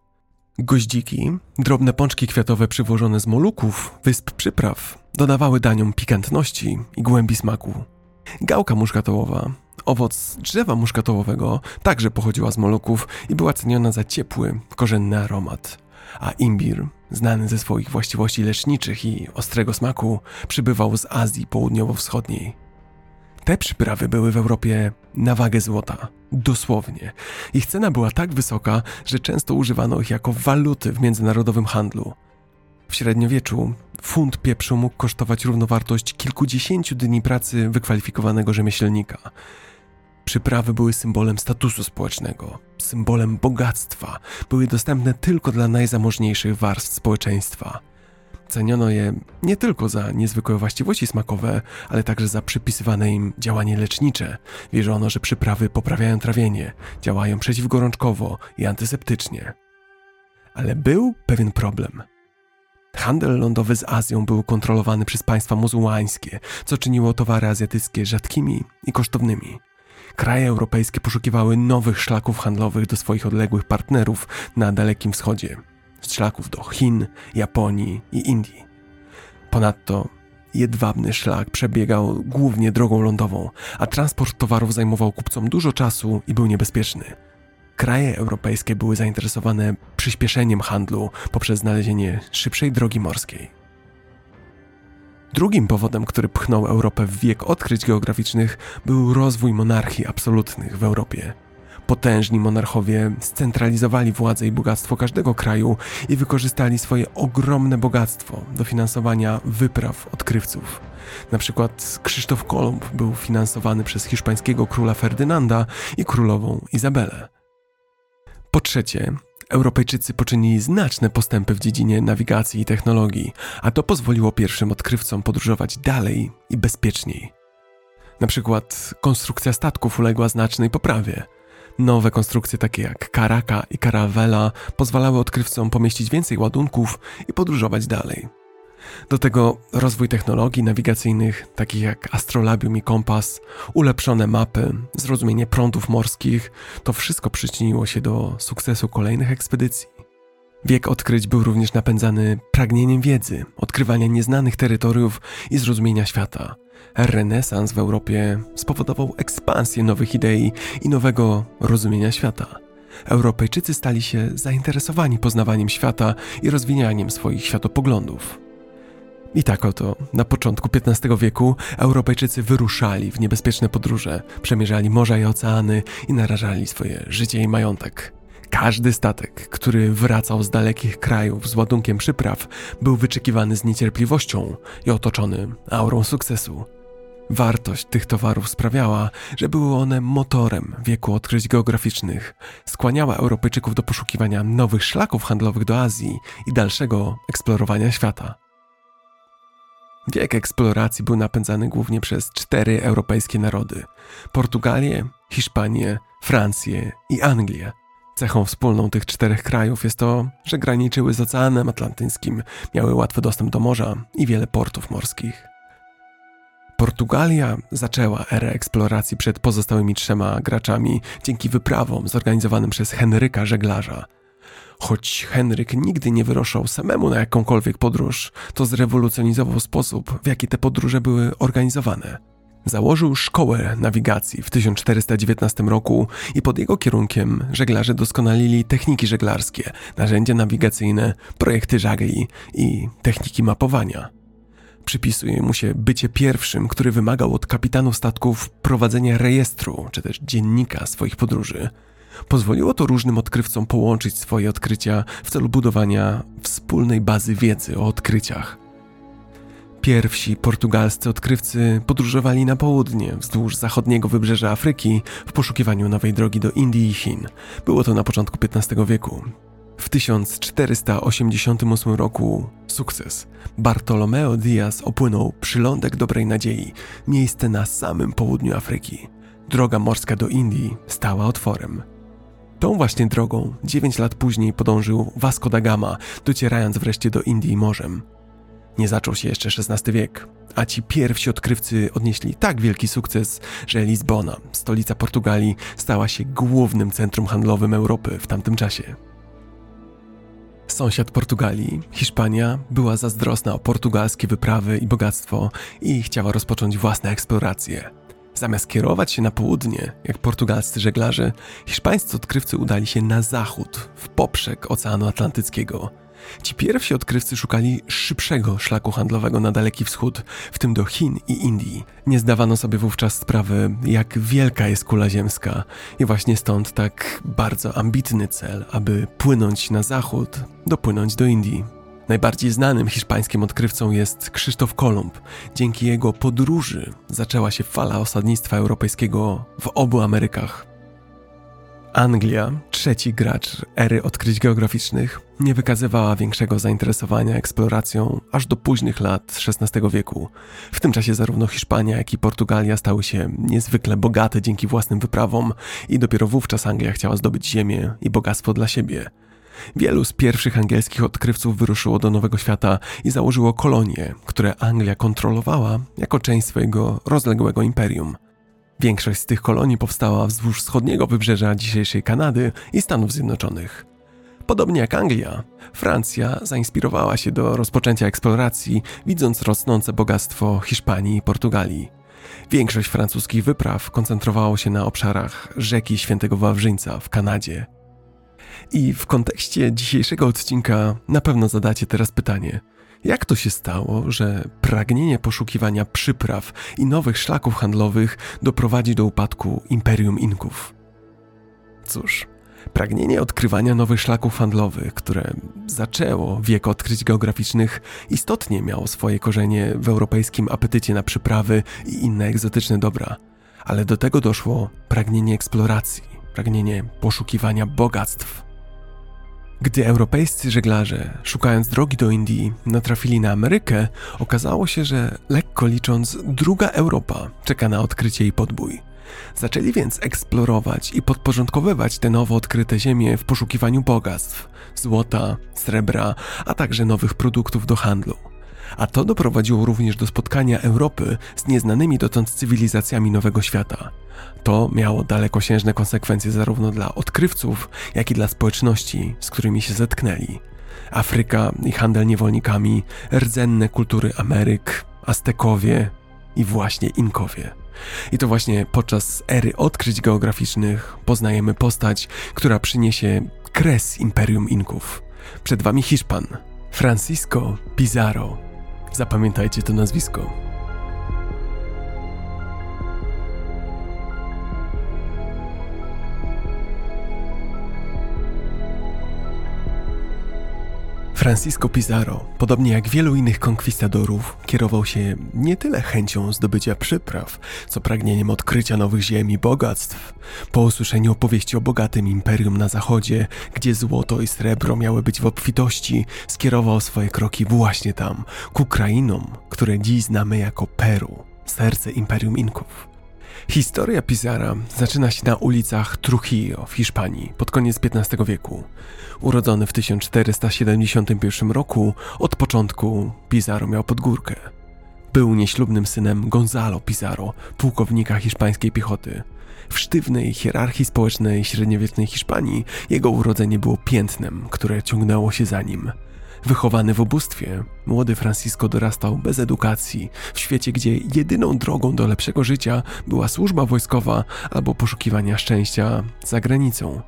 Goździki, drobne pączki kwiatowe przywożone z Moluków, wysp przypraw, dodawały daniom pikantności i głębi smaku. Gałka muszkatołowa, owoc drzewa muszkatołowego, także pochodziła z Moluków i była ceniona za ciepły, korzenny aromat. A imbir, znany ze swoich właściwości leczniczych i ostrego smaku, przybywał z Azji Południowo-Wschodniej. Te przyprawy były w Europie na wagę złota, dosłownie. Ich cena była tak wysoka, że często używano ich jako waluty w międzynarodowym handlu. W średniowieczu funt pieprzu mógł kosztować równowartość kilkudziesięciu dni pracy wykwalifikowanego rzemieślnika. Przyprawy były symbolem statusu społecznego, symbolem bogactwa, były dostępne tylko dla najzamożniejszych warstw społeczeństwa. Ceniono je nie tylko za niezwykłe właściwości smakowe, ale także za przypisywane im działanie lecznicze. Wierzono, że przyprawy poprawiają trawienie, działają przeciwgorączkowo i antyseptycznie. Ale był pewien problem. Handel lądowy z Azją był kontrolowany przez państwa muzułmańskie, co czyniło towary azjatyckie rzadkimi i kosztownymi. Kraje europejskie poszukiwały nowych szlaków handlowych do swoich odległych partnerów na Dalekim Wschodzie szlaków do Chin, Japonii i Indii. Ponadto jedwabny szlak przebiegał głównie drogą lądową, a transport towarów zajmował kupcom dużo czasu i był niebezpieczny. Kraje europejskie były zainteresowane przyspieszeniem handlu poprzez znalezienie szybszej drogi morskiej. Drugim powodem, który pchnął Europę w wiek odkryć geograficznych, był rozwój monarchii absolutnych w Europie. Potężni monarchowie scentralizowali władzę i bogactwo każdego kraju i wykorzystali swoje ogromne bogactwo do finansowania wypraw odkrywców. Na przykład Krzysztof Kolumb był finansowany przez hiszpańskiego króla Ferdynanda i królową Izabelę. Po trzecie, Europejczycy poczynili znaczne postępy w dziedzinie nawigacji i technologii, a to pozwoliło pierwszym odkrywcom podróżować dalej i bezpieczniej. Na przykład konstrukcja statków uległa znacznej poprawie. Nowe konstrukcje takie jak Karaka i Caravela pozwalały odkrywcom pomieścić więcej ładunków i podróżować dalej. Do tego rozwój technologii nawigacyjnych, takich jak astrolabium i kompas, ulepszone mapy, zrozumienie prądów morskich, to wszystko przyczyniło się do sukcesu kolejnych ekspedycji. Wiek odkryć był również napędzany pragnieniem wiedzy, odkrywania nieznanych terytoriów i zrozumienia świata. Renesans w Europie spowodował ekspansję nowych idei i nowego rozumienia świata. Europejczycy stali się zainteresowani poznawaniem świata i rozwijaniem swoich światopoglądów. I tak oto, na początku XV wieku Europejczycy wyruszali w niebezpieczne podróże, przemierzali morza i oceany i narażali swoje życie i majątek. Każdy statek, który wracał z dalekich krajów z ładunkiem przypraw, był wyczekiwany z niecierpliwością i otoczony aurą sukcesu. Wartość tych towarów sprawiała, że były one motorem wieku odkryć geograficznych, skłaniała Europejczyków do poszukiwania nowych szlaków handlowych do Azji i dalszego eksplorowania świata. Wiek eksploracji był napędzany głównie przez cztery europejskie narody: Portugalię, Hiszpanię, Francję i Anglię. Cechą wspólną tych czterech krajów jest to, że graniczyły z Oceanem Atlantyckim, miały łatwy dostęp do morza i wiele portów morskich. Portugalia zaczęła erę eksploracji przed pozostałymi trzema graczami dzięki wyprawom zorganizowanym przez Henryka Żeglarza. Choć Henryk nigdy nie wyruszał samemu na jakąkolwiek podróż, to zrewolucjonizował sposób, w jaki te podróże były organizowane. Założył szkołę nawigacji w 1419 roku i pod jego kierunkiem żeglarze doskonalili techniki żeglarskie, narzędzia nawigacyjne, projekty żagli i techniki mapowania. Przypisuje mu się bycie pierwszym, który wymagał od kapitanów statków prowadzenia rejestru czy też dziennika swoich podróży. Pozwoliło to różnym odkrywcom połączyć swoje odkrycia w celu budowania wspólnej bazy wiedzy o odkryciach. Pierwsi portugalscy odkrywcy podróżowali na południe, wzdłuż zachodniego wybrzeża Afryki, w poszukiwaniu nowej drogi do Indii i Chin. Było to na początku XV wieku. W 1488 roku sukces. Bartolomeo Diaz opłynął przylądek Dobrej Nadziei, miejsce na samym południu Afryki. Droga morska do Indii stała otworem. Tą właśnie drogą 9 lat później podążył Vasco da Gama, docierając wreszcie do Indii morzem. Nie zaczął się jeszcze XVI wiek, a ci pierwsi odkrywcy odnieśli tak wielki sukces, że Lizbona, stolica Portugalii, stała się głównym centrum handlowym Europy w tamtym czasie. Sąsiad Portugalii, Hiszpania, była zazdrosna o portugalskie wyprawy i bogactwo i chciała rozpocząć własne eksploracje. Zamiast kierować się na południe, jak portugalscy żeglarze, hiszpańscy odkrywcy udali się na zachód, w poprzek Oceanu Atlantyckiego – Ci pierwsi odkrywcy szukali szybszego szlaku handlowego na Daleki Wschód, w tym do Chin i Indii. Nie zdawano sobie wówczas sprawy, jak wielka jest kula ziemska, i właśnie stąd tak bardzo ambitny cel, aby płynąć na zachód, dopłynąć do Indii. Najbardziej znanym hiszpańskim odkrywcą jest Krzysztof Kolumb. Dzięki jego podróży zaczęła się fala osadnictwa europejskiego w obu Amerykach. Anglia, trzeci gracz ery odkryć geograficznych, nie wykazywała większego zainteresowania eksploracją aż do późnych lat XVI wieku. W tym czasie zarówno Hiszpania, jak i Portugalia stały się niezwykle bogate dzięki własnym wyprawom i dopiero wówczas Anglia chciała zdobyć ziemię i bogactwo dla siebie. Wielu z pierwszych angielskich odkrywców wyruszyło do Nowego Świata i założyło kolonie, które Anglia kontrolowała jako część swojego rozległego imperium. Większość z tych kolonii powstała wzdłuż wschodniego wybrzeża dzisiejszej Kanady i Stanów Zjednoczonych. Podobnie jak Anglia, Francja zainspirowała się do rozpoczęcia eksploracji, widząc rosnące bogactwo Hiszpanii i Portugalii. Większość francuskich wypraw koncentrowało się na obszarach rzeki Świętego Wawrzyńca w Kanadzie. I w kontekście dzisiejszego odcinka na pewno zadacie teraz pytanie – jak to się stało, że pragnienie poszukiwania przypraw i nowych szlaków handlowych doprowadzi do upadku Imperium Inków? Cóż, pragnienie odkrywania nowych szlaków handlowych, które zaczęło wiek odkryć geograficznych, istotnie miało swoje korzenie w europejskim apetycie na przyprawy i inne egzotyczne dobra, ale do tego doszło pragnienie eksploracji, pragnienie poszukiwania bogactw gdy europejscy żeglarze, szukając drogi do Indii, natrafili na Amerykę, okazało się, że lekko licząc, druga Europa czeka na odkrycie i podbój. Zaczęli więc eksplorować i podporządkowywać te nowo odkryte ziemie w poszukiwaniu bogactw, złota, srebra, a także nowych produktów do handlu a to doprowadziło również do spotkania Europy z nieznanymi dotąd cywilizacjami Nowego Świata. To miało dalekosiężne konsekwencje zarówno dla odkrywców, jak i dla społeczności, z którymi się zetknęli. Afryka i handel niewolnikami, rdzenne kultury Ameryk, Aztekowie i właśnie Inkowie. I to właśnie podczas ery odkryć geograficznych poznajemy postać, która przyniesie kres Imperium Inków. Przed wami Hiszpan, Francisco Pizarro, Zapamiętajcie to nazwisko. Francisco Pizarro, podobnie jak wielu innych konkwistadorów, kierował się nie tyle chęcią zdobycia przypraw, co pragnieniem odkrycia nowych ziem i bogactw. Po usłyszeniu opowieści o bogatym imperium na zachodzie, gdzie złoto i srebro miały być w obfitości, skierował swoje kroki właśnie tam, ku krainom, które dziś znamy jako Peru, serce imperium Inków. Historia Pizarra zaczyna się na ulicach Trujillo w Hiszpanii pod koniec XV wieku. Urodzony w 1471 roku, od początku Pizarro miał podgórkę. Był nieślubnym synem Gonzalo Pizarro, pułkownika hiszpańskiej piechoty. W sztywnej hierarchii społecznej średniowiecznej Hiszpanii jego urodzenie było piętnem, które ciągnęło się za nim – Wychowany w ubóstwie, młody Francisco dorastał bez edukacji, w świecie, gdzie jedyną drogą do lepszego życia była służba wojskowa albo poszukiwania szczęścia za granicą.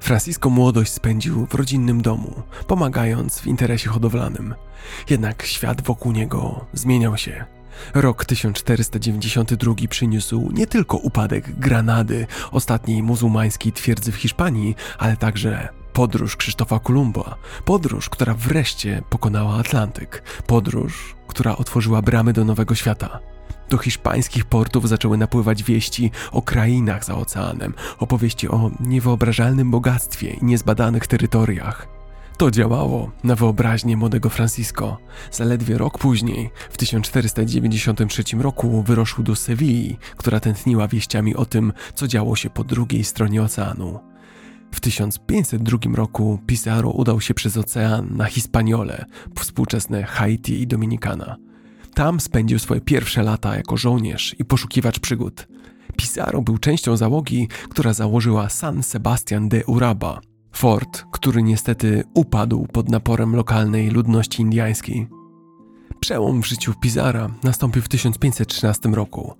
Francisco młodość spędził w rodzinnym domu, pomagając w interesie hodowlanym. Jednak świat wokół niego zmieniał się. Rok 1492 przyniósł nie tylko upadek Granady, ostatniej muzułmańskiej twierdzy w Hiszpanii, ale także Podróż Krzysztofa Kolumba, podróż, która wreszcie pokonała Atlantyk, podróż, która otworzyła bramy do nowego świata. Do hiszpańskich portów zaczęły napływać wieści o krainach za oceanem, opowieści o niewyobrażalnym bogactwie i niezbadanych terytoriach. To działało na wyobraźnię młodego Francisco. Zaledwie rok później, w 1493 roku, wyrosł do Sewilli, która tętniła wieściami o tym, co działo się po drugiej stronie oceanu. W 1502 roku Pizarro udał się przez ocean na Hispaniole, współczesne Haiti i Dominikana. Tam spędził swoje pierwsze lata jako żołnierz i poszukiwacz przygód. Pizarro był częścią załogi, która założyła San Sebastian de Uraba, fort, który niestety upadł pod naporem lokalnej ludności indiańskiej. Przełom w życiu Pizarra nastąpił w 1513 roku.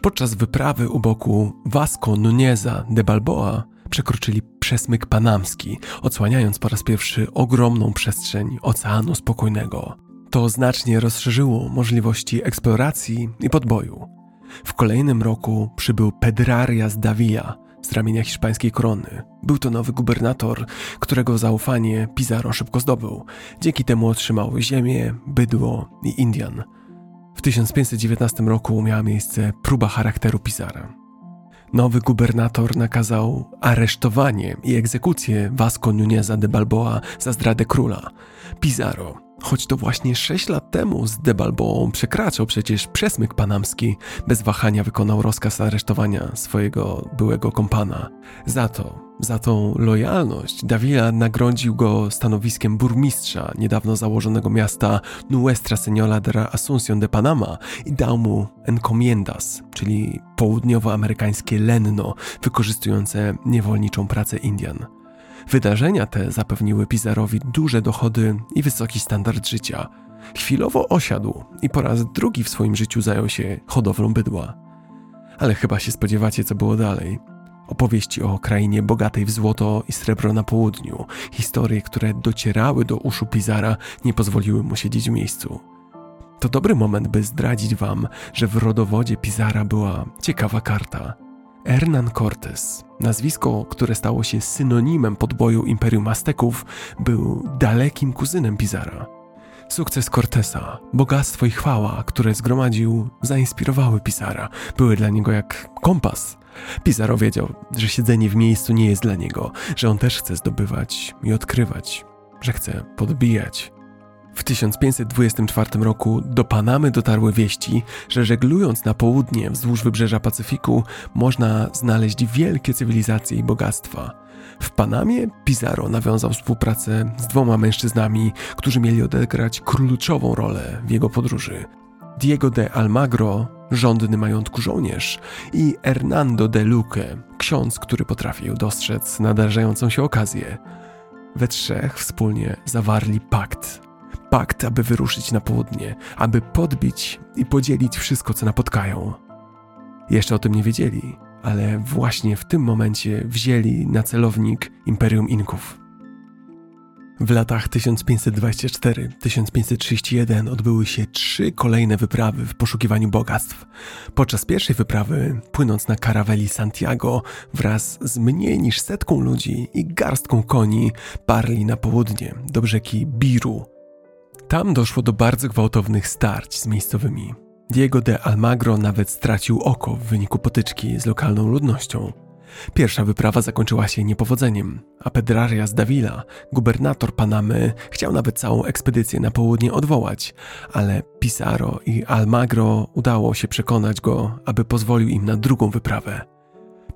Podczas wyprawy u boku Vasco Nuneza de Balboa przekroczyli przesmyk panamski, odsłaniając po raz pierwszy ogromną przestrzeń Oceanu Spokojnego. To znacznie rozszerzyło możliwości eksploracji i podboju. W kolejnym roku przybył Pedrarias Davila z ramienia hiszpańskiej korony. Był to nowy gubernator, którego zaufanie Pizarro szybko zdobył. Dzięki temu otrzymał ziemię, bydło i Indian. W 1519 roku miała miejsce próba charakteru Pizarra. Nowy gubernator nakazał aresztowanie i egzekucję Vasco Nuneza de Balboa za zdradę króla. Pizarro, choć to właśnie 6 lat temu z de Balboą przekraczał przecież przesmyk panamski, bez wahania wykonał rozkaz aresztowania swojego byłego kompana. Za to za tą lojalność Davila nagrodził go stanowiskiem burmistrza niedawno założonego miasta Nuestra Señora de la Asunción de Panama i dał mu encomiendas, czyli południowoamerykańskie lenno wykorzystujące niewolniczą pracę Indian. Wydarzenia te zapewniły Pizarowi duże dochody i wysoki standard życia. Chwilowo osiadł i po raz drugi w swoim życiu zajął się hodowlą bydła. Ale chyba się spodziewacie, co było dalej. Opowieści o krainie bogatej w złoto i srebro na południu, historie, które docierały do uszu Pizara, nie pozwoliły mu siedzieć w miejscu. To dobry moment, by zdradzić wam, że w rodowodzie Pizara była ciekawa karta. Hernán Cortés, nazwisko, które stało się synonimem podboju Imperium Azteków, był dalekim kuzynem Pizara. Sukces Cortesa, bogactwo i chwała, które zgromadził, zainspirowały Pizara. Były dla niego jak kompas, Pizarro wiedział, że siedzenie w miejscu nie jest dla niego, że on też chce zdobywać i odkrywać, że chce podbijać. W 1524 roku do Panamy dotarły wieści, że żeglując na południe wzdłuż wybrzeża Pacyfiku można znaleźć wielkie cywilizacje i bogactwa. W Panamie Pizarro nawiązał współpracę z dwoma mężczyznami, którzy mieli odegrać kluczową rolę w jego podróży. Diego de Almagro, rządny majątku żołnierz, i Hernando de Luque, ksiądz, który potrafił dostrzec nadarzającą się okazję. We trzech wspólnie zawarli pakt. Pakt, aby wyruszyć na południe, aby podbić i podzielić wszystko, co napotkają. Jeszcze o tym nie wiedzieli, ale właśnie w tym momencie wzięli na celownik Imperium Inków. W latach 1524-1531 odbyły się trzy kolejne wyprawy w poszukiwaniu bogactw. Podczas pierwszej wyprawy, płynąc na karaweli Santiago wraz z mniej niż setką ludzi i garstką koni, parli na południe do rzeki Biru. Tam doszło do bardzo gwałtownych starć z miejscowymi. Diego de Almagro nawet stracił oko w wyniku potyczki z lokalną ludnością. Pierwsza wyprawa zakończyła się niepowodzeniem, a Pedrarias Davila, gubernator Panamy, chciał nawet całą ekspedycję na południe odwołać, ale Pizarro i Almagro udało się przekonać go, aby pozwolił im na drugą wyprawę.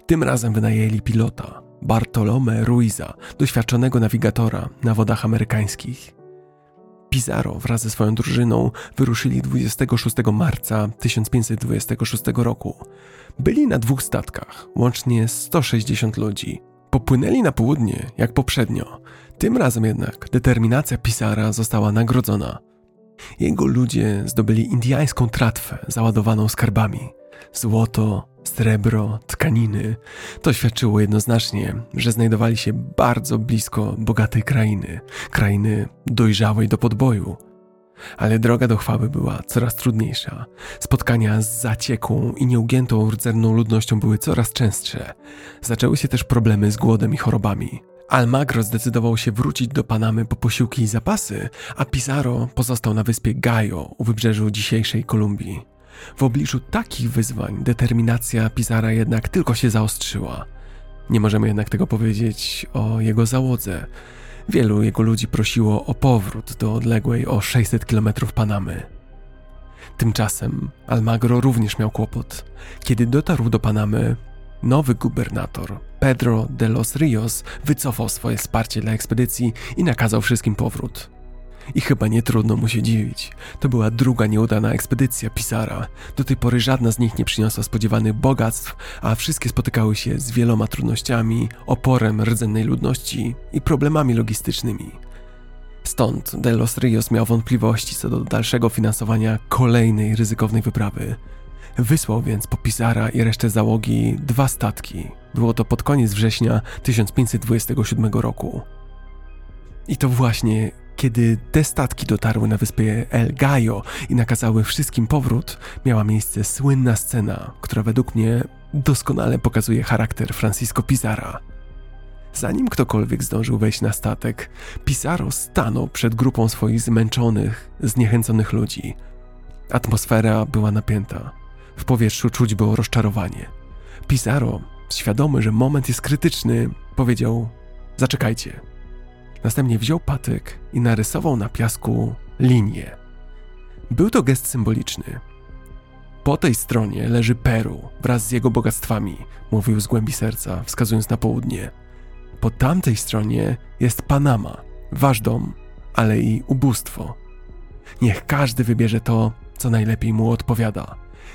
Tym razem wynajęli pilota, Bartolome Ruiza, doświadczonego nawigatora na wodach amerykańskich. Pizarro wraz ze swoją drużyną wyruszyli 26 marca 1526 roku. Byli na dwóch statkach, łącznie 160 ludzi. Popłynęli na południe, jak poprzednio. Tym razem jednak determinacja Pisara została nagrodzona. Jego ludzie zdobyli indyjską tratwę załadowaną skarbami. Złoto, srebro, tkaniny. To świadczyło jednoznacznie, że znajdowali się bardzo blisko bogatej krainy, krainy dojrzałej do podboju. Ale droga do chwały była coraz trudniejsza. Spotkania z zaciekłą i nieugiętą rdzerną ludnością były coraz częstsze. Zaczęły się też problemy z głodem i chorobami. Almagro zdecydował się wrócić do Panamy po posiłki i zapasy, a Pizarro pozostał na wyspie Gajo u wybrzeżu dzisiejszej Kolumbii. W obliczu takich wyzwań determinacja Pizara jednak tylko się zaostrzyła. Nie możemy jednak tego powiedzieć o jego załodze. Wielu jego ludzi prosiło o powrót do odległej o 600 km Panamy. Tymczasem Almagro również miał kłopot. Kiedy dotarł do Panamy, nowy gubernator Pedro de los Rios wycofał swoje wsparcie dla ekspedycji i nakazał wszystkim powrót. I chyba nie trudno mu się dziwić. To była druga nieudana ekspedycja Pisara. Do tej pory żadna z nich nie przyniosła spodziewanych bogactw, a wszystkie spotykały się z wieloma trudnościami, oporem rdzennej ludności i problemami logistycznymi. Stąd De Los Rios miał wątpliwości co do dalszego finansowania kolejnej ryzykownej wyprawy. Wysłał więc po Pisara i resztę załogi dwa statki. Było to pod koniec września 1527 roku. I to właśnie kiedy te statki dotarły na wyspę El Gallo i nakazały wszystkim powrót, miała miejsce słynna scena, która według mnie doskonale pokazuje charakter Francisco Pizarra. Zanim ktokolwiek zdążył wejść na statek, Pizarro stanął przed grupą swoich zmęczonych, zniechęconych ludzi. Atmosfera była napięta. W powietrzu czuć było rozczarowanie. Pizarro, świadomy, że moment jest krytyczny, powiedział: Zaczekajcie. Następnie wziął patyk i narysował na piasku linię. Był to gest symboliczny. Po tej stronie leży Peru wraz z jego bogactwami, mówił z głębi serca, wskazując na południe. Po tamtej stronie jest Panama, wasz dom, ale i ubóstwo. Niech każdy wybierze to, co najlepiej mu odpowiada.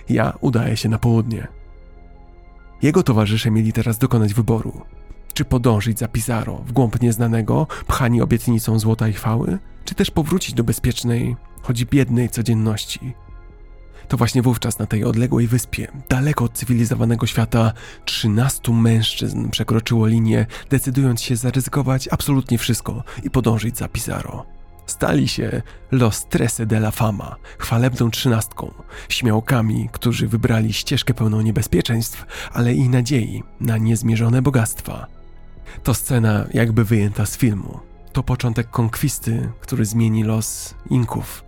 Ja udaję się na południe. Jego towarzysze mieli teraz dokonać wyboru. Czy podążyć za Pizarro w głąb nieznanego, pchani obietnicą złota i chwały, czy też powrócić do bezpiecznej, choć biednej codzienności. To właśnie wówczas na tej odległej wyspie, daleko od cywilizowanego świata, trzynastu mężczyzn przekroczyło linię, decydując się zaryzykować absolutnie wszystko i podążyć za Pizarro. Stali się Los Trece de la Fama, chwalebną trzynastką, śmiałkami, którzy wybrali ścieżkę pełną niebezpieczeństw, ale i nadziei na niezmierzone bogactwa. To scena jakby wyjęta z filmu. To początek konkwisty, który zmieni los Inków.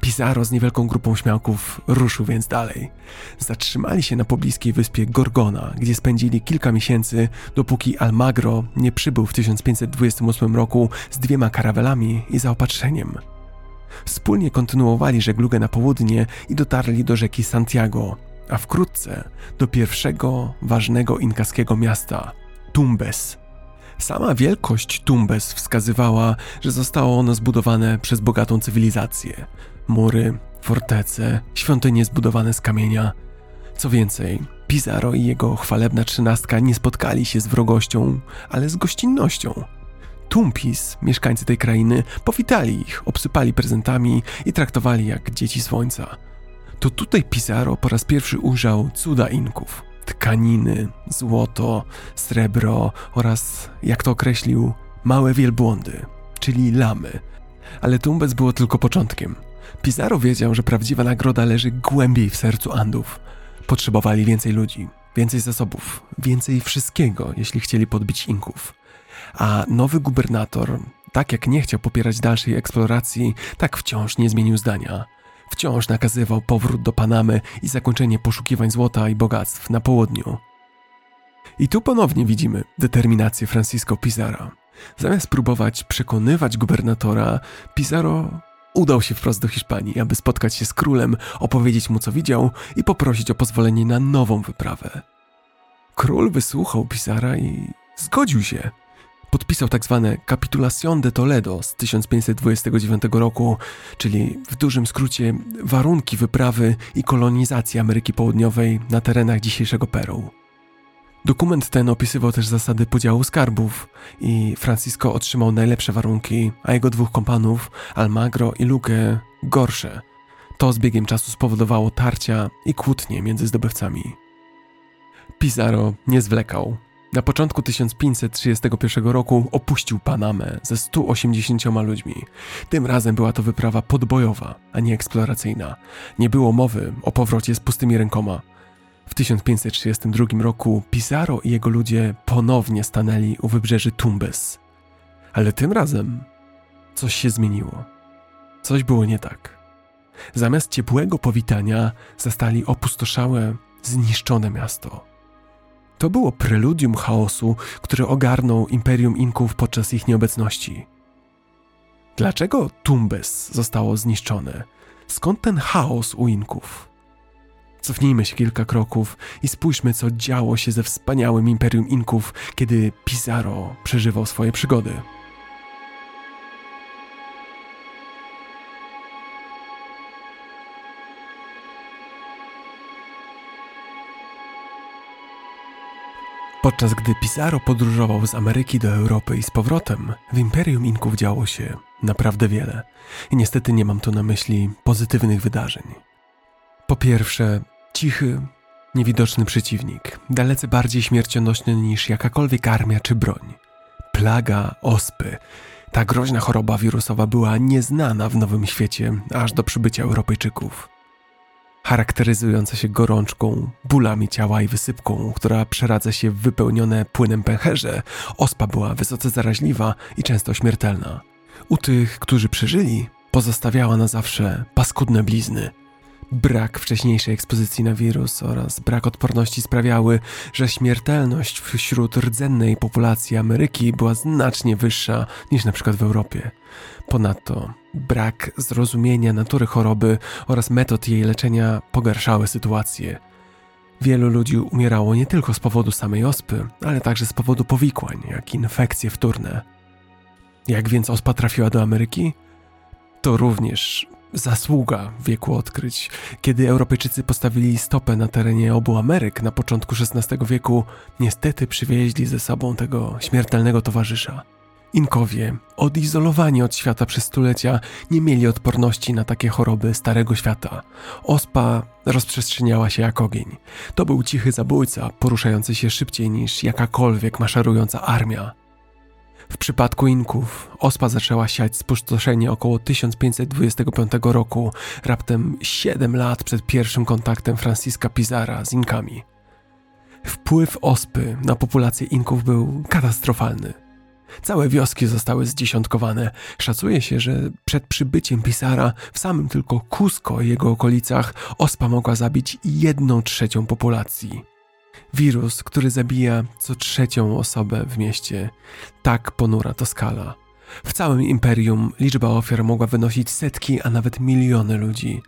Pizarro z niewielką grupą śmiałków ruszył więc dalej. Zatrzymali się na pobliskiej wyspie Gorgona, gdzie spędzili kilka miesięcy, dopóki Almagro nie przybył w 1528 roku z dwiema karawelami i zaopatrzeniem. Wspólnie kontynuowali żeglugę na południe i dotarli do rzeki Santiago, a wkrótce do pierwszego ważnego inkaskiego miasta Tumbes. Sama wielkość Tumbes wskazywała, że zostało ono zbudowane przez bogatą cywilizację. Mury, fortece, świątynie zbudowane z kamienia. Co więcej, Pizarro i jego chwalebna trzynastka nie spotkali się z wrogością, ale z gościnnością. Tumpis, mieszkańcy tej krainy, powitali ich, obsypali prezentami i traktowali jak dzieci słońca. To tutaj Pizarro po raz pierwszy ujrzał cuda Inków tkaniny, złoto, srebro oraz, jak to określił, małe wielbłądy, czyli lamy. Ale Tumbes było tylko początkiem. Pizarro wiedział, że prawdziwa nagroda leży głębiej w sercu Andów. Potrzebowali więcej ludzi, więcej zasobów, więcej wszystkiego, jeśli chcieli podbić Inków. A nowy gubernator, tak jak nie chciał popierać dalszej eksploracji, tak wciąż nie zmienił zdania. Wciąż nakazywał powrót do Panamy i zakończenie poszukiwań złota i bogactw na południu. I tu ponownie widzimy determinację Francisco Pizarra. Zamiast próbować przekonywać gubernatora, Pizarro udał się wprost do Hiszpanii, aby spotkać się z królem, opowiedzieć mu co widział i poprosić o pozwolenie na nową wyprawę. Król wysłuchał Pizarra i zgodził się podpisał tak zwane Capitulación de Toledo z 1529 roku, czyli w dużym skrócie warunki wyprawy i kolonizacji Ameryki Południowej na terenach dzisiejszego Peru. Dokument ten opisywał też zasady podziału skarbów i Francisco otrzymał najlepsze warunki, a jego dwóch kompanów, Almagro i Luque, gorsze. To z biegiem czasu spowodowało tarcia i kłótnie między zdobywcami. Pizarro nie zwlekał. Na początku 1531 roku opuścił Panamę ze 180 ludźmi. Tym razem była to wyprawa podbojowa, a nie eksploracyjna. Nie było mowy o powrocie z pustymi rękoma. W 1532 roku Pizarro i jego ludzie ponownie stanęli u wybrzeży Tumbes. Ale tym razem coś się zmieniło. Coś było nie tak. Zamiast ciepłego powitania zastali opustoszałe, zniszczone miasto. To było preludium chaosu, który ogarnął imperium Inków podczas ich nieobecności. Dlaczego Tumbes zostało zniszczone? Skąd ten chaos u Inków? Cofnijmy się kilka kroków i spójrzmy, co działo się ze wspaniałym imperium Inków, kiedy Pizarro przeżywał swoje przygody. Podczas gdy Pizarro podróżował z Ameryki do Europy i z powrotem, w Imperium Inków działo się naprawdę wiele. I niestety nie mam tu na myśli pozytywnych wydarzeń. Po pierwsze, cichy, niewidoczny przeciwnik, dalece bardziej śmiercionośny niż jakakolwiek armia czy broń. Plaga ospy. Ta groźna choroba wirusowa była nieznana w Nowym Świecie aż do przybycia Europejczyków charakteryzująca się gorączką, bólami ciała i wysypką, która przeradza się w wypełnione płynem pęcherze, ospa była wysoce zaraźliwa i często śmiertelna. U tych, którzy przeżyli, pozostawiała na zawsze paskudne blizny. Brak wcześniejszej ekspozycji na wirus oraz brak odporności sprawiały, że śmiertelność wśród rdzennej populacji Ameryki była znacznie wyższa niż na przykład w Europie. Ponadto brak zrozumienia natury choroby oraz metod jej leczenia pogarszały sytuację. Wielu ludzi umierało nie tylko z powodu samej ospy, ale także z powodu powikłań, jak infekcje wtórne. Jak więc ospa trafiła do Ameryki? To również zasługa wieku odkryć. Kiedy Europejczycy postawili stopę na terenie obu Ameryk na początku XVI wieku, niestety przywieźli ze sobą tego śmiertelnego towarzysza. Inkowie, odizolowani od świata przez stulecia, nie mieli odporności na takie choroby starego świata. Ospa rozprzestrzeniała się jak ogień. To był cichy zabójca, poruszający się szybciej niż jakakolwiek maszerująca armia. W przypadku Inków ospa zaczęła siać spustoszenie około 1525 roku, raptem 7 lat przed pierwszym kontaktem Franciska Pizarra z Inkami. Wpływ ospy na populację Inków był katastrofalny. Całe wioski zostały zdziesiątkowane. Szacuje się, że przed przybyciem Pisara w samym tylko Cusco i jego okolicach ospa mogła zabić jedną trzecią populacji. Wirus, który zabija co trzecią osobę w mieście. Tak ponura to skala. W całym imperium liczba ofiar mogła wynosić setki, a nawet miliony ludzi.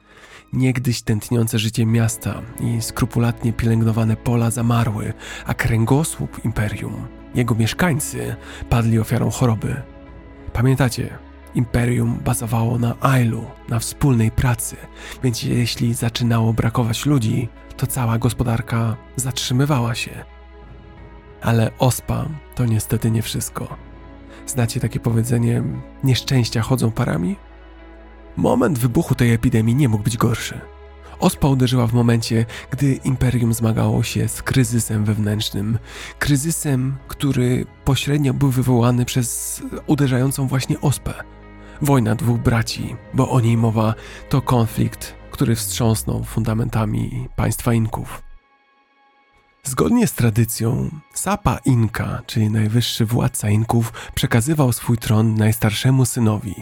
Niegdyś tętniące życie miasta i skrupulatnie pielęgnowane pola zamarły, a kręgosłup imperium, jego mieszkańcy, padli ofiarą choroby. Pamiętacie, imperium bazowało na Ailu, na wspólnej pracy, więc jeśli zaczynało brakować ludzi, to cała gospodarka zatrzymywała się. Ale ospa to niestety nie wszystko. Znacie takie powiedzenie: nieszczęścia chodzą parami? Moment wybuchu tej epidemii nie mógł być gorszy. Ospa uderzyła w momencie, gdy imperium zmagało się z kryzysem wewnętrznym. Kryzysem, który pośrednio był wywołany przez uderzającą właśnie ospę. Wojna dwóch braci, bo o niej mowa, to konflikt który wstrząsnął fundamentami państwa Inków. Zgodnie z tradycją, Sapa Inka, czyli najwyższy władca Inków, przekazywał swój tron najstarszemu synowi.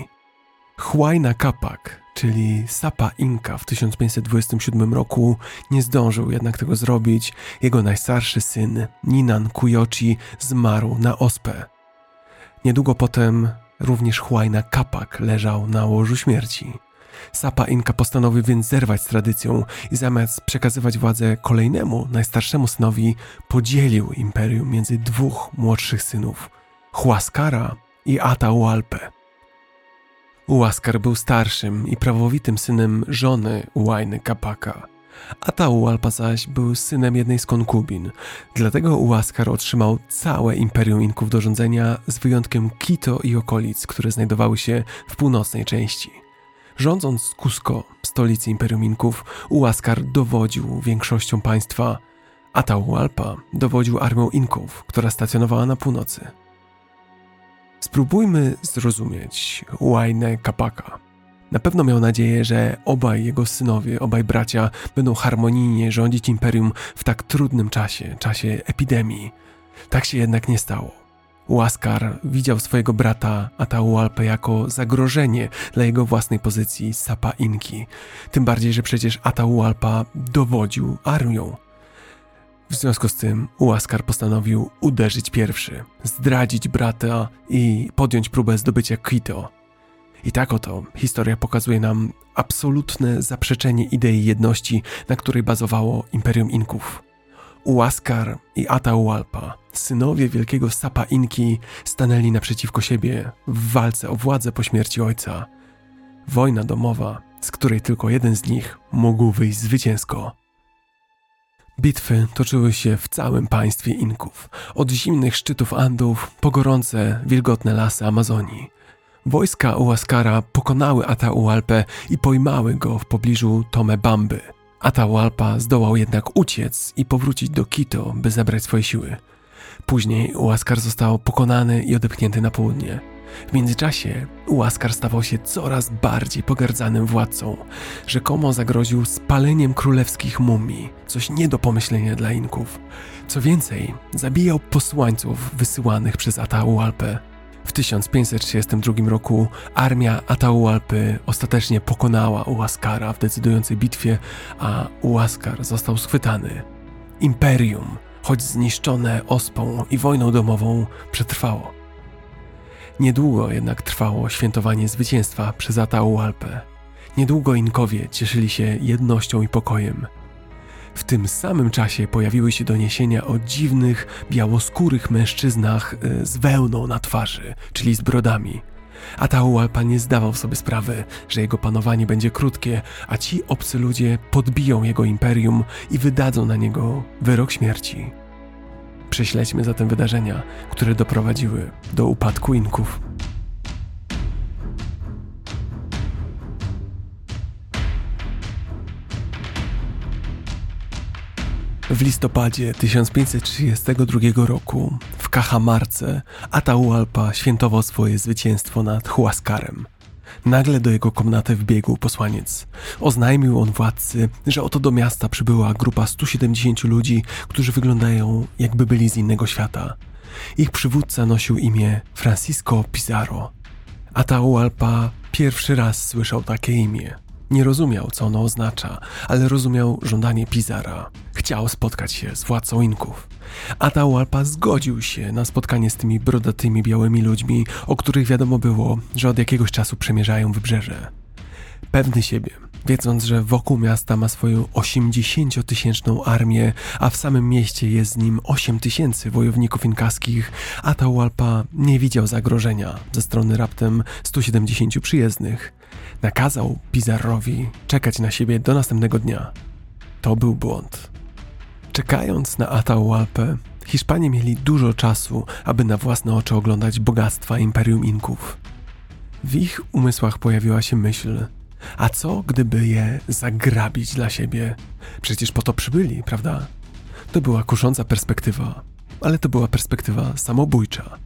Huayna Capac, czyli Sapa Inka w 1527 roku nie zdążył jednak tego zrobić. Jego najstarszy syn, Ninan Kuyochi, zmarł na ospę. Niedługo potem również Huayna Capac leżał na łożu śmierci. Sapa Inka postanowił więc zerwać z tradycją i zamiast przekazywać władzę kolejnemu, najstarszemu synowi, podzielił imperium między dwóch młodszych synów, Huascara i Atahualpę. Huascar był starszym i prawowitym synem żony Huayny Capaka. Atahualpa zaś był synem jednej z konkubin, dlatego Huascar otrzymał całe imperium Inków do rządzenia z wyjątkiem Quito i okolic, które znajdowały się w północnej części. Rządząc Cusco, stolicy Imperium Inków, Ułaskar dowodził większością państwa, a Atahualpa dowodził armią Inków, która stacjonowała na północy. Spróbujmy zrozumieć Huayne Capaka. Na pewno miał nadzieję, że obaj jego synowie, obaj bracia będą harmonijnie rządzić imperium w tak trudnym czasie, czasie epidemii. Tak się jednak nie stało. Łaskar widział swojego brata Atahualpę jako zagrożenie dla jego własnej pozycji Sapa Inki. Tym bardziej, że przecież Atahualpa dowodził armią. W związku z tym Ułaskar postanowił uderzyć pierwszy, zdradzić brata i podjąć próbę zdobycia Quito. I tak oto historia pokazuje nam absolutne zaprzeczenie idei jedności, na której bazowało Imperium Inków. Ułaskar i Atahualpa, synowie wielkiego Sapa Inki, stanęli naprzeciwko siebie w walce o władzę po śmierci ojca. Wojna domowa, z której tylko jeden z nich mógł wyjść zwycięsko. Bitwy toczyły się w całym państwie Inków, od zimnych szczytów Andów po gorące, wilgotne lasy Amazonii. Wojska Ułaskara pokonały Atahualpę i pojmały go w pobliżu Tomebamby – Atahualpa zdołał jednak uciec i powrócić do Quito, by zebrać swoje siły. Później Ułaskar został pokonany i odepchnięty na południe. W międzyczasie Ułaskar stawał się coraz bardziej pogardzanym władcą. Rzekomo zagroził spaleniem królewskich mumii, coś nie do pomyślenia dla Inków. Co więcej, zabijał posłańców wysyłanych przez Atahualpę. W 1532 roku armia Atahualpy ostatecznie pokonała Ułaskara w decydującej bitwie, a Ułaskar został schwytany. Imperium, choć zniszczone ospą i wojną domową, przetrwało. Niedługo jednak trwało świętowanie zwycięstwa przez Atahualpę. Niedługo Inkowie cieszyli się jednością i pokojem. W tym samym czasie pojawiły się doniesienia o dziwnych, białoskórych mężczyznach e, z wełną na twarzy, czyli z brodami. Atahualpa nie zdawał sobie sprawy, że jego panowanie będzie krótkie, a ci obcy ludzie podbiją jego imperium i wydadzą na niego wyrok śmierci. Prześledźmy zatem wydarzenia, które doprowadziły do upadku Inków. W listopadzie 1532 roku w Cajamarce Atahualpa świętował swoje zwycięstwo nad Huascarem. Nagle do jego komnaty wbiegł posłaniec. Oznajmił on władcy, że oto do miasta przybyła grupa 170 ludzi, którzy wyglądają jakby byli z innego świata. Ich przywódca nosił imię Francisco Pizarro. Atahualpa pierwszy raz słyszał takie imię. Nie rozumiał, co ono oznacza, ale rozumiał żądanie Pizara. Chciał spotkać się z władcą Inków. Atahualpa zgodził się na spotkanie z tymi brodatymi białymi ludźmi, o których wiadomo było, że od jakiegoś czasu przemierzają wybrzeże. Pewny siebie, wiedząc, że wokół miasta ma swoją 80-tysięczną armię, a w samym mieście jest z nim 8 tysięcy wojowników inkaskich, Atahualpa nie widział zagrożenia ze strony raptem 170 przyjezdnych. Nakazał Pizarrowi czekać na siebie do następnego dnia. To był błąd. Czekając na Atahualpę, Hiszpanie mieli dużo czasu, aby na własne oczy oglądać bogactwa Imperium Inków. W ich umysłach pojawiła się myśl, a co gdyby je zagrabić dla siebie? Przecież po to przybyli, prawda? To była kusząca perspektywa, ale to była perspektywa samobójcza.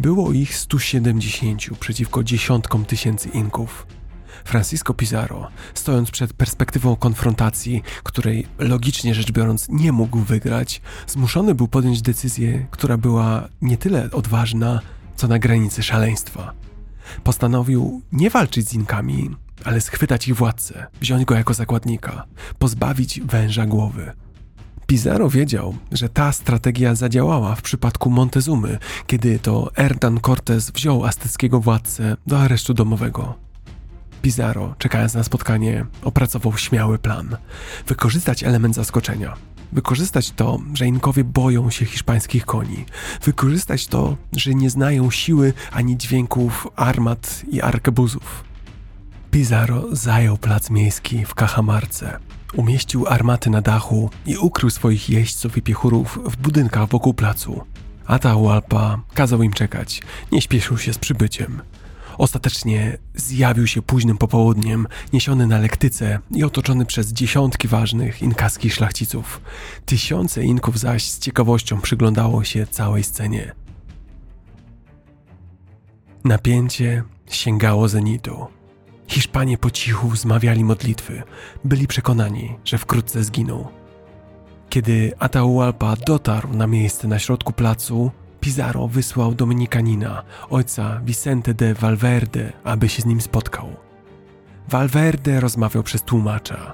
Było ich 170 przeciwko dziesiątkom tysięcy Inków. Francisco Pizarro, stojąc przed perspektywą konfrontacji, której logicznie rzecz biorąc nie mógł wygrać, zmuszony był podjąć decyzję, która była nie tyle odważna, co na granicy szaleństwa. Postanowił nie walczyć z Inkami, ale schwytać ich władcę, wziąć go jako zakładnika, pozbawić węża głowy. Pizarro wiedział, że ta strategia zadziałała w przypadku Montezumy, kiedy to Hernan Cortés wziął azteckiego władcę do aresztu domowego. Pizarro, czekając na spotkanie, opracował śmiały plan. Wykorzystać element zaskoczenia. Wykorzystać to, że Inkowie boją się hiszpańskich koni. Wykorzystać to, że nie znają siły ani dźwięków armat i arkebuzów. Pizarro zajął plac miejski w Cajamarce. Umieścił armaty na dachu i ukrył swoich jeźdźców i piechurów w budynkach wokół placu. Atahualpa kazał im czekać, nie śpieszył się z przybyciem. Ostatecznie zjawił się późnym popołudniem, niesiony na lektyce i otoczony przez dziesiątki ważnych inkaskich szlachciców. Tysiące Inków zaś z ciekawością przyglądało się całej scenie. Napięcie sięgało zenitu. Hiszpanie po cichu wzmawiali modlitwy, byli przekonani, że wkrótce zginą. Kiedy Atahualpa dotarł na miejsce na środku placu, Pizarro wysłał Dominikanina, ojca Vicente de Valverde, aby się z nim spotkał. Valverde rozmawiał przez tłumacza.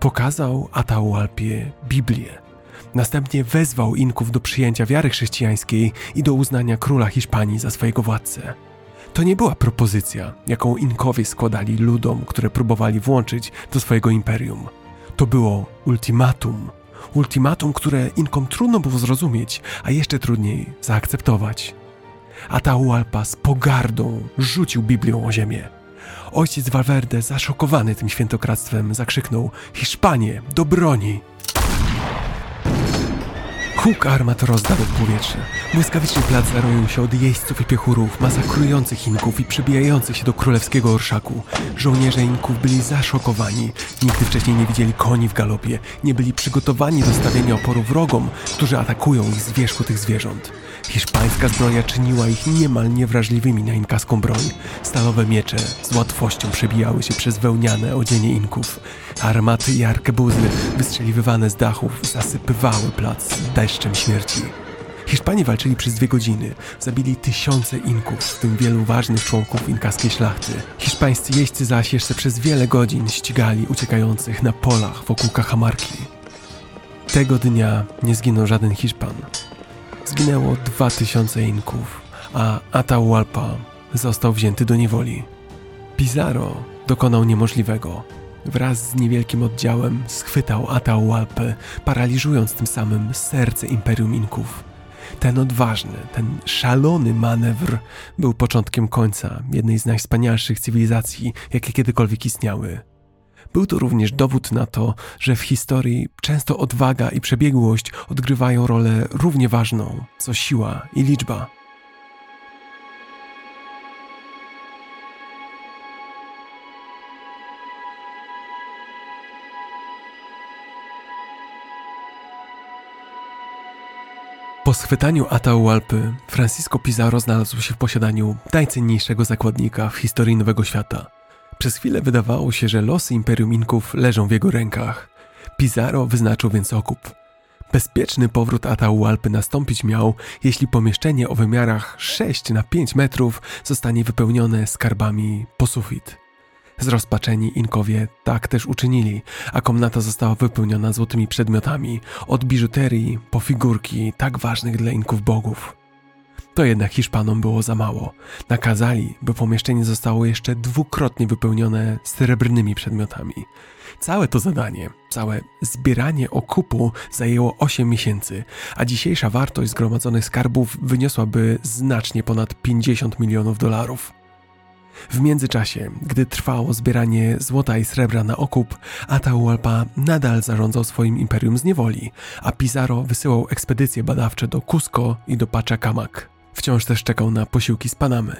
Pokazał Atahualpie Biblię. Następnie wezwał Inków do przyjęcia wiary chrześcijańskiej i do uznania króla Hiszpanii za swojego władcę. To nie była propozycja, jaką Inkowie składali ludom, które próbowali włączyć do swojego imperium. To było ultimatum, Ultimatum, które Inkom trudno było zrozumieć, a jeszcze trudniej zaakceptować. Atahualpa z pogardą rzucił Biblią o ziemię. Ojciec Valverde, zaszokowany tym świętokradztwem, zakrzyknął: Hiszpanie, do broni! Huk armat rozdarł powietrze. Błyskawicznie plac zaroił się od jeźdźców i piechurów, masakrujących Inków i przybijających się do królewskiego orszaku. Żołnierze Inków byli zaszokowani. Nigdy wcześniej nie widzieli koni w galopie, nie byli przygotowani do stawienia oporu wrogom, którzy atakują ich z wierzchu tych zwierząt. Hiszpańska zbroja czyniła ich niemal niewrażliwymi na inkaską broń. Stalowe miecze z łatwością przebijały się przez wełniane odzienie Inków. Armaty i arkebuzy wystrzeliwywane z dachów zasypywały plac deszczem śmierci. Hiszpanie walczyli przez dwie godziny, zabili tysiące Inków, w tym wielu ważnych członków inkaskiej szlachty. Hiszpańscy jeźdźcy zaś jeszcze przez wiele godzin ścigali uciekających na polach wokół Cajamarki. Tego dnia nie zginął żaden Hiszpan. Zginęło dwa tysiące Inków, a Atahualpa został wzięty do niewoli. Pizarro dokonał niemożliwego. Wraz z niewielkim oddziałem schwytał Atahualpę, paraliżując tym samym serce Imperium Inków. Ten odważny, ten szalony manewr był początkiem końca jednej z najwspanialszych cywilizacji, jakie kiedykolwiek istniały. Był to również dowód na to, że w historii często odwaga i przebiegłość odgrywają rolę równie ważną co siła i liczba. Po schwytaniu Atahualpy, Francisco Pizarro znalazł się w posiadaniu najcenniejszego zakładnika w historii Nowego Świata. Przez chwilę wydawało się, że losy Imperium Inków leżą w jego rękach. Pizarro wyznaczył więc okup. Bezpieczny powrót Atahualpy nastąpić miał, jeśli pomieszczenie o wymiarach 6 na 5 metrów zostanie wypełnione skarbami po sufit. Zrozpaczeni Inkowie tak też uczynili, a komnata została wypełniona złotymi przedmiotami, od biżuterii po figurki tak ważnych dla Inków bogów. To jednak Hiszpanom było za mało. Nakazali, by pomieszczenie zostało jeszcze dwukrotnie wypełnione srebrnymi przedmiotami. Całe to zadanie, całe zbieranie okupu zajęło 8 miesięcy, a dzisiejsza wartość zgromadzonych skarbów wyniosłaby znacznie ponad 50 milionów dolarów. W międzyczasie, gdy trwało zbieranie złota i srebra na okup, Atahualpa nadal zarządzał swoim imperium z niewoli, a Pizarro wysyłał ekspedycje badawcze do Cusco i do Pachacamac. Wciąż też czekał na posiłki z Panamy.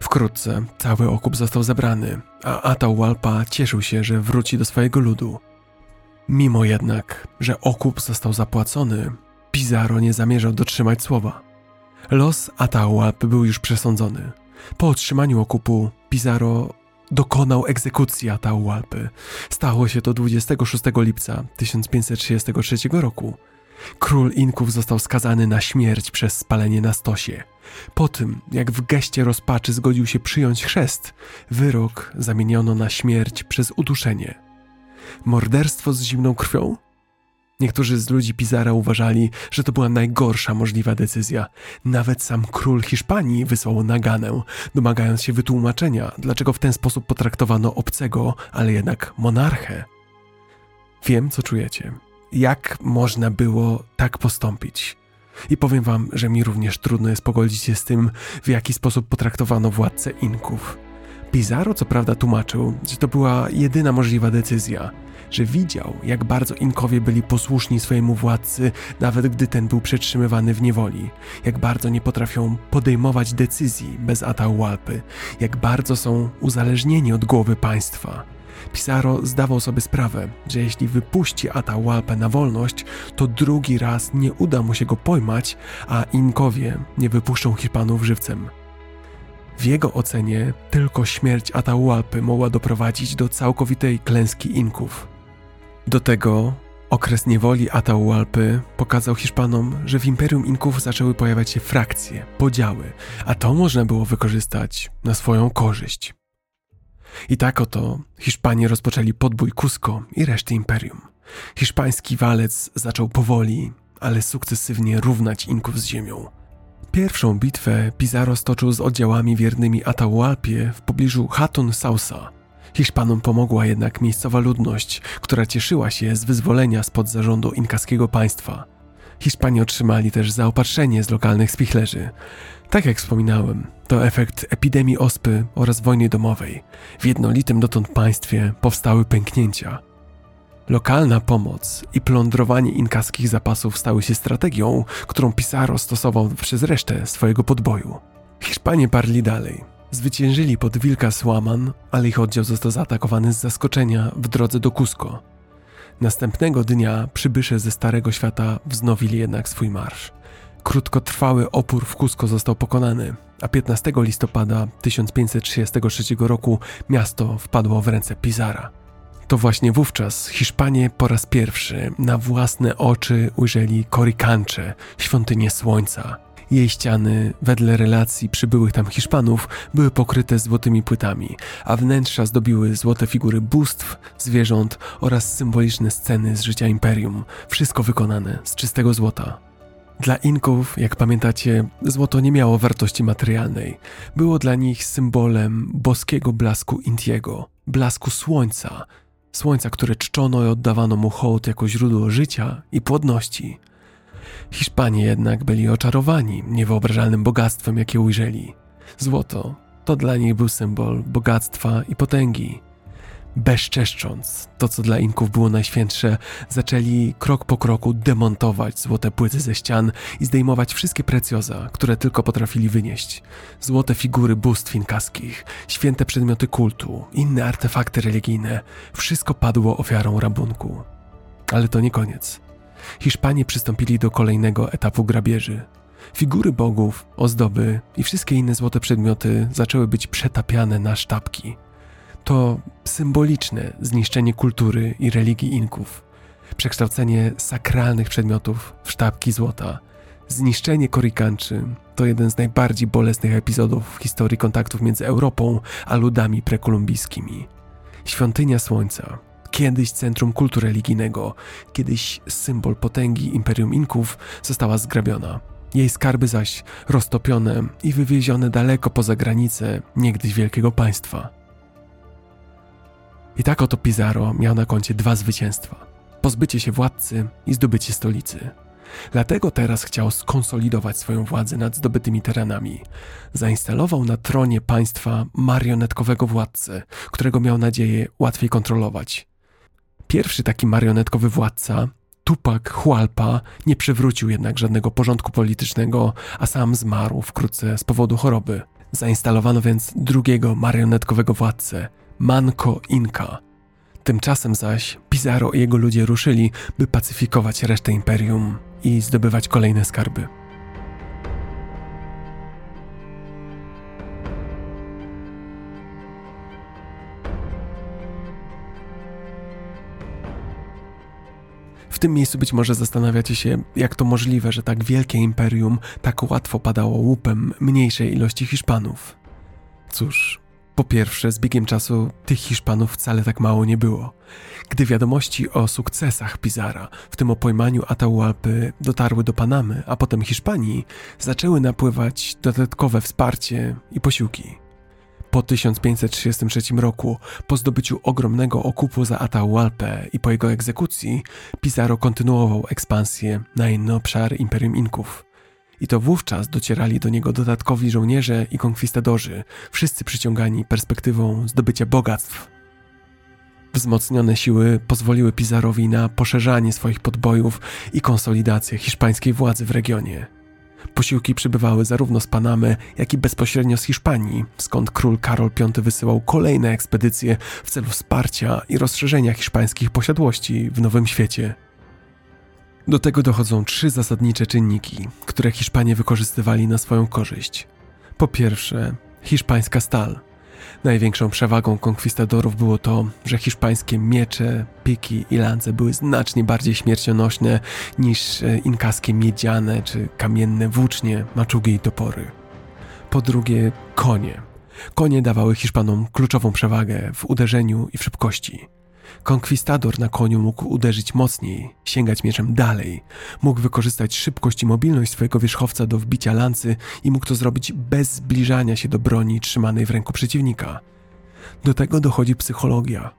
Wkrótce cały okup został zebrany, a Atahualpa cieszył się, że wróci do swojego ludu. Mimo jednak, że okup został zapłacony, Pizarro nie zamierzał dotrzymać słowa. Los Atahualpy był już przesądzony – po otrzymaniu okupu Pizarro dokonał egzekucji Atahualpy. Stało się to 26 lipca 1533 roku. Król Inków został skazany na śmierć przez spalenie na stosie. Po tym, jak w geście rozpaczy zgodził się przyjąć chrzest, wyrok zamieniono na śmierć przez uduszenie. Morderstwo z zimną krwią? Niektórzy z ludzi Pizarra uważali, że to była najgorsza możliwa decyzja. Nawet sam król Hiszpanii wysłał naganę, domagając się wytłumaczenia, dlaczego w ten sposób potraktowano obcego, ale jednak monarchę. Wiem, co czujecie. Jak można było tak postąpić? I powiem wam, że mi również trudno jest pogodzić się z tym, w jaki sposób potraktowano władcę Inków. Pizarro co prawda tłumaczył, że to była jedyna możliwa decyzja – że widział, jak bardzo Inkowie byli posłuszni swojemu władcy, nawet gdy ten był przetrzymywany w niewoli, jak bardzo nie potrafią podejmować decyzji bez Atahualpy, jak bardzo są uzależnieni od głowy państwa. Pizarro zdawał sobie sprawę, że jeśli wypuści Atahualpę na wolność, to drugi raz nie uda mu się go pojmać, a Inkowie nie wypuszczą Hiszpanów żywcem. W jego ocenie tylko śmierć Atahualpy mogła doprowadzić do całkowitej klęski Inków. Do tego okres niewoli Atahualpy pokazał Hiszpanom, że w Imperium Inków zaczęły pojawiać się frakcje, podziały, a to można było wykorzystać na swoją korzyść. I tak oto Hiszpanie rozpoczęli podbój Cusco i reszty imperium. Hiszpański walec zaczął powoli, ale sukcesywnie równać Inków z ziemią. Pierwszą bitwę Pizarro stoczył z oddziałami wiernymi Atahualpie w pobliżu Hatun Sausa, Hiszpanom pomogła jednak miejscowa ludność, która cieszyła się z wyzwolenia spod zarządu inkaskiego państwa. Hiszpanie otrzymali też zaopatrzenie z lokalnych spichlerzy. Tak jak wspominałem, to efekt epidemii ospy oraz wojny domowej. W jednolitym dotąd państwie powstały pęknięcia. Lokalna pomoc i plądrowanie inkaskich zapasów stały się strategią, którą Pizarro stosował przez resztę swojego podboju. Hiszpanie parli dalej. Zwyciężyli pod Wilka Słaman, ale ich oddział został zaatakowany z zaskoczenia w drodze do Cusco. Następnego dnia przybysze ze Starego Świata wznowili jednak swój marsz. Krótkotrwały opór w Cusco został pokonany, a 15 listopada 1533 roku miasto wpadło w ręce Pizara. To właśnie wówczas Hiszpanie po raz pierwszy na własne oczy ujrzeli Coricancze, świątynię słońca. Jej ściany, wedle relacji przybyłych tam Hiszpanów, były pokryte złotymi płytami, a wnętrza zdobiły złote figury bóstw, zwierząt oraz symboliczne sceny z życia imperium, wszystko wykonane z czystego złota. Dla Inków, jak pamiętacie, złoto nie miało wartości materialnej. Było dla nich symbolem boskiego blasku Intiego, blasku słońca, słońca, które czczono i oddawano mu hołd jako źródło życia i płodności. Hiszpanie jednak byli oczarowani niewyobrażalnym bogactwem, jakie ujrzeli. Złoto to dla nich był symbol bogactwa i potęgi. Bezczeszcząc to, co dla Inków było najświętsze, zaczęli krok po kroku demontować złote płyty ze ścian i zdejmować wszystkie precjoza, które tylko potrafili wynieść. Złote figury bóstw inkaskich, święte przedmioty kultu, inne artefakty religijne wszystko padło ofiarą rabunku. Ale to nie koniec. Hiszpanie przystąpili do kolejnego etapu grabieży. Figury bogów, ozdoby i wszystkie inne złote przedmioty zaczęły być przetapiane na sztabki. To symboliczne zniszczenie kultury i religii Inków, przekształcenie sakralnych przedmiotów w sztabki złota. Zniszczenie Korikanczy to jeden z najbardziej bolesnych epizodów w historii kontaktów między Europą a ludami prekolumbijskimi. Świątynia Słońca, kiedyś centrum kultu religijnego, kiedyś symbol potęgi Imperium Inków, została zgrabiona. Jej skarby zaś roztopione i wywiezione daleko poza granice niegdyś wielkiego państwa. I tak oto Pizarro miał na koncie dwa zwycięstwa: pozbycie się władcy i zdobycie stolicy. Dlatego teraz chciał skonsolidować swoją władzę nad zdobytymi terenami. Zainstalował na tronie państwa marionetkowego władcę, którego miał nadzieję łatwiej kontrolować. Pierwszy taki marionetkowy władca, Tupac Hualpa, nie przywrócił jednak żadnego porządku politycznego, a sam zmarł wkrótce z powodu choroby. Zainstalowano więc drugiego marionetkowego władcę, Manco Inca. Tymczasem zaś Pizarro i jego ludzie ruszyli, by pacyfikować resztę imperium i zdobywać kolejne skarby. W tym miejscu być może zastanawiacie się, jak to możliwe, że tak wielkie imperium tak łatwo padało łupem mniejszej ilości Hiszpanów. Cóż, po pierwsze, z biegiem czasu tych Hiszpanów wcale tak mało nie było. Gdy wiadomości o sukcesach Pizara, w tym o pojmaniu Atahualpy, dotarły do Panamy, a potem Hiszpanii, zaczęły napływać dodatkowe wsparcie i posiłki. Po 1533 roku, po zdobyciu ogromnego okupu za Atahualpę i po jego egzekucji, Pizarro kontynuował ekspansję na inny obszar Imperium Inków. I to wówczas docierali do niego dodatkowi żołnierze i konkwistadorzy, wszyscy przyciągani perspektywą zdobycia bogactw. Wzmocnione siły pozwoliły Pizarowi na poszerzanie swoich podbojów i konsolidację hiszpańskiej władzy w regionie. Posiłki przybywały zarówno z Panamy, jak i bezpośrednio z Hiszpanii, skąd król Karol V wysyłał kolejne ekspedycje w celu wsparcia i rozszerzenia hiszpańskich posiadłości w Nowym Świecie. Do tego dochodzą trzy zasadnicze czynniki, które Hiszpanie wykorzystywali na swoją korzyść. Po pierwsze, hiszpańska stal. Największą przewagą konkwistadorów było to, że hiszpańskie miecze, piki i lance były znacznie bardziej śmiercionośne niż e, inkaskie miedziane czy kamienne włócznie, maczugi i topory. Po drugie, konie. Konie dawały Hiszpanom kluczową przewagę w uderzeniu i w szybkości. Konkwistador na koniu mógł uderzyć mocniej, sięgać mieczem dalej, mógł wykorzystać szybkość i mobilność swojego wierzchowca do wbicia lancy i mógł to zrobić bez zbliżania się do broni trzymanej w ręku przeciwnika. Do tego dochodzi psychologia.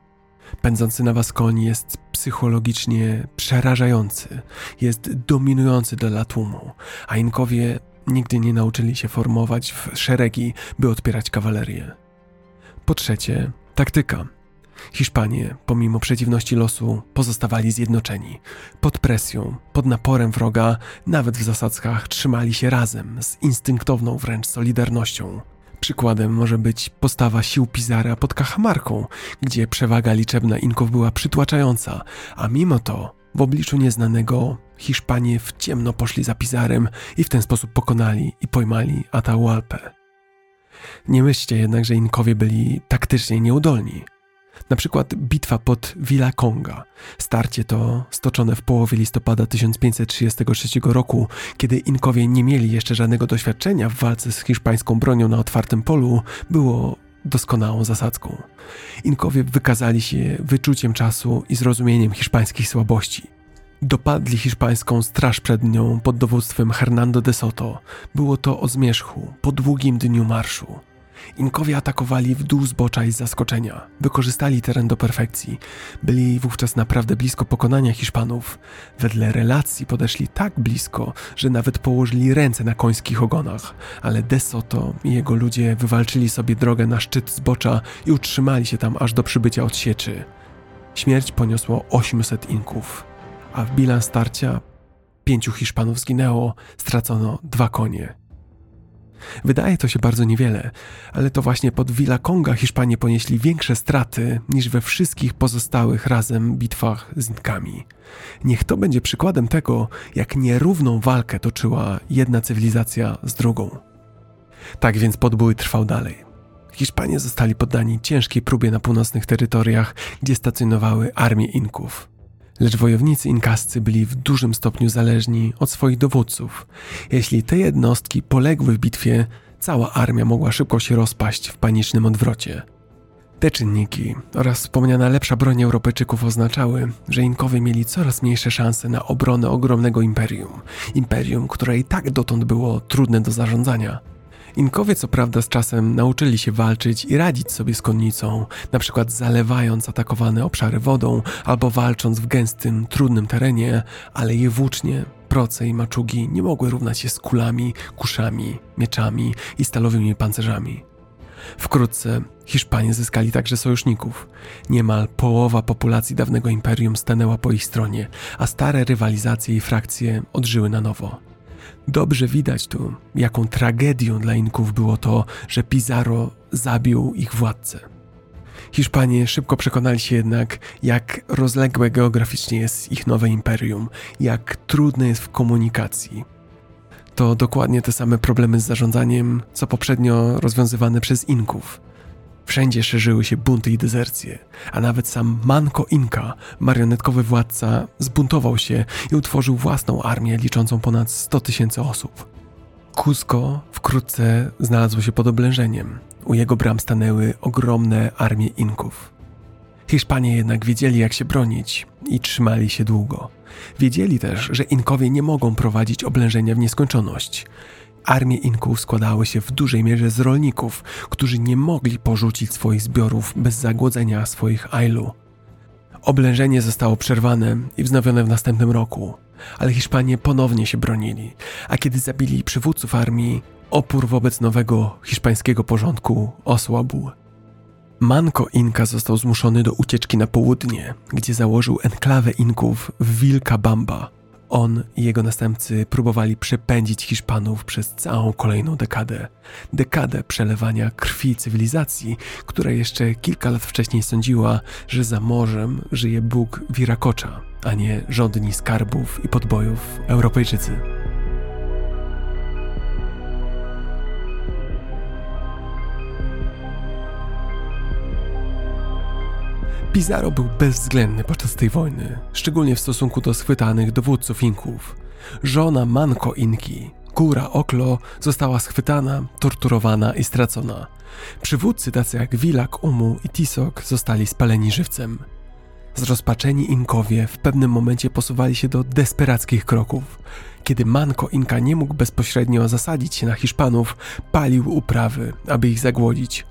Pędzący na was koń jest psychologicznie przerażający, jest dominujący dla tłumu, a Inkowie nigdy nie nauczyli się formować w szeregi, by odpierać kawalerię. Po trzecie, taktyka. Hiszpanie, pomimo przeciwności losu, pozostawali zjednoczeni. Pod presją, pod naporem wroga, nawet w zasadzkach trzymali się razem, z instynktowną wręcz solidarnością. Przykładem może być postawa sił Pizara pod Kachamarką, gdzie przewaga liczebna Inków była przytłaczająca, a mimo to w obliczu nieznanego Hiszpanie w ciemno poszli za Pizarem i w ten sposób pokonali i pojmali Atahualpę. Nie myślcie jednak, że Inkowie byli taktycznie nieudolni. Na przykład bitwa pod Villaconga. Starcie to stoczone w połowie listopada 1533 roku, kiedy Inkowie nie mieli jeszcze żadnego doświadczenia w walce z hiszpańską bronią na otwartym polu, było doskonałą zasadzką. Inkowie wykazali się wyczuciem czasu i zrozumieniem hiszpańskich słabości. Dopadli hiszpańską straż przed nią pod dowództwem Hernando de Soto. Było to o zmierzchu, po długim dniu marszu. Inkowie atakowali w dół zbocza i z zaskoczenia. Wykorzystali teren do perfekcji. Byli wówczas naprawdę blisko pokonania Hiszpanów. Wedle relacji podeszli tak blisko, że nawet położyli ręce na końskich ogonach. Ale De Soto i jego ludzie wywalczyli sobie drogę na szczyt zbocza i utrzymali się tam aż do przybycia odsieczy. Śmierć poniosło 800 Inków, a w bilans starcia pięciu Hiszpanów zginęło, stracono dwa konie. Wydaje to się bardzo niewiele, ale to właśnie pod Villaconga Hiszpanie ponieśli większe straty niż we wszystkich pozostałych razem bitwach z Inkami. Niech to będzie przykładem tego, jak nierówną walkę toczyła jedna cywilizacja z drugą. Tak więc podbój trwał dalej. Hiszpanie zostali poddani ciężkiej próbie na północnych terytoriach, gdzie stacjonowały armie Inków. Lecz wojownicy inkascy byli w dużym stopniu zależni od swoich dowódców. Jeśli te jednostki poległy w bitwie, cała armia mogła szybko się rozpaść w panicznym odwrocie. Te czynniki oraz wspomniana lepsza broń Europejczyków oznaczały, że Inkowie mieli coraz mniejsze szanse na obronę ogromnego imperium. Imperium, które i tak dotąd było trudne do zarządzania. Inkowie co prawda z czasem nauczyli się walczyć i radzić sobie z konnicą, na przykład zalewając atakowane obszary wodą albo walcząc w gęstym, trudnym terenie, ale je włócznie, proce i maczugi nie mogły równać się z kulami, kuszami, mieczami i stalowymi pancerzami. Wkrótce Hiszpanie zyskali także sojuszników. Niemal połowa populacji dawnego imperium stanęła po ich stronie, a stare rywalizacje i frakcje odżyły na nowo. Dobrze widać tu, jaką tragedią dla Inków było to, że Pizarro zabił ich władcę. Hiszpanie szybko przekonali się jednak, jak rozległe geograficznie jest ich nowe imperium, jak trudne jest w komunikacji. To dokładnie te same problemy z zarządzaniem, co poprzednio rozwiązywane przez Inków. Wszędzie szerzyły się bunty i dezercje, a nawet sam Manco Inca, marionetkowy władca, zbuntował się i utworzył własną armię liczącą ponad 100 tysięcy osób. Cusco wkrótce znalazło się pod oblężeniem. U jego bram stanęły ogromne armie Inków. Hiszpanie jednak wiedzieli, jak się bronić i trzymali się długo. Wiedzieli też, że Inkowie nie mogą prowadzić oblężenia w nieskończoność. Armie Inków składały się w dużej mierze z rolników, którzy nie mogli porzucić swoich zbiorów bez zagłodzenia swoich ailu. Oblężenie zostało przerwane i wznowione w następnym roku, ale Hiszpanie ponownie się bronili, a kiedy zabili przywódców armii, opór wobec nowego hiszpańskiego porządku osłabł. Manco Inka został zmuszony do ucieczki na południe, gdzie założył enklawę Inków w Vilcabamba, on i jego następcy próbowali przepędzić Hiszpanów przez całą kolejną dekadę. Dekadę przelewania krwi cywilizacji, która jeszcze kilka lat wcześniej sądziła, że za morzem żyje Bóg Wirakocza, a nie żądni skarbów i podbojów Europejczycy. Pizarro był bezwzględny podczas tej wojny, szczególnie w stosunku do schwytanych dowódców Inków. Żona Manco Inki, Kura Oklo, została schwytana, torturowana i stracona. Przywódcy tacy jak Wilak Umu i Tisok zostali spaleni żywcem. Zrozpaczeni Inkowie w pewnym momencie posuwali się do desperackich kroków. Kiedy Manco Inka nie mógł bezpośrednio zasadzić się na Hiszpanów, palił uprawy, aby ich zagłodzić.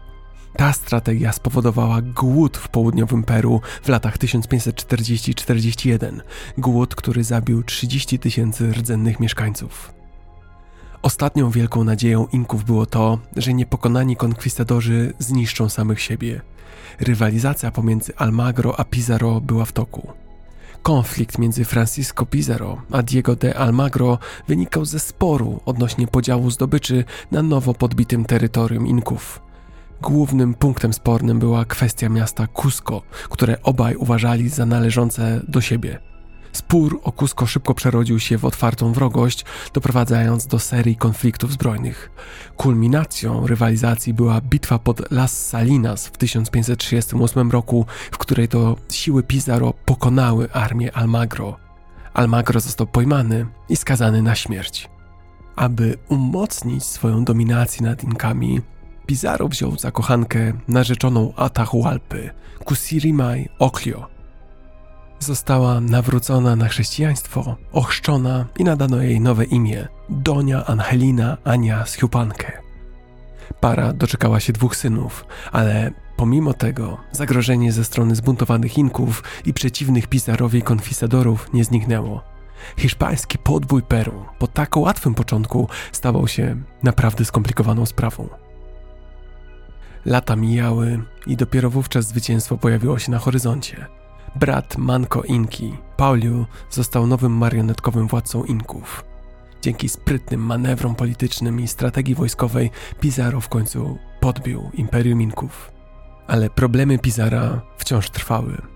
Ta strategia spowodowała głód w południowym Peru w latach 1540-41, głód, który zabił 30 tysięcy rdzennych mieszkańców. Ostatnią wielką nadzieją Inków było to, że niepokonani konkwistadorzy zniszczą samych siebie. Rywalizacja pomiędzy Almagro a Pizarro była w toku. Konflikt między Francisco Pizarro a Diego de Almagro wynikał ze sporu odnośnie podziału zdobyczy na nowo podbitym terytorium Inków. Głównym punktem spornym była kwestia miasta Cusco, które obaj uważali za należące do siebie. Spór o Cusco szybko przerodził się w otwartą wrogość, doprowadzając do serii konfliktów zbrojnych. Kulminacją rywalizacji była bitwa pod Las Salinas w 1538 roku, w której to siły Pizarro pokonały armię Almagro. Almagro został pojmany i skazany na śmierć. Aby umocnić swoją dominację nad Inkami, Pizarro wziął za kochankę narzeczoną Atahualpy, Kusirimaj Oklio. Została nawrócona na chrześcijaństwo, ochrzczona i nadano jej nowe imię Donia Angelina Ania Schupankę. Para doczekała się dwóch synów, ale pomimo tego zagrożenie ze strony zbuntowanych Inków i przeciwnych Pizarowi konfistadorów nie zniknęło. Hiszpański podbój Peru po tak łatwym początku stawał się naprawdę skomplikowaną sprawą. Lata mijały i dopiero wówczas zwycięstwo pojawiło się na horyzoncie. Brat Manco Inki, Pauliu, został nowym marionetkowym władcą Inków. Dzięki sprytnym manewrom politycznym i strategii wojskowej Pizarro w końcu podbił Imperium Inków. Ale problemy Pizara wciąż trwały.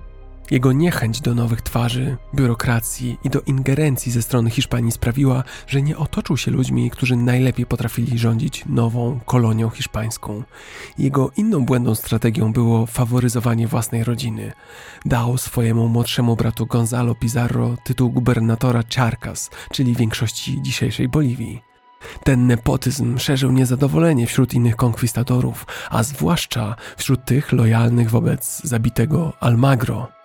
Jego niechęć do nowych twarzy, biurokracji i do ingerencji ze strony Hiszpanii sprawiła, że nie otoczył się ludźmi, którzy najlepiej potrafili rządzić nową kolonią hiszpańską. Jego inną błędną strategią było faworyzowanie własnej rodziny. Dał swojemu młodszemu bratu Gonzalo Pizarro tytuł gubernatora Charcas, czyli większości dzisiejszej Boliwii. Ten nepotyzm szerzył niezadowolenie wśród innych konkwistadorów, a zwłaszcza wśród tych lojalnych wobec zabitego Almagro.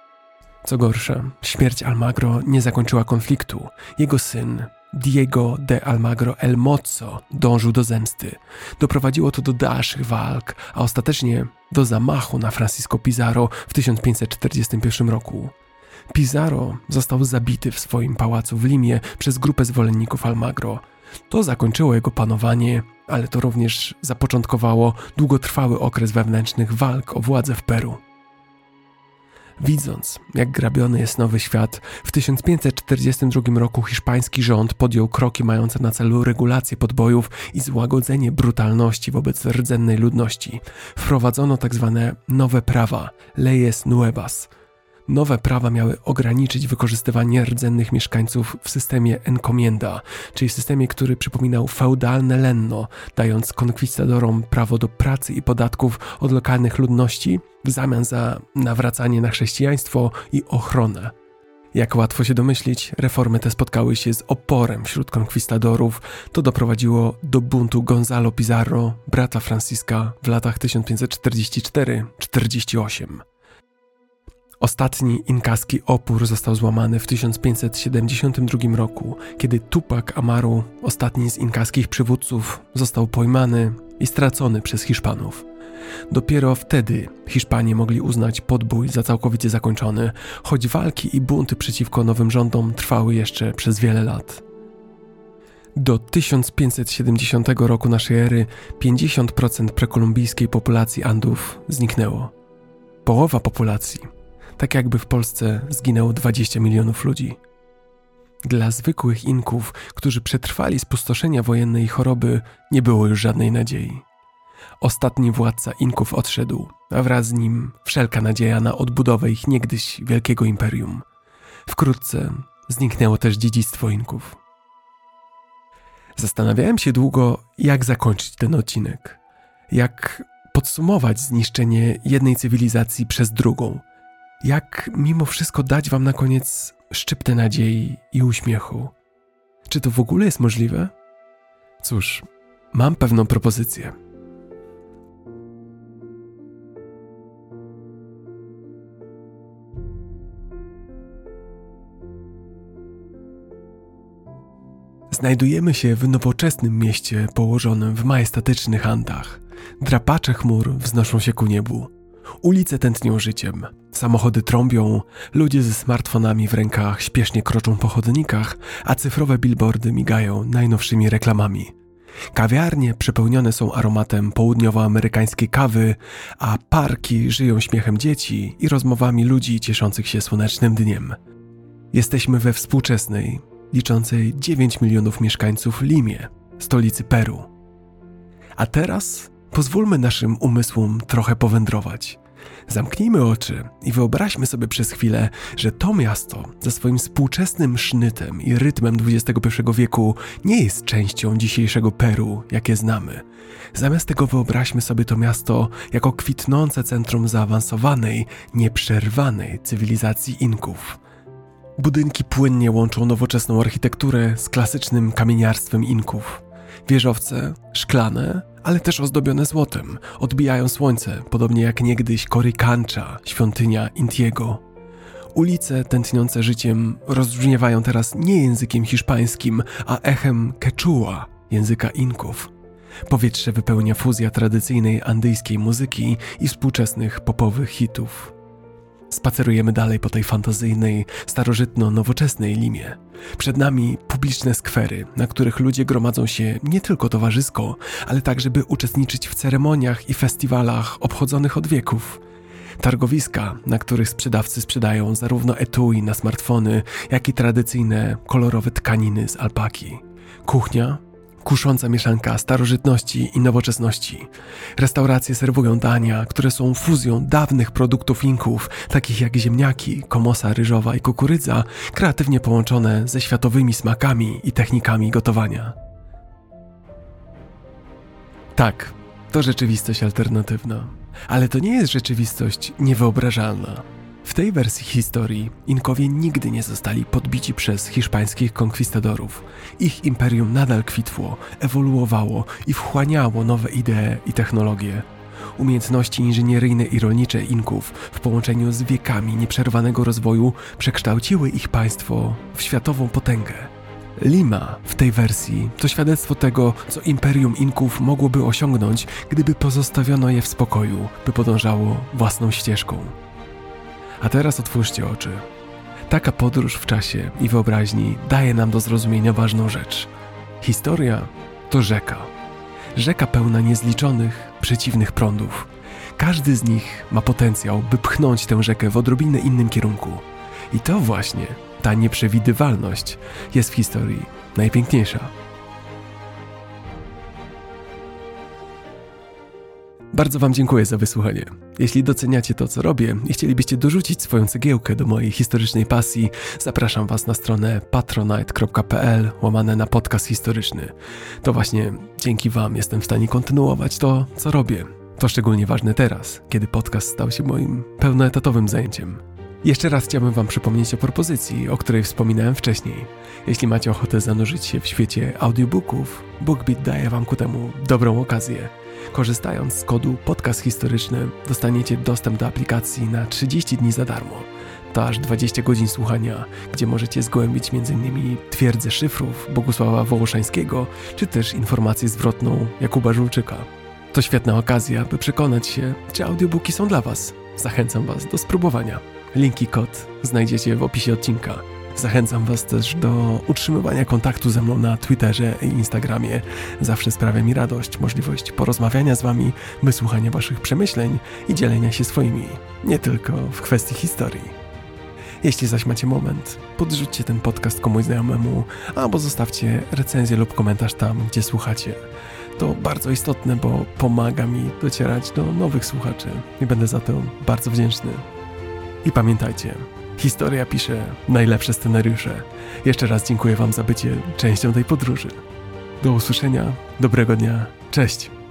Co gorsza, śmierć Almagro nie zakończyła konfliktu. Jego syn, Diego de Almagro El Mozo, dążył do zemsty. Doprowadziło to do dalszych walk, a ostatecznie do zamachu na Francisco Pizarro w 1541 roku. Pizarro został zabity w swoim pałacu w Limie przez grupę zwolenników Almagro. To zakończyło jego panowanie, ale to również zapoczątkowało długotrwały okres wewnętrznych walk o władzę w Peru. Widząc, jak grabiony jest nowy świat, w 1542 roku hiszpański rząd podjął kroki mające na celu regulację podbojów i złagodzenie brutalności wobec rdzennej ludności. Wprowadzono tzw. Tak nowe prawa, leyes nuevas – Nowe prawa miały ograniczyć wykorzystywanie rdzennych mieszkańców w systemie encomienda, czyli systemie, który przypominał feudalne lenno, dając konkwistadorom prawo do pracy i podatków od lokalnych ludności w zamian za nawracanie na chrześcijaństwo i ochronę. Jak łatwo się domyślić, reformy te spotkały się z oporem wśród konkwistadorów. To doprowadziło do buntu Gonzalo Pizarro, brata Franciska w latach 1544-48. Ostatni inkaski opór został złamany w 1572 roku, kiedy Tupac Amaru, ostatni z inkaskich przywódców, został pojmany i stracony przez Hiszpanów. Dopiero wtedy Hiszpanie mogli uznać podbój za całkowicie zakończony, choć walki i bunty przeciwko nowym rządom trwały jeszcze przez wiele lat. Do 1570 roku naszej ery 50% prekolumbijskiej populacji Andów zniknęło. Połowa populacji tak jakby w Polsce zginęło 20 milionów ludzi. Dla zwykłych Inków, którzy przetrwali spustoszenia wojenne i choroby, nie było już żadnej nadziei. Ostatni władca Inków odszedł, a wraz z nim wszelka nadzieja na odbudowę ich niegdyś wielkiego imperium. Wkrótce zniknęło też dziedzictwo Inków. Zastanawiałem się długo, jak zakończyć ten odcinek. Jak podsumować zniszczenie jednej cywilizacji przez drugą – jak mimo wszystko dać wam na koniec szczyptę nadziei i uśmiechu? Czy to w ogóle jest możliwe? Cóż, mam pewną propozycję. Znajdujemy się w nowoczesnym mieście położonym w majestatycznych Andach. Drapacze chmur wznoszą się ku niebu. Ulice tętnią życiem, samochody trąbią, ludzie ze smartfonami w rękach śpiesznie kroczą po chodnikach, a cyfrowe billboardy migają najnowszymi reklamami. Kawiarnie przepełnione są aromatem południowoamerykańskiej kawy, a parki żyją śmiechem dzieci i rozmowami ludzi cieszących się słonecznym dniem. Jesteśmy we współczesnej, liczącej 9 milionów mieszkańców Limie, stolicy Peru. A teraz pozwólmy naszym umysłom trochę powędrować – Zamknijmy oczy i wyobraźmy sobie przez chwilę, że to miasto ze swoim współczesnym sznytem i rytmem XXI wieku nie jest częścią dzisiejszego Peru, jakie znamy. Zamiast tego wyobraźmy sobie to miasto jako kwitnące centrum zaawansowanej, nieprzerwanej cywilizacji Inków. Budynki płynnie łączą nowoczesną architekturę z klasycznym kamieniarstwem Inków. Wieżowce szklane, ale też ozdobione złotem, odbijają słońce, podobnie jak niegdyś Korykancza, świątynia Intiego. Ulice tętniące życiem rozbrzmiewają teraz nie językiem hiszpańskim, a echem quechua, języka Inków. Powietrze wypełnia fuzja tradycyjnej andyjskiej muzyki i współczesnych popowych hitów. Spacerujemy dalej po tej fantazyjnej, starożytno-nowoczesnej limie. Przed nami publiczne skwery, na których ludzie gromadzą się nie tylko towarzysko, ale także by uczestniczyć w ceremoniach i festiwalach obchodzonych od wieków. Targowiska, na których sprzedawcy sprzedają zarówno etui na smartfony, jak i tradycyjne, kolorowe tkaniny z alpaki. Kuchnia, kusząca mieszanka starożytności i nowoczesności. Restauracje serwują dania, które są fuzją dawnych produktów Inków, takich jak ziemniaki, komosa ryżowa i kukurydza, kreatywnie połączone ze światowymi smakami i technikami gotowania. Tak, to rzeczywistość alternatywna, ale to nie jest rzeczywistość niewyobrażalna. W tej wersji historii Inkowie nigdy nie zostali podbici przez hiszpańskich konkwistadorów. Ich imperium nadal kwitło, ewoluowało i wchłaniało nowe idee i technologie. Umiejętności inżynieryjne i rolnicze Inków w połączeniu z wiekami nieprzerwanego rozwoju przekształciły ich państwo w światową potęgę. Lima w tej wersji to świadectwo tego, co imperium Inków mogłoby osiągnąć, gdyby pozostawiono je w spokoju, by podążało własną ścieżką. A teraz otwórzcie oczy. Taka podróż w czasie i wyobraźni daje nam do zrozumienia ważną rzecz. Historia to rzeka. Rzeka pełna niezliczonych, przeciwnych prądów. Każdy z nich ma potencjał, by pchnąć tę rzekę w odrobinę innym kierunku. I to właśnie, ta nieprzewidywalność, jest w historii najpiękniejsza. Bardzo Wam dziękuję za wysłuchanie. Jeśli doceniacie to, co robię i chcielibyście dorzucić swoją cegiełkę do mojej historycznej pasji, zapraszam Was na stronę patronite.pl łamane na podcast historyczny. To właśnie dzięki Wam jestem w stanie kontynuować to, co robię. To szczególnie ważne teraz, kiedy podcast stał się moim pełnoetatowym zajęciem. Jeszcze raz chciałbym Wam przypomnieć o propozycji, o której wspominałem wcześniej. Jeśli macie ochotę zanurzyć się w świecie audiobooków, BookBeat daje Wam ku temu dobrą okazję. Korzystając z kodu podcast historyczny dostaniecie dostęp do aplikacji na 30 dni za darmo. To aż 20 godzin słuchania, gdzie możecie zgłębić m.in. twierdzę szyfrów Bogusława Wołoszańskiego, czy też informację zwrotną Jakuba Żulczyka. To świetna okazja, by przekonać się, czy audiobooki są dla Was. Zachęcam Was do spróbowania. Linki kod znajdziecie w opisie odcinka. Zachęcam Was też do utrzymywania kontaktu ze mną na Twitterze i Instagramie. Zawsze sprawia mi radość możliwość porozmawiania z Wami, wysłuchania Waszych przemyśleń i dzielenia się swoimi, nie tylko w kwestii historii. Jeśli zaś macie moment, podrzućcie ten podcast komuś znajomemu, albo zostawcie recenzję lub komentarz tam, gdzie słuchacie. To bardzo istotne, bo pomaga mi docierać do nowych słuchaczy i będę za to bardzo wdzięczny. I pamiętajcie, Historia pisze najlepsze scenariusze. Jeszcze raz dziękuję Wam za bycie częścią tej podróży. Do usłyszenia, dobrego dnia, cześć!